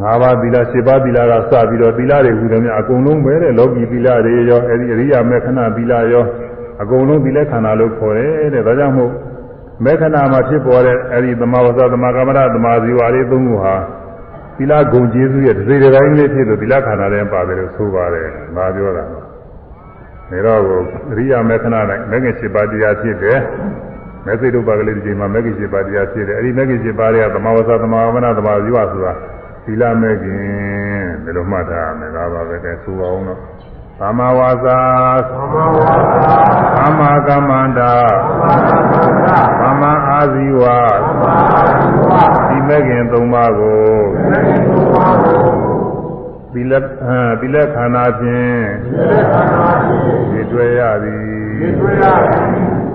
၅ပါးသီလ၈ပါးသီလကစပြီးတော့သီလတွေဟူတယ်များအကုန်လုံးပဲတဲ့လောကီသီလတွေရောအဲဒီအရိယာမေခဏသီလရောအကုန်လုံးသီလခန္ဓာလို့ခေါ်တယ်တဲ့ဒါကြောင့်မို့မေခဏမှာဖြစ်ပေါ်တဲ့အဲဒီသမာဝဇ္ဇသမာကမ္မရသမာဇီဝလေးသုံးခုဟာသီလဂုံကျေးဇူးရဲ့တစ်စိတစ်ပိုင်းလေးဖြစ်လို့သီလခန္ဓာထဲပါတယ်လို့ဆိုပါတယ်။ဒါပြောတာ။ဒါတော့အရိယာမေခဏ၌မဂ္ဂင်7ပါးတရားဖြစ်တယ်။မေစိတ်တို့ပါကလေးဒီချိန်မှာမဂ္ဂင်7ပါးတရားဖြစ်တယ်။အဲဒီမဂ္ဂင်7ပါးတွေကသမာဝဇ္ဇသမာကမ္မရသမာဇီဝဆိုတာသီ လမဲ့ခင်ဒီလိုမှတ်ထားမယ်ဒါပါပဲတဲ့ဆိုအောင်တော့သမ္မာဝါစာသမ္မာကမ္မန္တာသမ္မာအာဇီဝဒီမဲ့ခင်သုံးပါးကိုသီလသီလခန္ဓာဖြင့်ဒီတွေ့ရသည်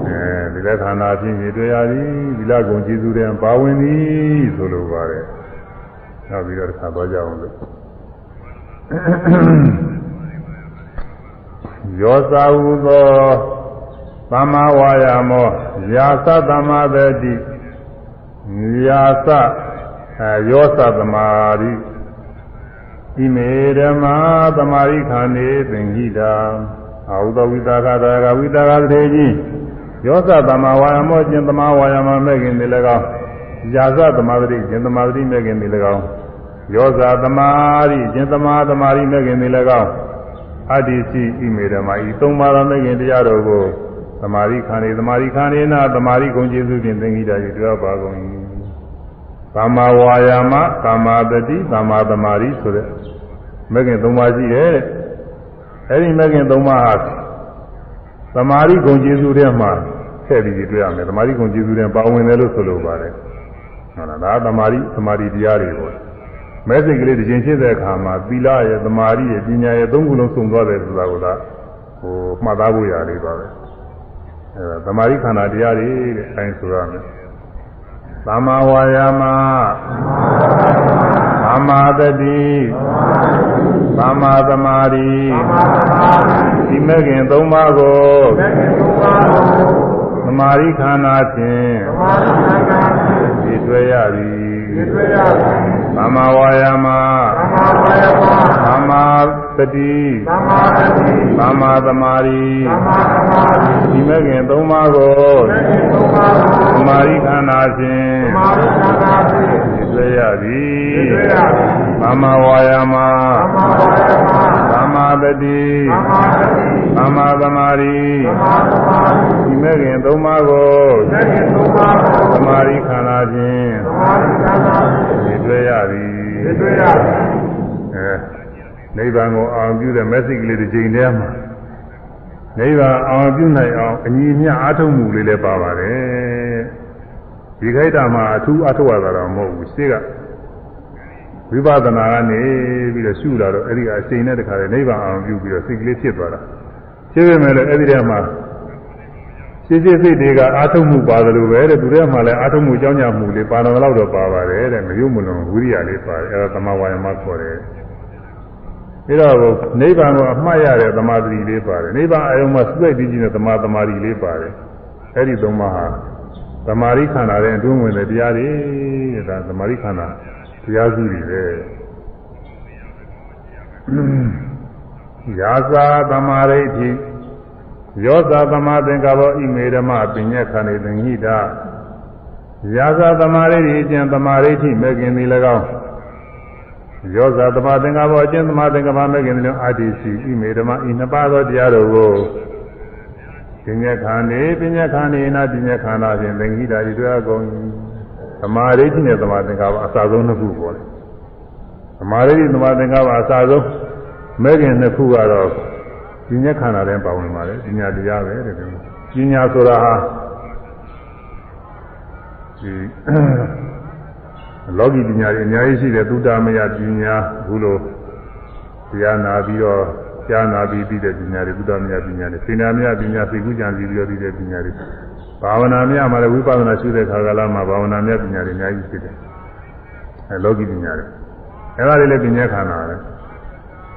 အဲဒီလခန္ဓာဖြင့်ဒီတွေ့ရသည်ဒီလကုံကျေးဇူးတဲ့ပါဝင်သည်ဆိုလိုပါတယ် နောက်ပြီးတော့တစ်ခါသွားကြအောင်လို့ယောသာဟုသောသမ္မာဝါယာမောယာသသမ္မာတတိယာသယောသသမာရိဣမေဓမ္မာသမာရိခန္နေသင်္ခိတာအာဟုသောဝိတာကတာကဝိတာကသေကြီးယောသသမ္မာဝါယာမောကျင်သမ္မာဝါယာမမဲ့ခင်ဒီ၎င်း ယာသသမာတိကျင်သမာတိမဲ့ခင်ဒီ၎င်းယောဇာသမာရိကျင်သမာသမာရိမဲ့ခင်ဒီ၎င်းအတ္တိစီဣမေဓမ္မာဤသုံးပါးသောမဲ့ခင်တရားတော်ကိုသမာရိခန္ဓေသမာရိခန္ဓေနာသမာရိဂုံကျေးဇူးဖြင့်သင်္ကိတာ၍တွေ့ပါကုန်၏သမ္မာဝါယာမသမ္မာတတိသမ္မာသမာရိဆိုတဲ့မဲ့ခင်သုံးပါးရှိတယ်တဲ့အဲဒီမဲ့ခင်သုံးပါးဟာသမာရိဂုံကျေးဇူးထဲမှာထည့်ပြီးတွေ့ရမယ်သမာရိဂုံကျေးဇူးထဲပါဝင်တယ်လို့ဆိုလိုပါတယ် ဟုတ်လားဒါသမာရိသမာရိတရားတွေပေါ့မဲစိတ်ကလေးတစ်ချိန်ဖြစ်တဲ့အခါမှာသီလရဲ့သမာဓိရဲ့ပညာရဲ့သုံးခုလုံးစုံသွားတယ်ဆိုတာကဟိုမှတ်သားဖို့ရလေးပါပဲအဲသမာဓိခန္ဓာတရားတွေတဲ့အဲဆိုရမယ်သမ္မာဝါယာမသမ္မာတတိသမ္မာသမာဓိဒီမဲ့ခင်သုံးပါးကိုသမာဓိခန္ဓာဖြင့်ဒီ တွေ့ရသည်သမ္မာဝါယာမသမ္မာတတိသမ္မာသမာဓိဒီမဲ့ခင်သုံးပါးကိုသမာဓိခန္ဓာဖြင့်သွေရသည်တွေ့ရသည်သမ္မာဝါယာမသမ္မာဝါယာမသမ္မာတတိသမ္မာသတိသမ္မာသမာဓိသမ္မာသမာဓိဒီမဲ့ခင်သုံးပါးကိုသက္ကေသုံးပါးကိုသမာဓိခန္ဓာဖြင့်သမာဓိသံဃာဒီတွေ့ရသည်တွေ့ရသည်အဲနိဗ္ဗာန်ကိုအောင်ပြုတဲ့ message ကလေးတစ်ချိန်တည်းမှာနိဗ္ဗာန်အောင်ပြုနိုင်အောင်အညီအမျှအားထုတ်မှုလေးလည်းပါပါတယ်ဒီခိုက်တာမှာအထူးအားထုတ်ရတာတော့မဟုတ်ဘူးရှေ့က ဝိပဿနာကနေပြီးတော့ရှုလာတော့အဲ့ဒီအချိန်နဲ့တခါလေနိဗ္ဗာန်အောင်ပြုပြီးတော့စိတ်ကလေးဖြစ်သွားတာဖြစ်ပေမဲ့လည်းအဲ့ဒီထဲမှာရှင်းရှင်းစိတ်တွေကအာထုတ်မှုပါတယ်လို့ပဲတဲ့သူတွေမှလည်းအာထုတ်မှုကြောင်းကြမှုလေးပါတော်တော့တော့ပါပါတယ်တဲ့မယုံမလွန်ဝိရိယလေးပါတယ်အဲဒါသမဝါယမခေါ်တယ်ပြီးတော့နိဗ္ဗာန်ကိုအမှတ်ရတဲ့သမာဓိလေးပါတယ်နိဗ္ဗာန်အယုံမှာစိတ်တည်ကြည်တဲ့သမာသမာဓိလေးပါတယ်အဲ့ဒီသုံးပါးဟာသမာဓိခန္ဓာတဲ့အတွင်းဝင်တဲ့တရားတွေတဲ့ဒါသမာဓိခန္ဓာ တရားစုတွေပဲယာသာသမာဓိဋ္ဌိယောသာသမာသင်္ကပ္ပဣမေဓမ္မပညက်ခဏိသင်္ဟိတာယာသာသမာဓိဋ္ဌိအကျင့်သမာဓိဋ္ဌိမဲ့ခင်သည်၎င်းယောဇာသမာသင်္ကပ္ပအကျင့်သမာသင်္ကပ္ပမဲ့ခင်သည်၎င်းအာတိစီဣမေဓမ္မဤနှစ်ပါးသောတရားတို့ကိုပညက်ခဏိပညက်ခဏိနာပညက်ခန္ဓာဖြင့်သင်္ဟိတာဤတွေ့အကုန်သ မာဓိဋ္ဌိနဲ့သမာသင်္ကပ္ပအစဆုံးနှစ်ခုပေါ်တယ်သမာဓိဋ္ဌိသမာသင်္ကပ္ပအစဆုံးမဲ့ခင်နှစ်ခုကတော့ပညာခန္ဓာတဲ့ပါဝင်ပါလေပညာတရားပဲတဲ့ဒီပညာဆိုတာဟာဒီလောကီပညာတွေအများကြီးရှိတယ်သုတမယပညာဘူးလို့တရားနာပြီးတော့ကြားနာပြီးပြီးတဲ့ပညာတွေသုတမယပညာတွေစေနာမယပညာသိကုကြံပြီးပြီးတော့ပြီးတဲ့ပညာတွေ ဘာဝနာမယမှာလည်းဝိပဿနာရှုတဲ့ခါကလာမှာဘာဝနာမယပညာတွေအများကြီးရှိတယ်အဲလောကီပညာတွေအဲဒါတွေလည်းပညာခန္ဓာပဲ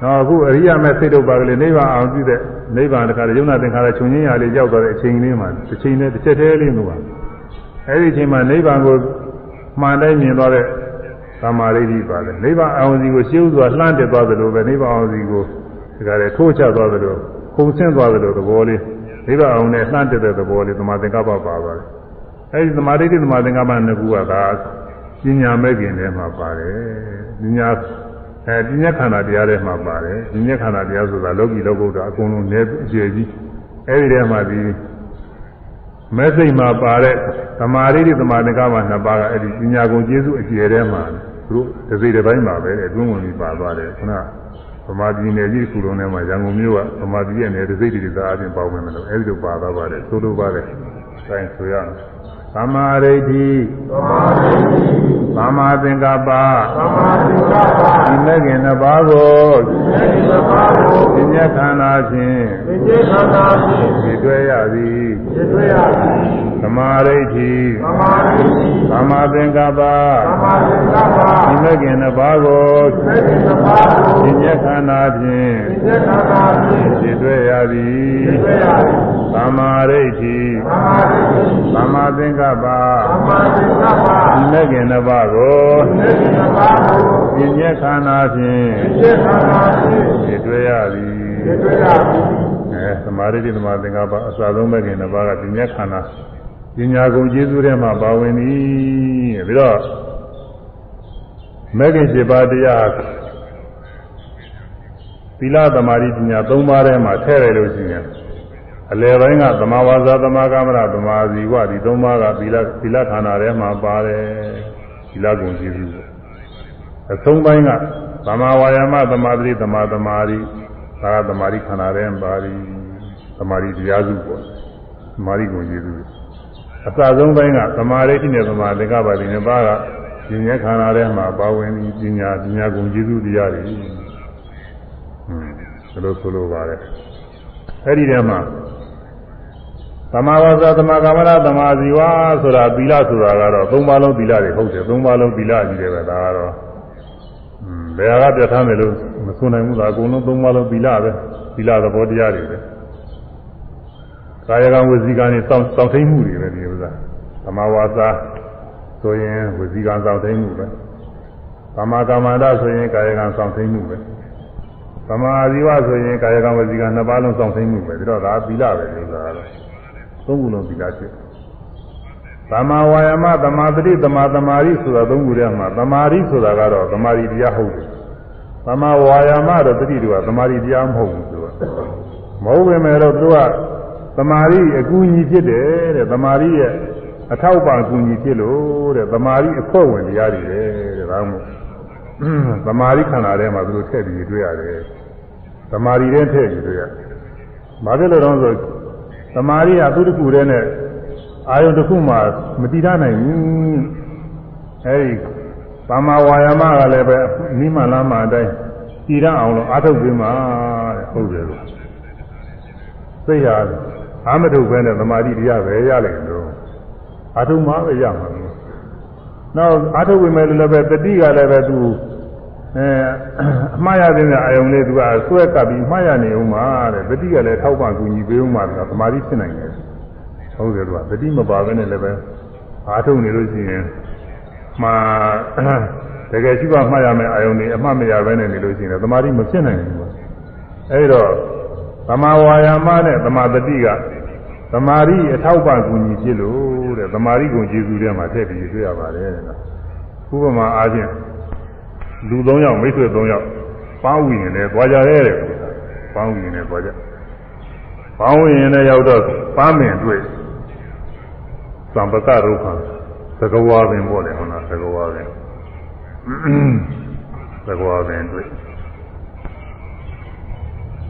တော့အခုအရိယာမဲ့စိတ်တို့ပါကလေးနိဗ္ဗာန်အောင်ပြုတဲ့နိဗ္ဗာန်တခါတည်းယုံနာသင်္ခါရချုပ်ငင်းရလေးရောက်သွားတဲ့အချိန်လေးမှာတစ်ချိန်နဲ့တစ်ချက်တည်းလေးလို့ပါအဲဒီအချိန်မှာနိဗ္ဗာန်ကိုမှန်တိုင်းမြင်သွားတဲ့သမာဓိဋ္ဌိပါလေနိဗ္ဗာန်အောင်စီကိုရှင်းဥစွာလှမ်းတက်သွားသလိုပဲနိဗ္ဗာန်အောင်စီကိုဒီကရဲထိုးချသွားသလိုခုန်ဆင်းသွားသလိုသဘောလေး နိဗ္ဗာန်အောင်နဲ့လှမ်းတက်တဲ့သဘောလေးသမာသင်္ကပ္ပပါပါတယ်အဲဒီသမာဓိဋ္ဌိသမာသင်္ကပ္ပနှစ်ခုကဒါပညာမဲ့ခင်ထဲမှာပါတယ်ပညာအဲပညာခန္ဓာတရားထဲမှာပါတယ်ပညာခန္ဓာတရားဆိုတာလောကီလောကုတ္တအကုန်လုံးနဲ့အကျေကြီးအဲဒီထဲမှာဒီမဲ့စိတ်မှာပါတဲ့သမာဓိတိသမာသင်္ကပ္ပနှစ်ပါးကအဲ့ဒီပညာကုန်ကျေစုအကျေထဲမှာသူတို့တစ်စိတ်တစ်ပိုင်းပါပဲအတွင်းဝင်ပြီးပါသွားတယ်ခုန ဗမာပြည်နယ်ကြီးခုလုံးထဲမှာရန်ကုန်မြို့ကဗမာပြည်ရဲ့နယ်တစ်စိတ်တစ်စားအချင်းပေါင်းမယ်မလို့အဲ့ဒီလိုပါသွားပါတယ်သို့လိုပါတယ်ဆိုင်ဆိုရအောင်သမာဓိဋ္ဌိသမာဓိသမာသင်္ကပ္ပသမာဓိကပ္ပဒီမဲ့ခင်နှစ်ပါးကိုသေသဘာကိုပညာခန္ဓာဖြင့်သိကျေခန္ဓာဖြင့်ဒီတွေ့ရသည်သိတွေ့ရသည် သမာဓိဋ္ဌိသမာဓိသမာသင်္ကပ္ပသမာဓိကပ္ပဒီမဲ့ခင်နှစ်ပါးကိုသေသဘာကိုပညာခန္ဓာဖြင့်သိကျေခန္ဓာဖြင့်ဒီတွေ့ရသည်သိတွေ့ရသည်သမာဓိဋ္ဌိသမာဓိသမာသင်္ကပ္ပသမာဓိကပ္ပဒီမဲ့ခင်နှစ်ပါးကိုသေသဘာကိုပညာခန္ဓာဖြင့်သိကျေခန္ဓာဖြင့်ဒီတွေ့ရသည်သိတွေ့ရသည်အဲသမာဓိတိသမာသင်္ကပ္ပအစဆုံးမဲ့ခင်နှစ်ပါးကပညာခန္ဓာ ပညာကုန်ကျေးဇူးထဲမှာပါဝင်သည်ပြီးတော့မဲ့ခင်7ပါးတရားသီလသမာဓိပညာ3ပါးထဲမှာထည့်ရလို့ရှိရင်အလယ်ပိုင်းကသမာဝါစာသမာကမ္မရသမာဇီဝဒီ3ပါးကသီလသီလခန္ဓာထဲမှာပါတယ်သီလကုန်ကျေးဇူးပေါ့အဆုံးပိုင်းကသမာဝါယာမသမာဓိသမာသမာဓိဒါကသမာဓိခန္ဓာထဲမှာပါရီသမာဓိတရားစုပေါ့သမာဓိကုန်ကျေးဇူး အစဆုံးပိုင်းကသမာဓိရှိတဲ့သမာသင်္ကပ္ပဒီနှစ်ပါးကဉာဏ်ခန္ဓာထဲမှာပါဝင်ပြီးပညာပညာကုန်ကျေးဇူးတရားတွေဟွန်းဒါလို့ဆိုလိုပါတယ်အဲ့ဒီထဲမှာသမာဝါစာသမာကမ္မရသမာဇီဝဆိုတာသီလဆိုတာကတော့သုံးပါးလုံးသီလတွေဟုတ်တယ်သုံးပါးလုံးသီလကြီးတယ်ပဲဒါကတော့อืมဘယ်ဟာကပြဋ္ဌာန်းတယ်လို့မဆိုနိုင်ဘူးလားအကုန်လုံးသုံးပါးလုံးသီလပဲသီလသဘောတရားတွေပဲ ကာယကံဝစီကံနဲ့စောင့်စောင့်ထိန်မှုတွေပဲဒီဥစ္စာသမာဝါစာဆိုရင်ဝစီကံစောင့်ထိန်မှုပဲသမာကမ္မန္တဆိုရင်ကာယကံစောင့်ထိန်မှုပဲသမာအာဇီဝဆိုရင်ကာယကံဝစီကံနှစ်ပါးလုံးစောင့်ထိန်မှုပဲဒါတော့ဒါသီလပဲဒီဥစ္စာကတော့သုံးခုလုံးသီလဖြစ်သမ္မာဝါယာမသမာသတိသမာသမာဓိဆိုတာသုံးခုထဲမှာသမာဓိဆိုတာကတော့သမာဓိတရားဟုတ်တယ်သမ္မာဝါယာမတော့တတိတူကသမာဓိတရားမဟုတ်ဘူးသူကမဟုတ်ပေမဲ့တော့သူက သမာဓိအကူအညီဖြစ်တယ်တဲ့သမာဓိရဲ့အထောက်ပံ့အကူအညီဖြစ်လို့တဲ့သမာဓိအခွင့်ဝင်တရားတွေတဲ့ဒါမှမဟုတ်သမာဓိခန္ဓာထဲမှာသူတို့ထည့်ပြီးတွေ့ရတယ်သမာဓိထဲထည့်ပြီးတွေ့ရဘာဖြစ်လို့လဲဆိုသမာဓိကသူတစ်ခုတည်းနဲ့အာယုတစ်ခုမှမတည်ထားနိုင်ဘူးအဲဒီသမ္မာဝါယာမကလည်းပဲနိမလမ်းမှာအတိုင်းတည်ရအောင်လို့အာထုတ်ပြီးမှတဲ့ဟုတ်တယ်လို့သိရ အာမထုတ်ပဲနဲ့သမာဓိတရားပဲရလိမ့်လို့အာထုတ်မှပဲရမှာလို့နောက်အာထုတ်ဝင်မဲ့လည်းပဲတတိကလည်းပဲသူအဲအမှားရတဲ့အာယုံလေးသူကဆွဲကပ်ပြီးမှားရနေဦးမှာတဲ့တတိကလည်းထောက်ပံ့ကူညီပေးဦးမှာကသမာဓိဖြစ်နိုင်တယ်ဟုတ်တယ်လို့ကတတိမပါဘဲနဲ့လည်းပဲအာထုတ်နေလို့ရှိရင်မှာတကယ်ရှိပါမှတ်ရမယ်အာယုန်တွေအမှတ်မရဘဲနဲ့နေလို့ရှိရင်သမာဓိမဖြစ်နိုင်ဘူးအဲဒီတော့သမာဝါယာမနဲ့သမာတတိက သမာဓိအထောက်ပံ့ကူညီဖြစ်လို့တဲ့သမာဓိကိုကျေစုထဲမှာထည့်ပြီးတွေ့ရပါတယ်တဲ့ဥပမာအားဖြင့်လူ၃ယောက်မိတ်ဆွေ၃ယောက်ပေါင်းဝီရင်လည်းသွားကြရဲတဲ့ပေါင်းဝီရင်လည်းသွားကြပေါင်းဝီရင်လည်းရောက်တော့ပန်းမင်တွေ့သံပကရုခာသကဝါပင်ပေါ့လေဟုတ်လားသကဝါပင်သကဝါပင်တွေ့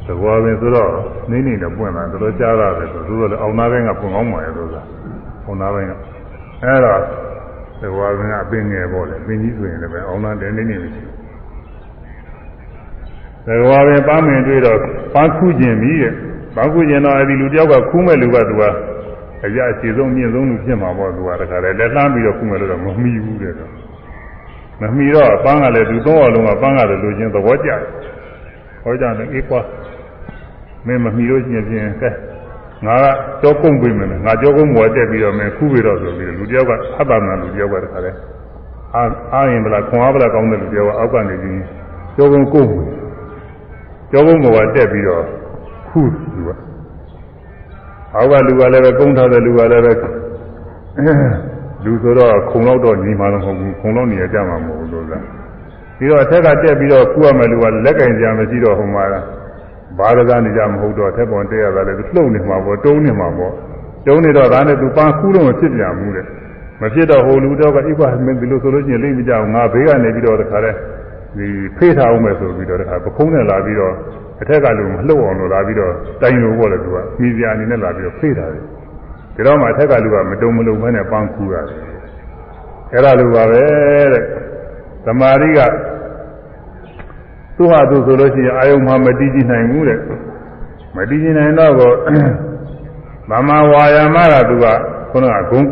သကဝါပင်ဆိုတော့နေနေနဲ့ပွင့်လာတော်တော်ကြားရတယ်ဆိုတော့လည်းအောင်သားပိုင်းကပွင့်ကောင်းပါရဲ့လို့ဆိုတာအောင်သားပိုင်းကအဲ့တော့သကဝါပင်ကအပင်ငယ်ပေါ့လေပင်ကြီးဆိုရင်လည်းပဲအောင်သားတဲနေနေမရှိသကဝါပင်ပန်းမင်တွေ့တော့ပန်းခုကျင်ပြီတဲ့ပန်းခုကျင်တော့အဲ့ဒီလူတယောက်ကခူးမဲ့လူကသူကအရာအခြေဆုံးမြင့်ဆုံးလူဖြစ်မှာပေါ့သူကတခါလေလက်လှမ်းပြီးတော့ခုမယ်လို့တော့မမီဘူးတဲ့တော့မမီတော့ပန်းကလည်းသူသုံးအောင်လုံးကပန်းကလည်းလူချင်းသဘောကျတယ်ဟောကြတယ်အေးကွာ မင်းမမီလို့ရှိရင်ဖြင့်ကဲငါကကြောကုန်းပေးမယ်ငါကြောကုန်းမော်တက်ပြီးတော့မင်းခူးပြီးတော့ဆိုပြီးလူတယောက်ကဟတ်တာမှလူတယောက်ကတခါလေအာအာရင်ဗလားခွန်အားဗလားကောင်းတဲ့လူတယောက်ကအောက်ကနေပြီးကြောကုန်းကုန်းကြောကုန်းမော်တက်ပြီးတော့ခူးသူကအောက်ကလူကလည်းပဲကုန်းထားတဲ့လူကလည်းပဲလူဆိုတော့ခုံတော့တော့ညီမှတော့မဟုတ်ဘူးခုံတော့နေရကြမှာမဟုတ်ဘူးလို့လားပြီးတော့အထက်ကတက်ပြီးတော့ကူရမယ်လူကလက်ကင်ကြမရှိတော့ဟိုမှာ ဘာရသားနေကြမဟုတ်တော့ထက်ပေါ်တက်ရတာလည်းလှုပ်နေမှာပေါ့တုံးနေမှာပေါ့တုံးနေတော့ဒါနဲ့သူပန်းကူးလို့မဖြစ်ပြန်ဘူးတဲ့မဖြစ်တော့ဟိုလူတော့ကအိကွာမင်းဒီလိုဆိုလို့ရှိရင်လိမ့်မကြဘူးငါဘေးကနေပြီးတော့တခါလဲဒီဖေးထားအောင်မယ်ဆိုပြီးတော့တခါပခုံးနဲ့လာပြီးတော့အထက်ကလူမလှုပ်အောင်လို့လာပြီးတော့တိုင်လို့ပေါ့လေသူကမိစရာအနေနဲ့လာပြီးတော့ဖေးထားတယ်ဒီတော့မှအထက်ကလူကမတုံမလုံဘဲနဲ့ပန်းကူးရတယ်အဲ့ဒါလိုပါပဲတဲ့သမာဓိက သူ့ဟာသူဆိုလို့ရှိရင်အာယုံမှမတည်ကြည်နိုင်ဘူးတဲ့မတည်ကြည်နိုင်တော့ကိုမမဝါယာမကသူကခုနကဂုံ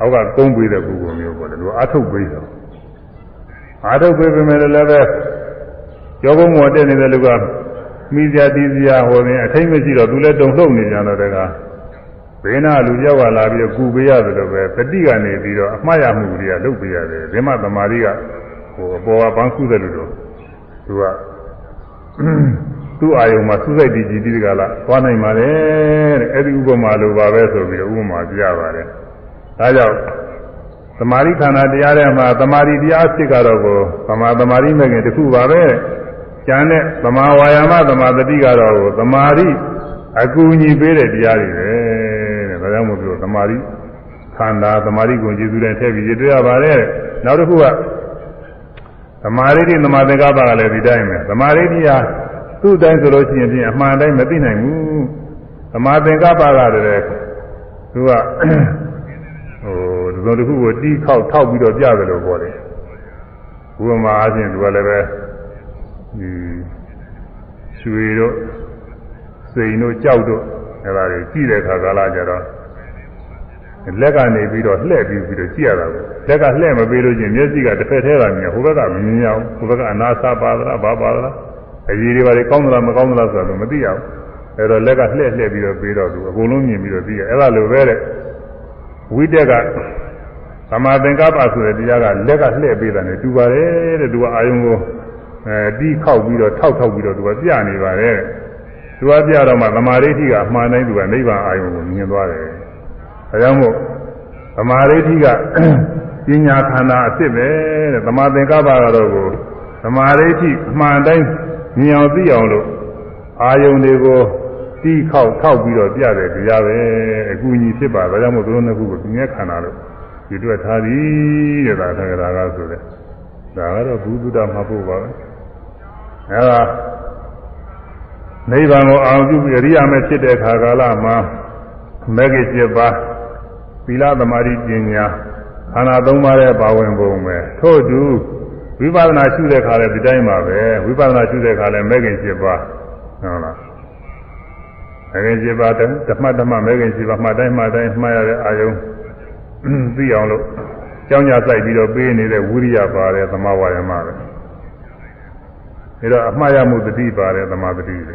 အောက်ကကုန်းပေးတဲ့ပုဂ္ဂိုလ်မျိုးပေါ့လေသူအထုတ်ပေးတော့အထုတ်ပေးပေမဲ့လည်းပဲကျောကုန်းမော်တက်နေတဲ့လူကမိစရာတီးစရာဟောရင်အထိမ့်မရှိတော့သူလည်းတုံလှုပ်နေကြတော့တကဘေးနာလူကြောက်ကလာပြီးကူပေးရတယ်လို့ပဲပฏิကနေပြီးတော့အမှားရမှုတွေကလုပ်ပေးရတယ်ဓမ္မသမာဓိကဟိုအပေါ်ကပန်းခုတဲ့လူတို့ သူကသူ့အာယုံမှာစုစိတ်တည်ကြည်တိကလာသွားနိုင်ပါတယ်တဲ့အဲ့ဒီဥပမာလိုပါပဲဆိုပြီးဥပမာပြပါတယ်ဒါကြောင့်သမာဓိခန္ဓာတရားထဲမှာသမာဓိတရားဖြစ်ကတော့ကိုသမာသမာဓိမဲ့ခင်တစ်ခုပါပဲကျန်တဲ့သမာဝါယာမသမာတတိကတော့ကိုသမာဓိအကူအညီပေးတဲ့တရားတွေပဲတဲ့ဒါကြောင့်မို့ပြောသမာဓိခန္ဓာသမာဓိကိုကျေစုတဲ့ထည့်ပြီးရတွေ့ရပါတယ်နောက်တစ်ခုက သမာဓိတိသမာသင်္ကပ္ပကလည်းဒီတိုင်းပဲသမာဓိတိဟာသူ့တိုင်းဆိုလို့ရှိရင်ဖြင့်အမှန်တိုင်းမသိနိုင်ဘူးသမာသင်္ကပ္ပကလည်းသူကဟိုဒီလိုတစ်ခုကိုတီးခေါက်ထောက်ပြီးတော့ပြတယ်လို့ပြောတယ်ဥပမာအချင်းသူကလည်းပဲဒီရွှေတို့စိန်တို့ကြောက်တို့အဲဒါတွေကြည့်တဲ့အခါကာလကြတော့လက်ကနေပြီးတော့လှည့်ပြီးပြီးတော့ကြည့်ရတာကို လက်ကလှည့်မပေးလို့ချင်းမျက်စိကတစ်ဖက်ထဲကမြင်ဟိုဘက်ကမမြင်ရဘူးဟိုဘက်ကအနာစာပါသလားဘာပါသလားအကြီးတွေပါလေကောင်းသလားမကောင်းသလားဆိုတာမသိရဘူးအဲတော့လက်ကလှည့်လှည့်ပြီးတော့ပေးတော့သူအကုန်လုံးမြင်ပြီးတော့သိရအဲဒါလိုပဲတဲ့ဝိတက်ကသမာသင်္ကပ္ပဆိုတဲ့တရားကလက်ကလှည့်ပေးတယ်နဲ့တူပါတယ်တဲ့သူကအာယုံကိုအဲတီးခောက်ပြီးတော့ထောက်ထောက်ပြီးတော့သူကပြနေပါတယ်သူကပြတော့မှသမာဓိဋ္ဌိကအမှန်တိုင်းသူကနိဗ္ဗာန်အာယုံကိုမြင်သွားတယ်ဒါကြောင့်မို့သသမာဓိဋ္ဌိက ပညာခန္ဓာအစ်စ်ပဲတဲ့သမာသင်္ကပ္ပကတော့ကိုသမာဓိဋ္ဌိအမှန်တိုင်းမြင်အောင်သိအောင်လို့အာယုန်တွေကိုတီးခေါက်ထောက်ပြီးတော့ပြတယ်တရားပဲအကူအညီဖြစ်ပါဒါကြောင့်မို့သူတို့နှစ်ခုကိုပြင်းခန္ဓာလို့ဒီတွေ့ထားသည်တဲ့ဒါသက္ကရာကဆိုတဲ့ဒါကတော့ဘုသူတ္တမှာပို့ပါပဲအဲဒါနိဗ္ဗာန်ကိုအောင်ပြုပြီးအရိယာမဲ့ဖြစ်တဲ့ခါကာလမှာမဂ္ဂင်7ပါးသီလသမာဓိပညာခ န္ဓာ၃ပါးရဲ့ပါဝင်ပုံပဲထို့တူဝိပဿနာရှုတဲ့ခါလည်းဒီတိုင်းပါပဲဝိပဿနာရှုတဲ့ခါလည်းမဂ္ဂင်7ပါးဟုတ်လားမဂ္ဂင်7ပါးဓမ္မဓမ္မမဂ္ဂင်7ပါးမှတ်တိုင်းမှတ်တိုင်းမှားရတဲ့အာယုံသိအောင်လို့ကြောင်းကြစိုက်ပြီးတော့ပေးနေတဲ့ဝိရိယပါတယ်သမာဝါယမပဲဒါတော့အမှားရမှုတတိပါတယ်သမာတတိပဲ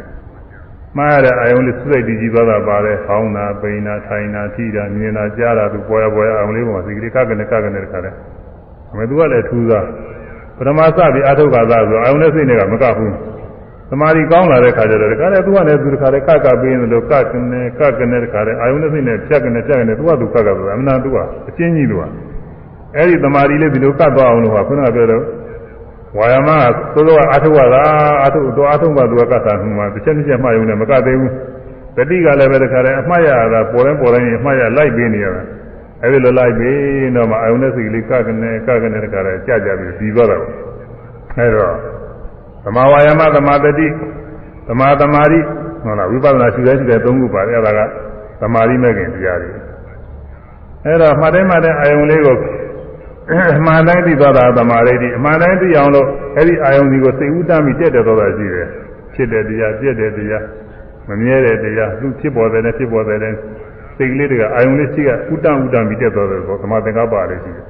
မှားရတဲ့အာယုံလေးစိတ်တည်ကြည်သွားတာပါတယ်။ဟောင်းတာ၊ပိန်တာ၊ထိုင်တာ၊ထိတာ၊မြင်တာ၊ကြားတာသူပေါ်ရပေါ်ရအာယုံလေးပေါ်မှာစိတ်ကလေးကကနေကကနေတခါလဲ။အမေသူကလည်းထူးသားပထမစပြီးအာထုခါသာဆိုအာယုံနဲ့စိတ်နဲ့ကမကဘူး။သမာဓိကောင်းလာတဲ့ခါကျတော့တခါလဲသူကလည်းသူတခါလဲကကပေးနေလို့ကကနေကကနေတခါလဲအာယုံနဲ့စိတ်နဲ့ဖြတ်ကနေဖြတ်ကနေသူကသူကကဆိုတာအမှန်သူကအချင်းကြီးသူကအဲ့ဒီသမာဓိလေးဒီလိုကတ်သွားအောင်လို့ကခုနကပြောတော့ ဝါယမကသို့သောအာထုဝတာအာထုတော့အာထုမှသူကကတ်တာမှတစ်ချက်တစ်ချက်မှယုံနဲ့မကတ်သေးဘူးတတိကလည်းပဲတခါတည်းအမှားရတာပေါ်တိုင်းပေါ်တိုင်းအမှားရလိုက်ပေးနေရတာအဲဒီလိုလိုက်ပေးတော့မှအယုံနဲ့စိတ်လေးကကနေကကနေတခါတည်းကြာကြပြီးပြီးသွားတော့အဲတော့သမာဝါယမသမာတတိသမာသမာဓိဟုတ်လားဝိပဿနာရှုတဲ့ရှုတဲ့သုံးခုပါတယ်အဲဒါကသမာဓိမဲ့ခင်တရားတွေအဲတော့မှတ်တိုင်းမှတ်တိုင်းအယုံလေးကို အမှန်တိုင်းသိသွားတာသမာဓိတိအမှန်တိုင်းသိအောင်လို့အဲ့ဒီအာယုန်ဒီကိုစိတ်ဥဒ္ဒမိတက်တယ်တော့တာရှိတယ်ဖြစ်တဲ့တရားပြည့်တဲ့တရားမမြဲတဲ့တရားသူဖြစ်ပေါ်တဲ့နဲ့ဖြစ်ပေါ်တဲ့နဲ့စိတ်ကလေးတွေကအာယုန်လေးရှိကဥဒ္ဒဥဒ္ဒမိတက်သွားတယ်ဆိုသမာသင်္ကပ္ပလေးရှိတယ်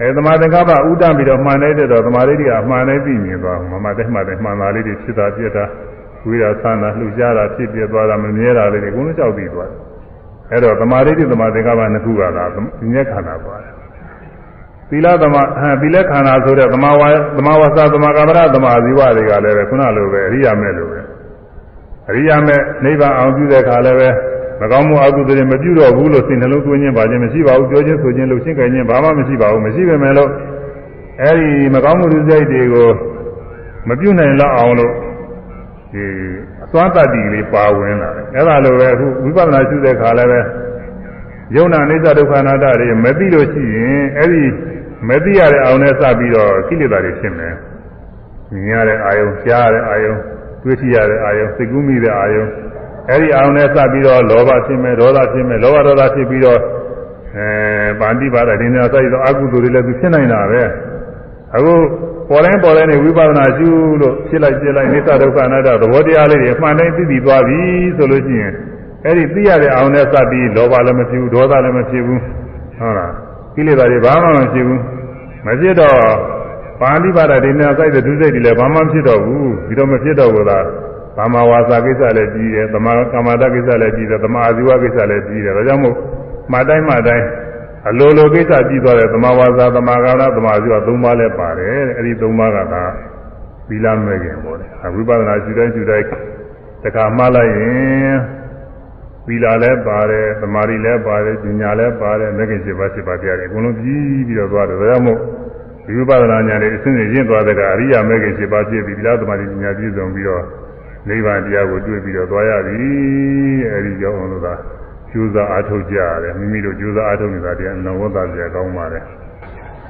အဲသမာသင်္ကပ္ပဥဒ္ဒပြီးတော့မှန်တဲ့တော့သမာဓိတိကအမှန်တိုင်းသိမြင်သွားမှန်တဲ့မှန်တဲ့မှန်တာလေးတွေဖြစ်တာပြည့်တာဝိရာသနာလှူရှားတာဖြစ်ပြသွားတာမမြဲတာလေးတွေအကုန်လုံးကြောက်ပြီးသွားတယ်အဲတော့သမာဓိတိသမာသင်္ကပ္ပနှစ်ခုကသာဉာဏ်ခန္ဓာပါတယ် သီလသမသီလခန္ဓာဆိုတဲ့သမာဝါသမာဝါစာသမာကမ္မရသမာဇီဝတွေကလည်းပဲခုနလိုပဲအရိယာမဲ့လိုပဲအရိယာမဲ့နိဗ္ဗာန်အောင်ပြုတဲ့ခါလည်းပဲမကောင်းမှုအကုသိုလ်တွေမပြုတော့ဘူးလို့စိတ်နှလုံးသွင်းခြင်းပါခြင်းမရှိပါဘူးပြောခြင်းဆိုခြင်းလှုပ်ခြင်းကြင်ခြင်းဘာမှမရှိပါဘူးမရှိပေမဲ့လို့အဲဒီမကောင်းမှုတွေစိတ်တွေကိုမပြုနိုင်လောက်အောင်လို့ဒီအစွမ်းတတ္တိလေးပါဝင်လာတယ်အဲဒါလိုပဲအခုဝိပဿနာရှုတဲ့ခါလည်းပဲယုံနာအိဋ္ဌဒုက္ခနာတတွေမသိလို့ရှိရင်အဲ့ဒီ မသိရတဲ့အောင်နဲ့စပြီးတော့ကိလေသာတွေဖြစ်မယ်။မြင်ရတဲ့အာယုံ၊ကြားရတဲ့အာယုံ၊တွေးကြည့်ရတဲ့အာယုံ၊စိတ်ကူးမိတဲ့အာယုံအဲ့ဒီအောင်နဲ့စပြီးတော့လောဘဖြစ်မယ်၊ဒေါသဖြစ်မယ်၊လောဘဒေါသဖြစ်ပြီးတော့အဲပါဠိပါဒဒိနာစိုက်တော့အကုသိုလ်တွေလည်းသူဖြစ်နိုင်တာပဲ။အခုပေါ်တိုင်းပေါ်တိုင်းနေဝိပဿနာရှုလို့ဖြစ်လိုက်ပြလိုက်နိစ္စဒုက္ခအနတ္တသဘောတရားလေးတွေအမှန်တိုင်းသိပြီးသွားပြီဆိုလို့ရှိရင်အဲ့ဒီသိရတဲ့အောင်နဲ့စပြီးလောဘလည်းမဖြစ်ဘူးဒေါသလည်းမဖြစ်ဘူးဟုတ်လား ကိလေသာတွေဘာမှမဖြစ်ဘူးမဖြစ်တော့ပါဠိပါဒဒိနာစိုက်တဲ့ဒုစိတ်တွေလည်းဘာမှမဖြစ်တော့ဘူးဒီတော့မဖြစ်တော့ဘူးလားသမာဝါစာကိစ္စလည်းကြီးတယ်သမာကမ္မတာကိစ္စလည်းကြီးတယ်သမာအာဇီဝကိစ္စလည်းကြီးတယ်ဒါကြောင့်မို့မှတိုင်းမှတိုင်းအလိုလိုကိစ္စကြီးသွားတယ်သမာဝါစာသမာကာလသမာအာဇီဝသုံးပါးလည်းပါတယ်အဲ့ဒီသုံးပါးကသာသီလမဲ့ခင်ပေါ့လေဝိပဿနာရှုတိုင်းရှုတိုင်းတခါမှလိုက်ရင် သီလလည်းပါတယ်သမာဓိလည်းပါတယ်ဉာဏ်လည်းပါတယ်မဂ္ဂင်7ပါး7ပါးတရားတွေအကုန်လုံးပြီးပြီးတော့သွားတယ်ဒါကြောင့်မို့ဒီဝိပဿနာဉာဏ်တွေအစဉ်စဉ်ရင့်သွားတဲ့ကအရိယာမဂ္ဂင်7ပါးဖြစ်ပြီးသီလသမာဓိဉာဏ်ပြည့်စုံပြီးတော့နိဗ္ဗာန်တရားကိုတွေ့ပြီးတော့သွားရပြီအဲဒီကြောင့်လို့သာကျိုးစားအားထုတ်ကြရတယ်မိမိတို့ကျိုးစားအားထုတ်နေတာတရားအနဝတ္တပြကောင်းပါတယ်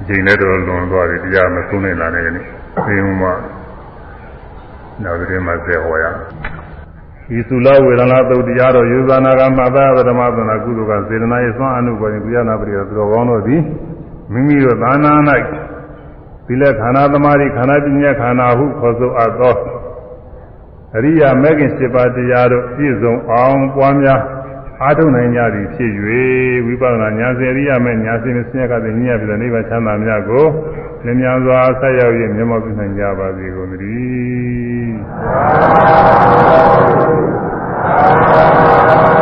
အချိန်လည်းတော့လွန်သွားပြီတရားမဆုံးနိုင်လာတဲ့နေ့သေုံမှာနောက်တဲ့မှာဆက်ဟောရ ဤသုလဝေဒနာသုတ်တရားတော်ယူဇာနာကမှသာဓမ္မသနာကုသိုလ်ကစေတနာ၏သွမ်းအနုပေါ်ရင်ကုယနာပရိယသူတော်ကောင်းတို့သည်မိမိတို့သာနာ၌သီလခန္ဓာသမารိခန္ဓာပညာခန္ဓာဟုခေါ်ဆိုအပ်သောအရိယာမဲခင်7ပါးတရားတို့ပြည့်စုံအောင်ပွားများအားထုတ်နိုင်ကြသည်ဖြစ်၍ဝိပဿနာဉာဏ်စေရိယမဲ့ဉာဏ်စေဆင်းရဲကတဲ့ဉာဏ်ပြီးတဲ့နိဗ္ဗာန်ချမ်းသာများကိုလင်းမြန်စွာဆက်ရောက်၍မျက်မှောက်ပြုနိုင်ကြပါစေကုန်သတည်း သာသာ